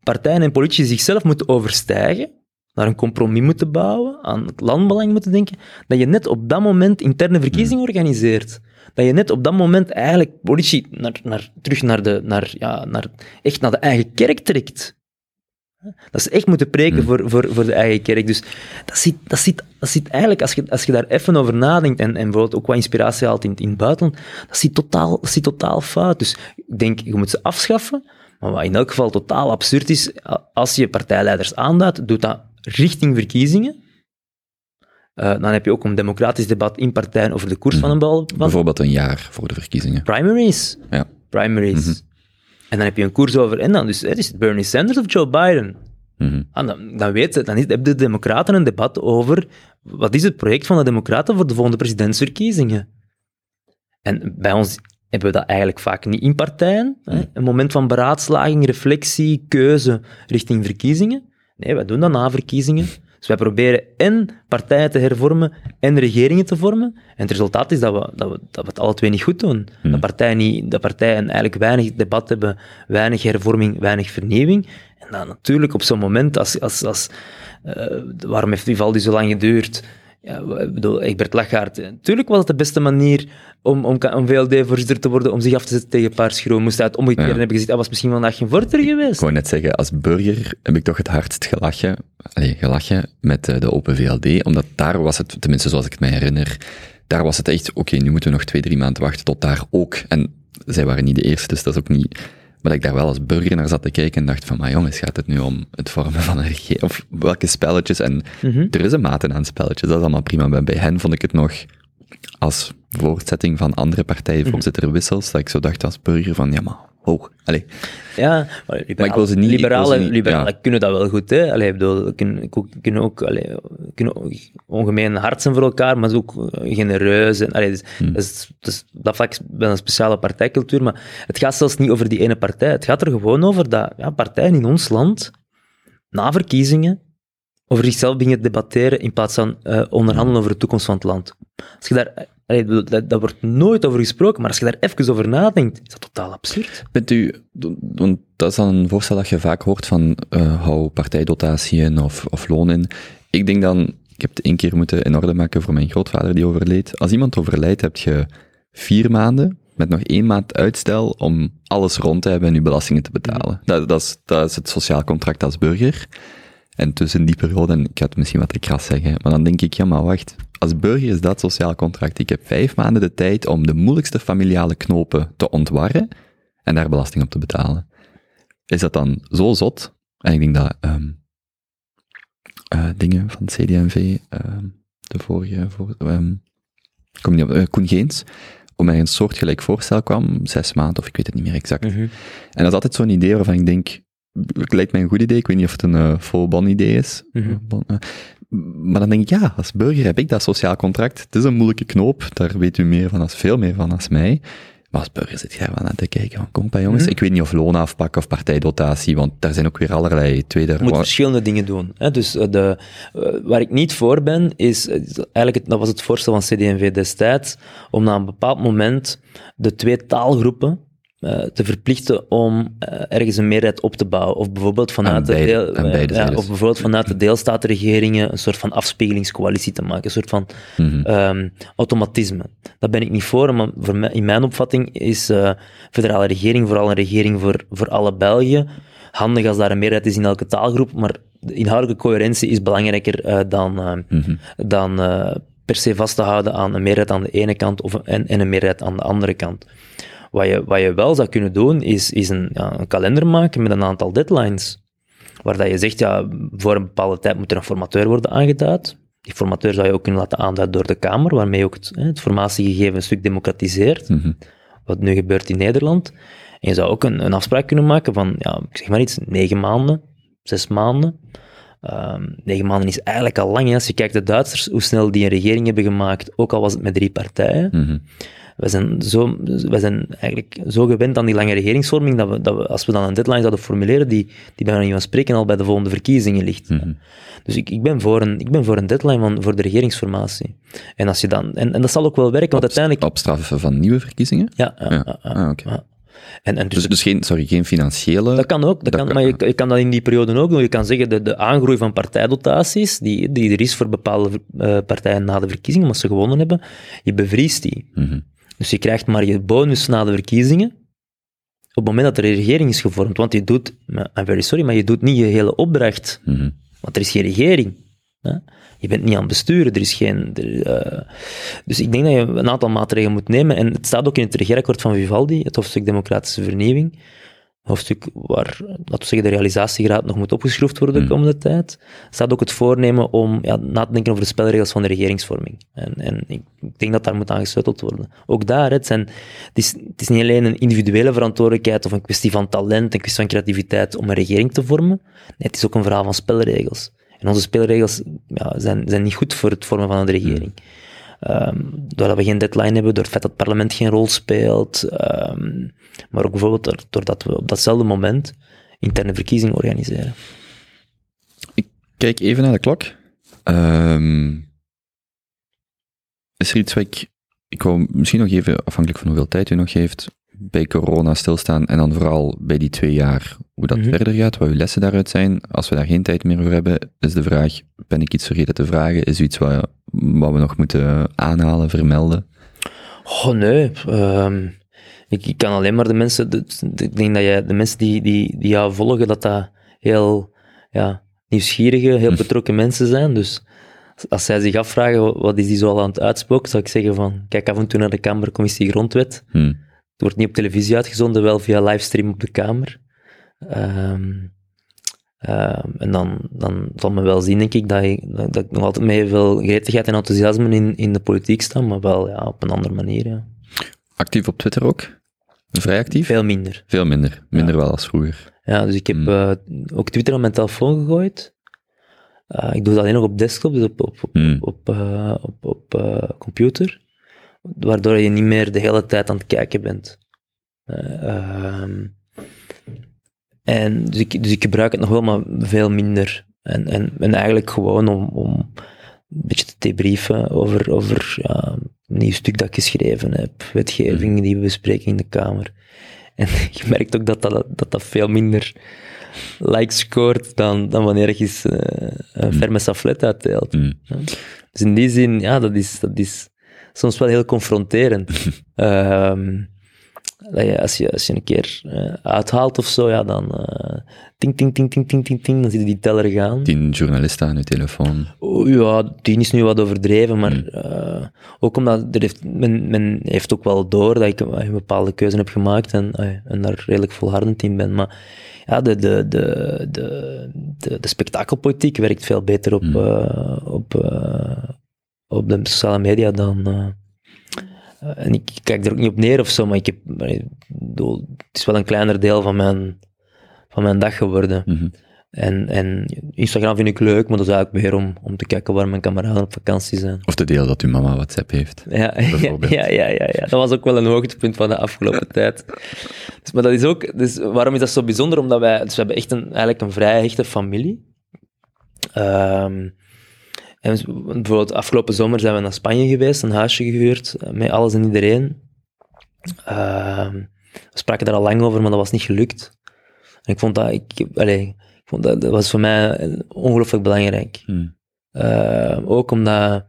partijen en politici zichzelf moeten overstijgen, naar een compromis moeten bouwen, aan het landbelang moeten denken, dat je net op dat moment interne verkiezingen organiseert. Dat je net op dat moment eigenlijk politici naar, naar, terug naar de, naar, ja, naar, echt naar de eigen kerk trekt. Dat ze echt moeten preken Hmm. voor, voor, voor de eigen kerk. Dus dat zit, dat zit, dat zit eigenlijk, als je, als je daar even over nadenkt en, en bijvoorbeeld ook wat inspiratie haalt in, in het buitenland, dat zit, totaal, dat zit totaal fout. Dus ik denk, je moet ze afschaffen. Maar wat in elk geval totaal absurd is, als je partijleiders aanduidt, doe dat richting verkiezingen. Eh, dan heb je ook een democratisch debat in partijen over de koers van een bal. Bijvoorbeeld een jaar voor de verkiezingen. primaries. Ja. Primaries. Mhm. En dan heb je een koers over, en dan dus, is het Bernie Sanders of Joe Biden. Mhm. Ah, dan, dan, weet je, dan is, hebben de Democraten een debat over wat is het project van de Democraten voor de volgende presidentsverkiezingen. En bij ons hebben we dat eigenlijk vaak niet in partijen. Hè? Een moment van beraadslaging, reflectie, keuze richting verkiezingen. Nee, wij doen dat na verkiezingen. Dus wij proberen en partijen te hervormen en regeringen te vormen. En het resultaat is dat we, dat we, dat we het alle twee niet goed doen. Dat, partijen niet, dat partijen eigenlijk weinig debat hebben, weinig hervorming, weinig vernieuwing. En dan natuurlijk op zo'n moment, als, als, als, eh, waarom heeft Vivaldi zo lang geduurd? Ja, ik bedoel, Egbert Lachaert. Natuurlijk was het de beste manier om, om, om VLD-voorzitter te worden, om zich af te zetten tegen Paars Groen. Moest hij het omgekeerd Ja. hebben gezegd, hij was misschien vandaag geen voorzitter geweest. Ik wou net zeggen, als burger heb ik toch het hardst gelachen, gelachen met eh, de Open VLD, omdat daar was het, tenminste zoals ik het me herinner, daar was het echt, oké, nu moeten we nog twee, drie maanden wachten tot daar ook. En zij waren niet de eerste, dus dat is ook niet... Maar dat ik daar wel als burger naar zat te kijken en dacht van, maar jongens, gaat het nu om het vormen van een regering? Of welke spelletjes? En Mhm. er is een mate aan spelletjes, dat is allemaal prima. Maar bij hen vond ik het nog als voortzetting van andere partijen, voorzitterwissels, dat ik zo dacht als burger van, ja maar, hoog. Allee, Ja, maar liberaal- ik wil ze niet- ik wil liberalen, ze niet- liberalen ja. kunnen dat wel goed. Hè? Allee, ik bedoel, kunnen, kunnen ook allee, kunnen ongemeen hard zijn voor elkaar, maar ze ook eh, genereus. En, allee, dus, Hmm. dus, dus dat vlak is wel een speciale partijcultuur, maar het gaat zelfs niet over die ene partij. Het gaat er gewoon over dat ja, partijen in ons land, na verkiezingen, over zichzelf beginnen debatteren in plaats van eh, onderhandelen over de toekomst van het land. Als je daar, dat, wordt nooit over gesproken, maar als je daar even over nadenkt, is dat totaal absurd. Bent u, want dat is dan een voorstel dat je vaak hoort van eh hou partijdotatie of, of loon in. Ik denk dan, ik heb het één keer moeten in orde maken voor mijn grootvader die overleed. Als iemand overlijdt, heb je vier maanden met nog één maand uitstel om alles rond te hebben en je belastingen te betalen. Dat, dat is het sociaal contract als burger. En tussen die periode, en ik ga het misschien wat te kras zeggen, maar dan denk ik, ja maar wacht, als burger is dat sociaal contract. Ik heb vijf maanden de tijd om de moeilijkste familiale knopen te ontwarren en daar belasting op te betalen. Is dat dan zo zot? En ik denk dat ehm eh, dingen van het CD&V, ehm, de vorige, voor, kom niet op, eh, Koen Geens, om mij een soortgelijk voorstel kwam, zes maanden, of ik weet het niet meer exact. En dat is altijd zo'n idee waarvan ik denk, het lijkt mij een goed idee, ik weet niet of het een full bon idee is, Mhm. Bon, eh, maar dan denk ik, ja, als burger heb ik dat sociaal contract. Het is een moeilijke knoop, daar weet u meer van als, veel meer van als mij. Maar als burger zit jij wel aan te kijken, van, kom bij jongens, Mhm. ik weet niet of loonafpak of partijdotatie, want daar zijn ook weer allerlei tweede... Je moet verschillende dingen doen. Hè? Dus eh, de, waar ik niet voor ben, is, is eigenlijk, het, dat was het voorstel van CD&V destijds, om na een bepaald moment de twee taalgroepen eh, te verplichten om eh, ergens een meerderheid op te bouwen. Of bijvoorbeeld vanuit, Aan de, beide- deel- eh, beide ja, of bijvoorbeeld vanuit de deelstatenregeringen een soort van afspiegelingscoalitie te maken. Een soort van Mhm. ehm, automatisme. Daar ben ik niet voor, maar voor mij, in mijn opvatting is eh federale regering vooral een regering voor, voor alle België. Handig als daar een meerderheid is in elke taalgroep, maar de inhoudelijke coherentie is belangrijker dan, Mhm. dan per se vast te houden aan een meerderheid aan de ene kant of, en, en een meerderheid aan de andere kant. Wat je, wat je wel zou kunnen doen, is, is een, ja, een kalender maken met een aantal deadlines. Waar dat je zegt, ja, voor een bepaalde tijd moet er een formateur worden aangeduid. Die formateur zou je ook kunnen laten aanduiden door de Kamer, waarmee je ook het, het formatiegegeven een stuk democratiseert, Mhm. wat nu gebeurt in Nederland. En je zou ook een, een afspraak kunnen maken van, ja, ik zeg maar iets, negen maanden, zes maanden. Ehm, negen maanden is eigenlijk al lang. Hè. Als je kijkt de Duitsers, hoe snel die een regering hebben gemaakt, ook al was het met drie partijen. Mhm. We zijn, zo, we zijn eigenlijk zo gewend aan die lange regeringsvorming dat we, dat we als we dan een deadline zouden formuleren, die, die bij niet van spreken al bij de volgende verkiezingen ligt. Mhm. Dus ik, ik, ben voor een, ik ben voor een deadline van, voor de regeringsformatie. En, als je dan, en, en dat zal ook wel werken, want uiteindelijk... Op van nieuwe verkiezingen? Ja, ja, Ja. ja, ja, Ah, oké. ja. En, en dus, Dus, dus geen, sorry, geen financiële... dat kan ook, dat dat kan, maar je, je kan dat in die periode ook doen. Je kan zeggen, de, de aangroei van partijdotaties, die, die er is voor bepaalde eh, partijen na de verkiezingen, omdat ze gewonnen hebben, je bevriest die. Mhm. Dus je krijgt maar je bonus na de verkiezingen op het moment dat er een regering is gevormd. Want je doet, I'm very sorry, maar je doet niet je hele opdracht. Mhm. Want er is geen regering. Hè? Je bent niet aan het besturen, er is geen... er, eh, dus ik denk dat je een aantal maatregelen moet nemen. En het staat ook in het regeerakkoord van Vivaldi, het hoofdstuk Democratische Vernieuwing. Hoofdstuk waar, laten we zeggen, de realisatiegraad nog moet opgeschroefd worden de Hmm. komende tijd. staat ook het voornemen om ja, na te denken over de spelregels van de regeringsvorming. En, en ik denk dat daar moet aan gesleuteld worden. Ook daar, het, zijn, het, is, het is niet alleen een individuele verantwoordelijkheid of een kwestie van talent, een kwestie van creativiteit om een regering te vormen. Nee, het is ook een verhaal van spelregels. En onze spelregels ja, zijn, zijn niet goed voor het vormen van een regering. Ehm, doordat we geen deadline hebben, door het feit dat het parlement geen rol speelt, ehm, maar ook bijvoorbeeld door- doordat we op datzelfde moment interne verkiezingen organiseren. Kijk even naar de klok. Ehm, is er iets wat ik... Ik wou misschien nog even, afhankelijk van hoeveel tijd u nog geeft, bij corona stilstaan en dan vooral bij die twee jaar, hoe dat Mhm. verder gaat, wat uw lessen daaruit zijn. Als we daar geen tijd meer voor hebben, is de vraag, ben ik iets vergeten te vragen? Is iets wat, wat we nog moeten aanhalen, vermelden? Oh nee, ehm, ik, ik kan alleen maar de mensen, de- de- ik denk dat jij, de mensen die, die, die jou volgen, dat dat heel ja, nieuwsgierige, heel betrokken mensen zijn. Dus als zij zich afvragen, wat- is die zo al aan het uitspoken, zou ik zeggen van, kijk af en toe naar de Kamercommissie Grondwet. Hm. Het wordt niet op televisie uitgezonden, wel via livestream op de Kamer. Ehm, ehm, en dan, dan zal men wel zien, denk ik, dat ik, dat ik nog altijd met veel gretigheid en enthousiasme in, in de politiek sta, maar wel ja, op een andere manier. Ja. Actief op Twitter ook? Vrij actief? Veel minder. Veel minder. Minder wel als vroeger. Ja, dus ik heb Hmm. eh, ook Twitter op mijn telefoon gegooid. Eh, ik doe dat alleen nog op desktop, dus op, op, op, Hmm. op, eh, op, op computer. Waardoor je niet meer de hele tijd aan het kijken bent. Ehm, en dus ik, dus ik gebruik het nog wel, maar veel minder. En, en, en eigenlijk gewoon om, om een beetje te debriefen over, over ja, een nieuw stuk dat ik geschreven heb, wetgeving die we bespreken in de Kamer. En je merkt ook dat dat, dat, dat veel minder likes scoort dan, dan wanneer je eens eh, een ferme saflet uitdeelt. Hmm. Dus in die zin, ja, dat is, dat is soms wel heel confronterend. Ehm, dat je, als, je, als je een keer eh, uithaalt of zo, ja, dan eh, ting, ting, ting, ting, ting, ting, ting, dan je die teller gaan. Tien journalisten aan je telefoon. Oh, ja, tien is nu wat overdreven, maar eh, ook omdat er heeft, men, men heeft ook wel door dat ik een, bepaalde keuze heb gemaakt en, en daar redelijk volhardend in ben. Maar ja, de, de, de, de, de, de spektakelpolitiek werkt veel beter op, eh, op, op de sociale media dan. Eh, en ik kijk er ook niet op neer of zo, maar ik heb, ik bedoel, het is wel een kleiner deel van mijn, van mijn dag geworden. Mhm. En, en Instagram vind ik leuk, maar dat is eigenlijk meer om, om te kijken waar mijn kameraden op vakantie zijn. Of de deel dat uw mama WhatsApp heeft. Ja, ja, Bijvoorbeeld. ja, ja, ja, ja. Dat was ook wel een hoogtepunt van de afgelopen tijd. Dus, maar dat is ook, dus waarom is dat zo bijzonder? Omdat wij, dus we hebben echt een, eigenlijk een vrij hechte familie. Ehm, en bijvoorbeeld afgelopen zomer zijn we naar Spanje geweest, een huisje gehuurd, eh, met alles en iedereen. Ehm, we spraken daar al lang over, maar dat was niet gelukt. En ik vond dat, ik, allee, ik vond dat, dat was voor mij eh, ongelooflijk belangrijk. Hmm. Eh, ook omdat,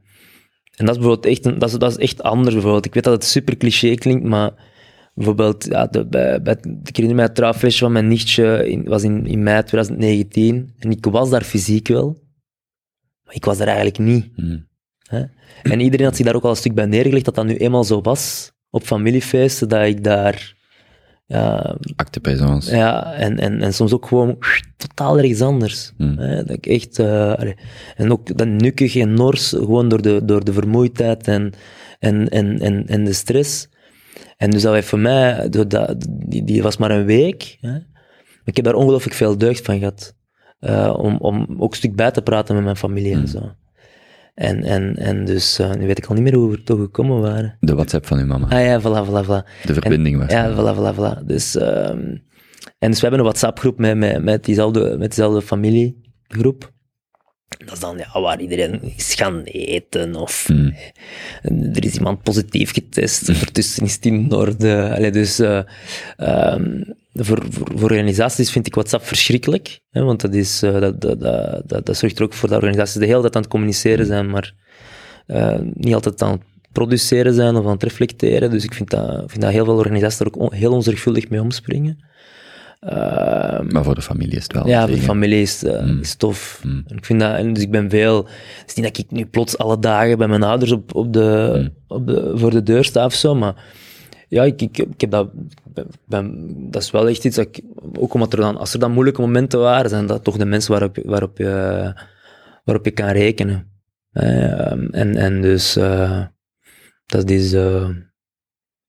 en dat is bijvoorbeeld echt, een, dat is, dat is echt anders bijvoorbeeld. Ik weet dat het super cliché klinkt, maar bijvoorbeeld, ja, de, bij, bij, ik herinner mij het trouwfeestje van mijn nichtje, in, was in, in mei 2019, en ik was daar fysiek wel, maar ik was daar eigenlijk niet. Hmm. Hè? En iedereen had zich daar ook al een stuk bij neergelegd, dat dat nu eenmaal zo was, op familiefeesten, dat ik daar, ja, Acte présence. ja, en, en, en soms ook gewoon totaal ergens anders. Hmm. Hè, dat ik echt, eh, en ook dat nukkig en nors, gewoon door de, door de vermoeidheid en, en, en, en, en de stress. En dus dat was voor mij, dat, die, die was maar een week. Hè. Ik heb daar ongelooflijk veel deugd van gehad. Eh, om, om ook een stuk bij te praten met mijn familie en zo. En, en, en dus, eh, nu weet ik al niet meer hoe we er toch gekomen waren. De WhatsApp van uw mama. Ah ja, voilà, voilà, voilà. De verbinding was. Ja, voilà, voilà, voilà. Dus, ehm, en dus we hebben een WhatsApp-groep met, met, met, diezelfde, met diezelfde familiegroep. Dat is dan ja, waar iedereen is gaan eten of Hmm. er is iemand positief getest. Ondertussen is het in orde. Allee, dus ehm, voor, voor, voor organisaties vind ik WhatsApp verschrikkelijk. Hè, want dat, is, eh, dat, dat, dat, dat, zorgt er ook voor dat organisaties de hele tijd aan het communiceren zijn, maar eh, niet altijd aan het produceren zijn of aan het reflecteren. Dus ik vind dat, vind dat heel veel organisaties er ook on- heel onzorgvuldig mee omspringen. Ehm, Maar voor de familie is het wel. ja, voor de familie is, eh, Mm. is tof. Mm. En ik vind dat, en dus ik ben veel, het is niet dat ik nu plots alle dagen bij mijn ouders op, op de, Mm. op de, voor de deur sta of zo, maar ja, ik, ik, ik heb dat, ben, ben- dat is wel echt iets dat ik, ook omdat er dan, als er dan moeilijke momenten waren, zijn dat toch de mensen waarop, je- waarop, je, waarop je kan rekenen. Eh, en, en dus, eh, dat is, eh,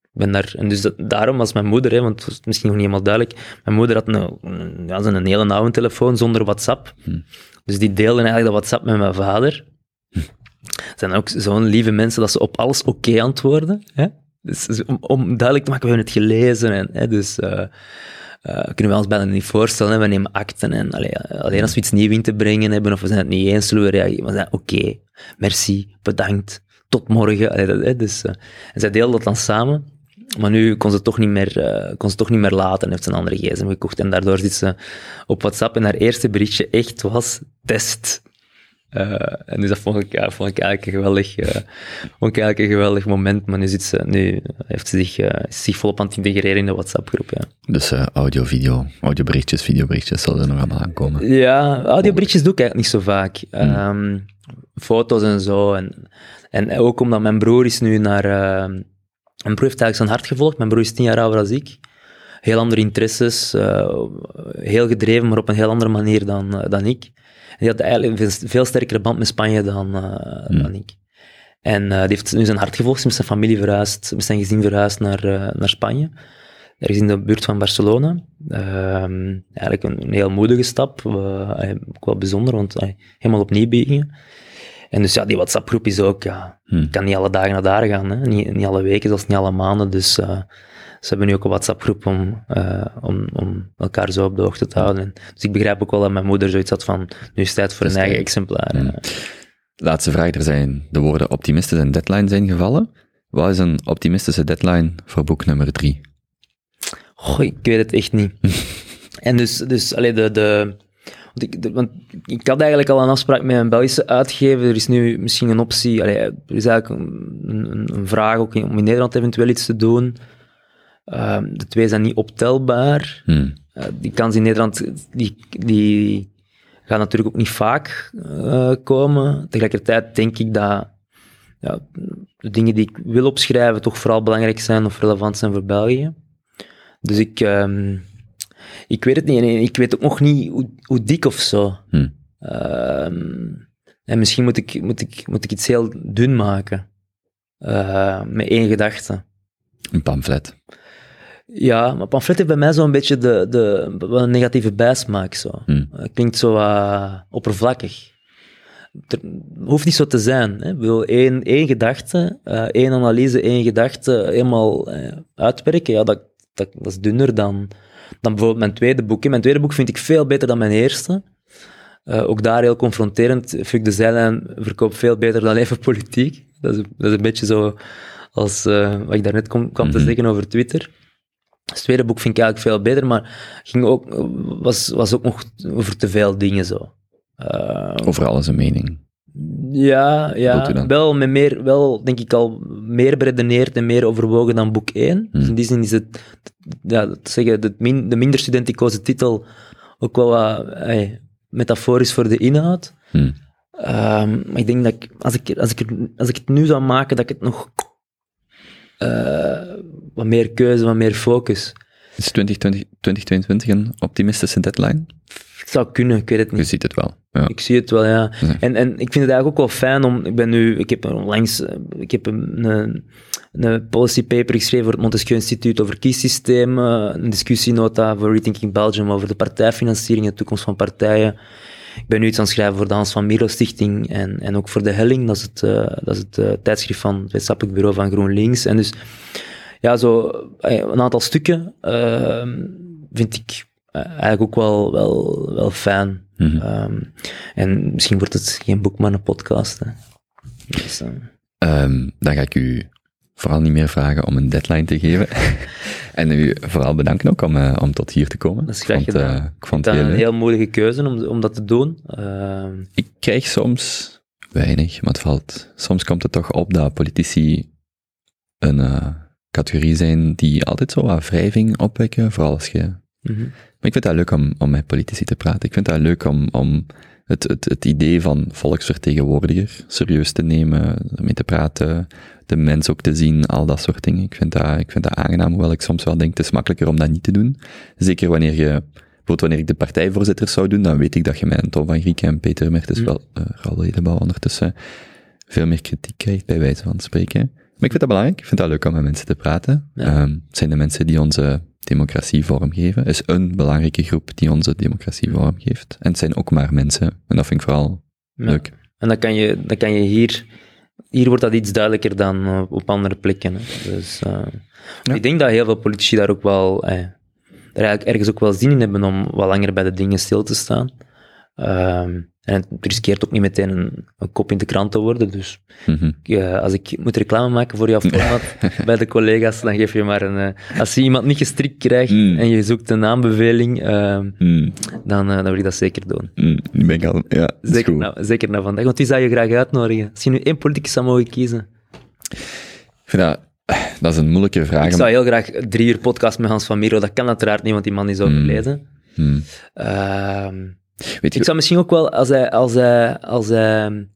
ik ben daar, en dus dat, daarom was mijn moeder, hè, want het was misschien nog niet helemaal duidelijk, mijn moeder had een, een, ja, een hele oude telefoon zonder WhatsApp. Hm. Dus die deelden eigenlijk dat WhatsApp met mijn vader. Het zijn ook zo'n lieve mensen dat ze op alles oké antwoorden. Hè? Dus dus om, duidelijk te maken, we hebben het gelezen. En, hè, dus eh, eh, kunnen we ons bijna niet voorstellen. We nemen akten en allee, alleen als we iets nieuws in te brengen hebben of we zijn het niet eens, zullen we reageren. Ze zeggen, oké, merci, bedankt, tot morgen. Hè, dus, eh, en zij deelden dat dan samen. Maar nu kon ze het toch niet meer, kon ze toch niet meer laten en heeft ze een andere gsm gekocht. En daardoor zit ze op WhatsApp en haar eerste berichtje echt was test. Eh, en dus dat vond ik, ja, vond ik eigenlijk een geweldig, eh, vond ik eigenlijk een geweldig moment. Maar nu, zit ze, nu heeft ze zich, is ze zich volop aan het integreren in de WhatsApp-groep. Ja, Dus audio, video, audioberichtjes, videoberichtjes zullen er nog allemaal aankomen. ja audioberichtjes doe ik eigenlijk niet zo vaak. Ehm, foto's en zo. En, en ook omdat mijn broer is nu naar... ehm, mijn broer heeft eigenlijk zijn hart gevolgd. Mijn broer is tien jaar ouder dan ik. Heel andere interesses. heel gedreven, maar op een heel andere manier dan, dan ik. Die had eigenlijk een veel, sterkere band met Spanje dan, eh, dan ik. En eh, die heeft nu zijn hart gevolgd, is met zijn familie verhuisd, met zijn gezin verhuisd naar, eh, naar Spanje. ergens in de buurt van Barcelona. Ehm, eigenlijk een, een heel moedige stap, ook wel bijzonder, want helemaal opnieuw beginnen. En dus ja, die WhatsApp-groep is ook, ja, Hmm. kan niet alle dagen naar daar gaan, hè. Niet, niet alle weken, zelfs niet alle maanden. Dus ze hebben nu ook een WhatsApp-groep om, eh, om, om elkaar zo op de hoogte te houden. En dus ik begrijp ook wel dat mijn moeder zoiets had van, nu is het tijd voor Dus een eigen exemplaar. Laatste vraag, er zijn de woorden optimistische en deadline zijn gevallen. Wat is een optimistische deadline voor boek nummer drie? Goh, ik weet het echt niet. en dus, dus allee, de, de, want ik, de- want ik had eigenlijk al een afspraak met een Belgische uitgever. Er is nu misschien een optie. Allee, er is eigenlijk een, een, een vraag ook in- om in Nederland eventueel iets te doen. Ehm, de twee zijn niet optelbaar. Hmm. Eh, die kans in Nederland, die, die gaat natuurlijk ook niet vaak eh, komen. Tegelijkertijd denk ik dat ja, de dingen die ik wil opschrijven toch vooral belangrijk zijn of relevant zijn voor België. Dus ik, ehm, ik weet het niet. En ik weet ook nog niet hoe, hoe dik of zo. Hmm. Ehm, en misschien moet ik, moet, ik, moet ik iets heel dun maken. Eh, met één gedachte. Een pamflet. Ja, maar pamflet heeft bij mij zo'n beetje de, de, een negatieve bijsmaak. Zo. Hmm. Het klinkt zo eh, oppervlakkig. Het hoeft niet zo te zijn. Hè. Ik bedoel, één, één gedachte, eh, één analyse, één gedachte helemaal eh, uitwerken, ja, dat, dat, dat is dunner dan, dan bijvoorbeeld mijn tweede boek. hè. Mijn tweede boek vind ik veel beter dan mijn eerste. Eh, ook daar heel confronterend. Fuck de zijlijn verkoopt veel beter dan even politiek. Dat is, dat is een beetje zo als eh, wat ik daarnet kom, kwam te Mhm. zeggen over Twitter. Het tweede boek vind ik eigenlijk veel beter, maar ging ook, was, was ook nog over te veel dingen zo. Eh, Over alles een mening. ja, ja wel, met meer, wel denk ik al meer beredeneerd en meer overwogen dan boek 1. Dus Hmm. in die zin is het, ja, te zeggen, de, min, de minder studenticoze titel ook wel wat metaforisch voor de inhoud. Hmm. Ehm, maar ik denk dat ik, als ik, als, ik als ik het nu zou maken, dat ik het nog eh, wat meer keuze, wat meer focus. Is 2020, 2022 een optimistische deadline? Het zou kunnen, ik weet het Je niet. ziet het wel. Ja. Ik zie het wel, ja. Ja. En, en ik vind het eigenlijk ook wel fijn om... Ik ben nu... Ik heb onlangs... eh, Ik heb een, een, een policy paper geschreven voor het Montesquieu Instituut over kiesystemen. Een discussienota voor Rethinking Belgium over de partijfinanciering en de toekomst van partijen. Ik ben nu iets aan het schrijven voor de Hans van Mierlo Stichting en, en ook voor De Helling. Dat is het, eh, dat is het eh, tijdschrift van het wetenschappelijk bureau van GroenLinks. En dus, ja, zo eh, een aantal stukken eh, vind ik eigenlijk ook wel, wel, wel fijn. Mhm. Ehm, en misschien wordt het geen boek, maar een podcast. Hè. Dus, eh, Ehm, dan ga ik u vooral niet meer vragen om een deadline te geven. en u vooral bedanken ook om, eh, om tot hier te komen. Dat is graag ik vond, gedaan. eh, ik vond dat het heel een heel moedige keuze om, om dat te doen. Ehm, Ik krijg soms weinig, maar het valt. Soms komt het toch op dat politici een eh, categorie zijn die altijd zo wat wrijving opwekken, vooral als je... mhm. Maar ik vind het leuk om, om met politici te praten. Ik vind het leuk om, om het, het, het idee van volksvertegenwoordiger serieus te nemen, mee te praten, de mens ook te zien, al dat soort dingen. Ik vind dat, ik vind dat aangenaam, hoewel ik soms wel denk, het is makkelijker om dat niet te doen. Zeker wanneer je, bijvoorbeeld wanneer ik de partijvoorzitters zou doen, dan weet ik dat je met Tom van Grieken en Peter Mertens Mm. wel, uh, Raoul Edenbouw ondertussen, veel meer kritiek krijgt, bij wijze van spreken. Maar ik vind dat belangrijk, ik vind dat leuk om met mensen te praten. Ja. Ehm, het zijn de mensen die onze democratie vormgeven, is een belangrijke groep die onze democratie vormgeeft. En het zijn ook maar mensen, en dat vind ik vooral Ja. leuk. En dan kan je, dan kan je hier... Hier wordt dat iets duidelijker dan eh, op andere plekken. Hè. Dus, eh, Ja. Ik denk dat heel veel politici daar ook wel... Eh, er eigenlijk ergens ook wel zin in hebben om wat langer bij de dingen stil te staan. Ehm, en het riskeert ook niet meteen een, een kop in de krant te worden. Dus Mhm. Ja, als ik moet reclame maken voor jouw format bij de collega's, dan geef je maar een... eh, als je iemand niet gestrikt krijgt Mm. en je zoekt een aanbeveling, ehm, Mm, dan, eh, dan wil ik dat zeker doen. mm, nu ben ik al, ja, Zeker zeker na vandaag. Want wie zou je graag uitnodigen? Als je nu één politicus zou mogen kiezen. Ik vind dat, dat is een moeilijke vraag. Ik zou heel graag drie uur podcast met Hans van Miro. Dat kan uiteraard niet, want die man is overleden. Hmm. Ehm, Weet je, ik zou misschien ook wel, als hij, als hij, als hij,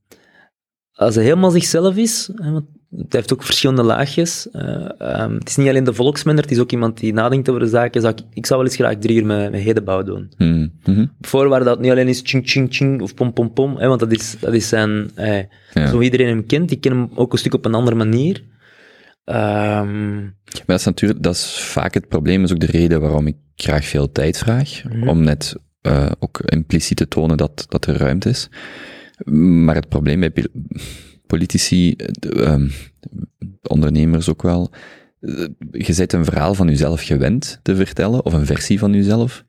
als hij helemaal zichzelf is, hè, want het heeft ook verschillende laagjes. eh, ehm, het is niet alleen de volksmenner, het is ook iemand die nadenkt over de zaken. Zou ik, ik zou wel eens graag drie uur met, met Hedebouw doen. Hmm, mhm. Dat het niet alleen is ching ching ching of pom pom pom, hè, want dat is, dat is zijn... Eh, Ja. Zo iedereen hem kent, ik ken hem ook een stuk op een andere manier. Ehm, Maar dat is natuurlijk, dat is vaak het probleem, is ook de reden waarom ik graag veel tijd vraag. Mhm. Om net eh, ook impliciet te tonen dat, dat er ruimte is. Maar het probleem bij politici, eh, de, ehm, ondernemers ook wel, eh, je bent een verhaal van jezelf gewend te vertellen, of een versie van jezelf.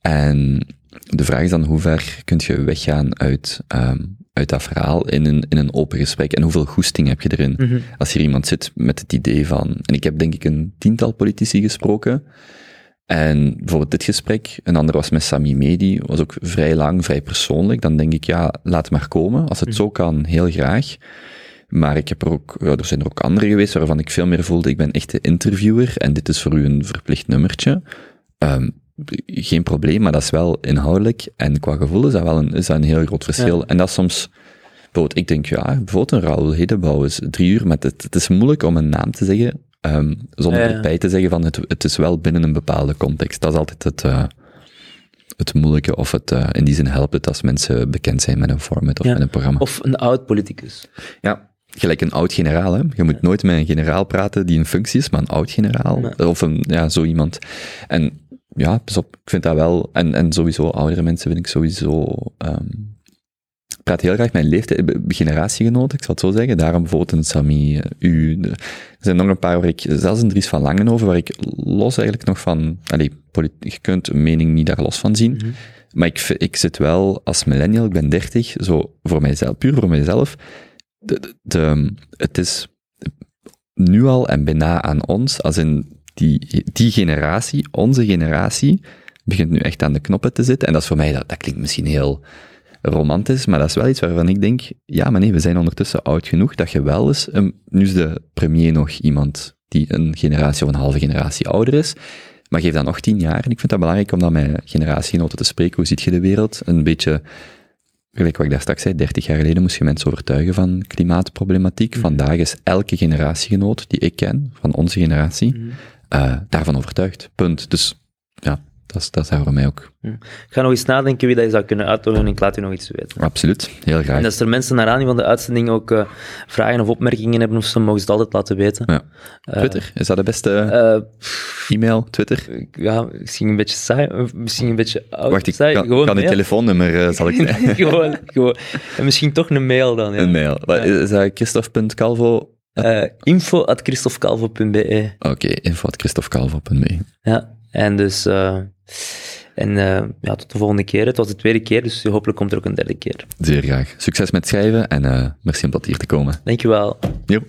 En de vraag is dan hoe ver kun je weggaan uit, ehm, uit dat verhaal in een, in een open gesprek en hoeveel goesting heb je erin? mhm. als hier iemand zit met het idee van, en ik heb denk ik een tiental politici gesproken, en bijvoorbeeld dit gesprek, een ander was met Sami Medi, was ook vrij lang, vrij persoonlijk, dan denk ik, ja, laat maar komen. Als het zo kan, heel graag. Maar ik heb er ook, ja, er zijn er ook andere geweest waarvan ik veel meer voelde, ik ben echt de interviewer en dit is voor u een verplicht nummertje. Ehm, geen probleem, maar dat is wel inhoudelijk en qua gevoel is dat wel een, is dat een heel groot verschil. Ja. En dat is soms, bijvoorbeeld, ik denk, ja, bijvoorbeeld een Raoul Hedebouw is drie uur, maar het, het is moeilijk om een naam te zeggen, ehm, zonder Ja, erbij te zeggen van het, het is wel binnen een bepaalde context. Dat is altijd het, eh, het moeilijke, of het, eh, in die zin helpt het als mensen bekend zijn met een format of Ja. met een programma. Of een oud politicus. Ja, gelijk een oud-generaal. Hè. Je moet nooit met een generaal praten die een functie is, maar een oud-generaal. Nee. Of een, ja, zo iemand. En ja, pas op, ik vind dat wel... En, en sowieso, oudere mensen vind ik sowieso... ehm, praat heel graag mijn leeftijd, be- generatiegenoten, ik zal het zo zeggen. Daarom bijvoorbeeld een Sami, eh, u. er zijn nog een paar waar ik, zelfs een Dries van Langenhoven, waar ik los eigenlijk nog van... Allee, je kunt een mening niet daar los van zien. Mhm. Maar ik, ik zit wel als millennial, ik ben 30, zo voor mijzelf, puur voor mijzelf. De, de, de- het is nu al en bijna aan ons, als in die, die generatie, onze generatie, begint nu echt aan de knoppen te zitten. En dat is voor mij, dat, dat klinkt misschien heel romantisch, maar dat is wel iets waarvan ik denk, ja, maar nee, we zijn ondertussen oud genoeg dat je wel eens, een, nu is de premier nog iemand die een generatie of een halve generatie ouder is, maar geef dat nog tien jaar. En ik vind dat belangrijk om dan met generatiegenoten te spreken. Hoe ziet je de wereld? Een beetje, gelijk wat ik daar straks zei, 30 jaar geleden moest je mensen overtuigen van klimaatproblematiek. Vandaag is elke generatiegenoot die ik ken, van onze generatie, eh, daarvan overtuigd. Punt. Dus ja, dat is, dat voor mij ook Ik ga nog eens nadenken wie dat zou kunnen uitnodigen en ik laat u nog iets weten. absoluut heel graag. En als er mensen naar aanleiding van de uitzending ook eh, vragen of opmerkingen hebben of zo, mogen ze het altijd laten weten. Ja. Eh, Twitter, is dat de beste eh, e-mail? Twitter? ja, misschien een beetje saai, misschien een beetje oud. Wacht, ik saai. kan, gewoon kan telefoonnummer, zal ik gewoon, gewoon. En misschien toch een mail dan, ja. Een mail. Wat, Is dat christophe.calvo? Eh, info at christofcalvo.be. Oké, info at. Ja, en dus... en eh, ja, tot de volgende keer. Het was de tweede keer, dus hopelijk komt er ook een derde keer. Zeer graag. Succes met schrijven en eh merci om tot hier te komen. Dankjewel. Jo.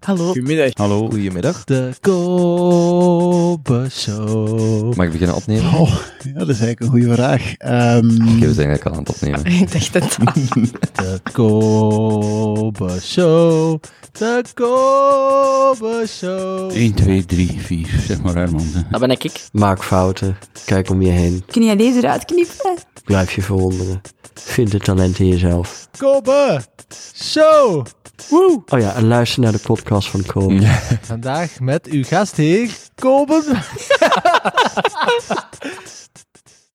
Hallo. Goedemiddag. Hallo. Goedemiddag. De Kobe Show. Mag ik beginnen opnemen? Oh, ja, dat is eigenlijk een goede vraag. Ehm, Oké, we zijn eigenlijk al aan het opnemen. Ik dacht het. De Kobe Show. De Kobe Show. 1, 2, 3, 4. Zeg maar Herman. Dat ben ik. Maak fouten. Kijk om je heen. Kun jij deze eruit knippen? Blijf je verwonderen. Vind het talent in jezelf. Kobe Show. Woe. Oh ja, en luister naar de podcast van Kobe. Vandaag met uw gastheer Kobe.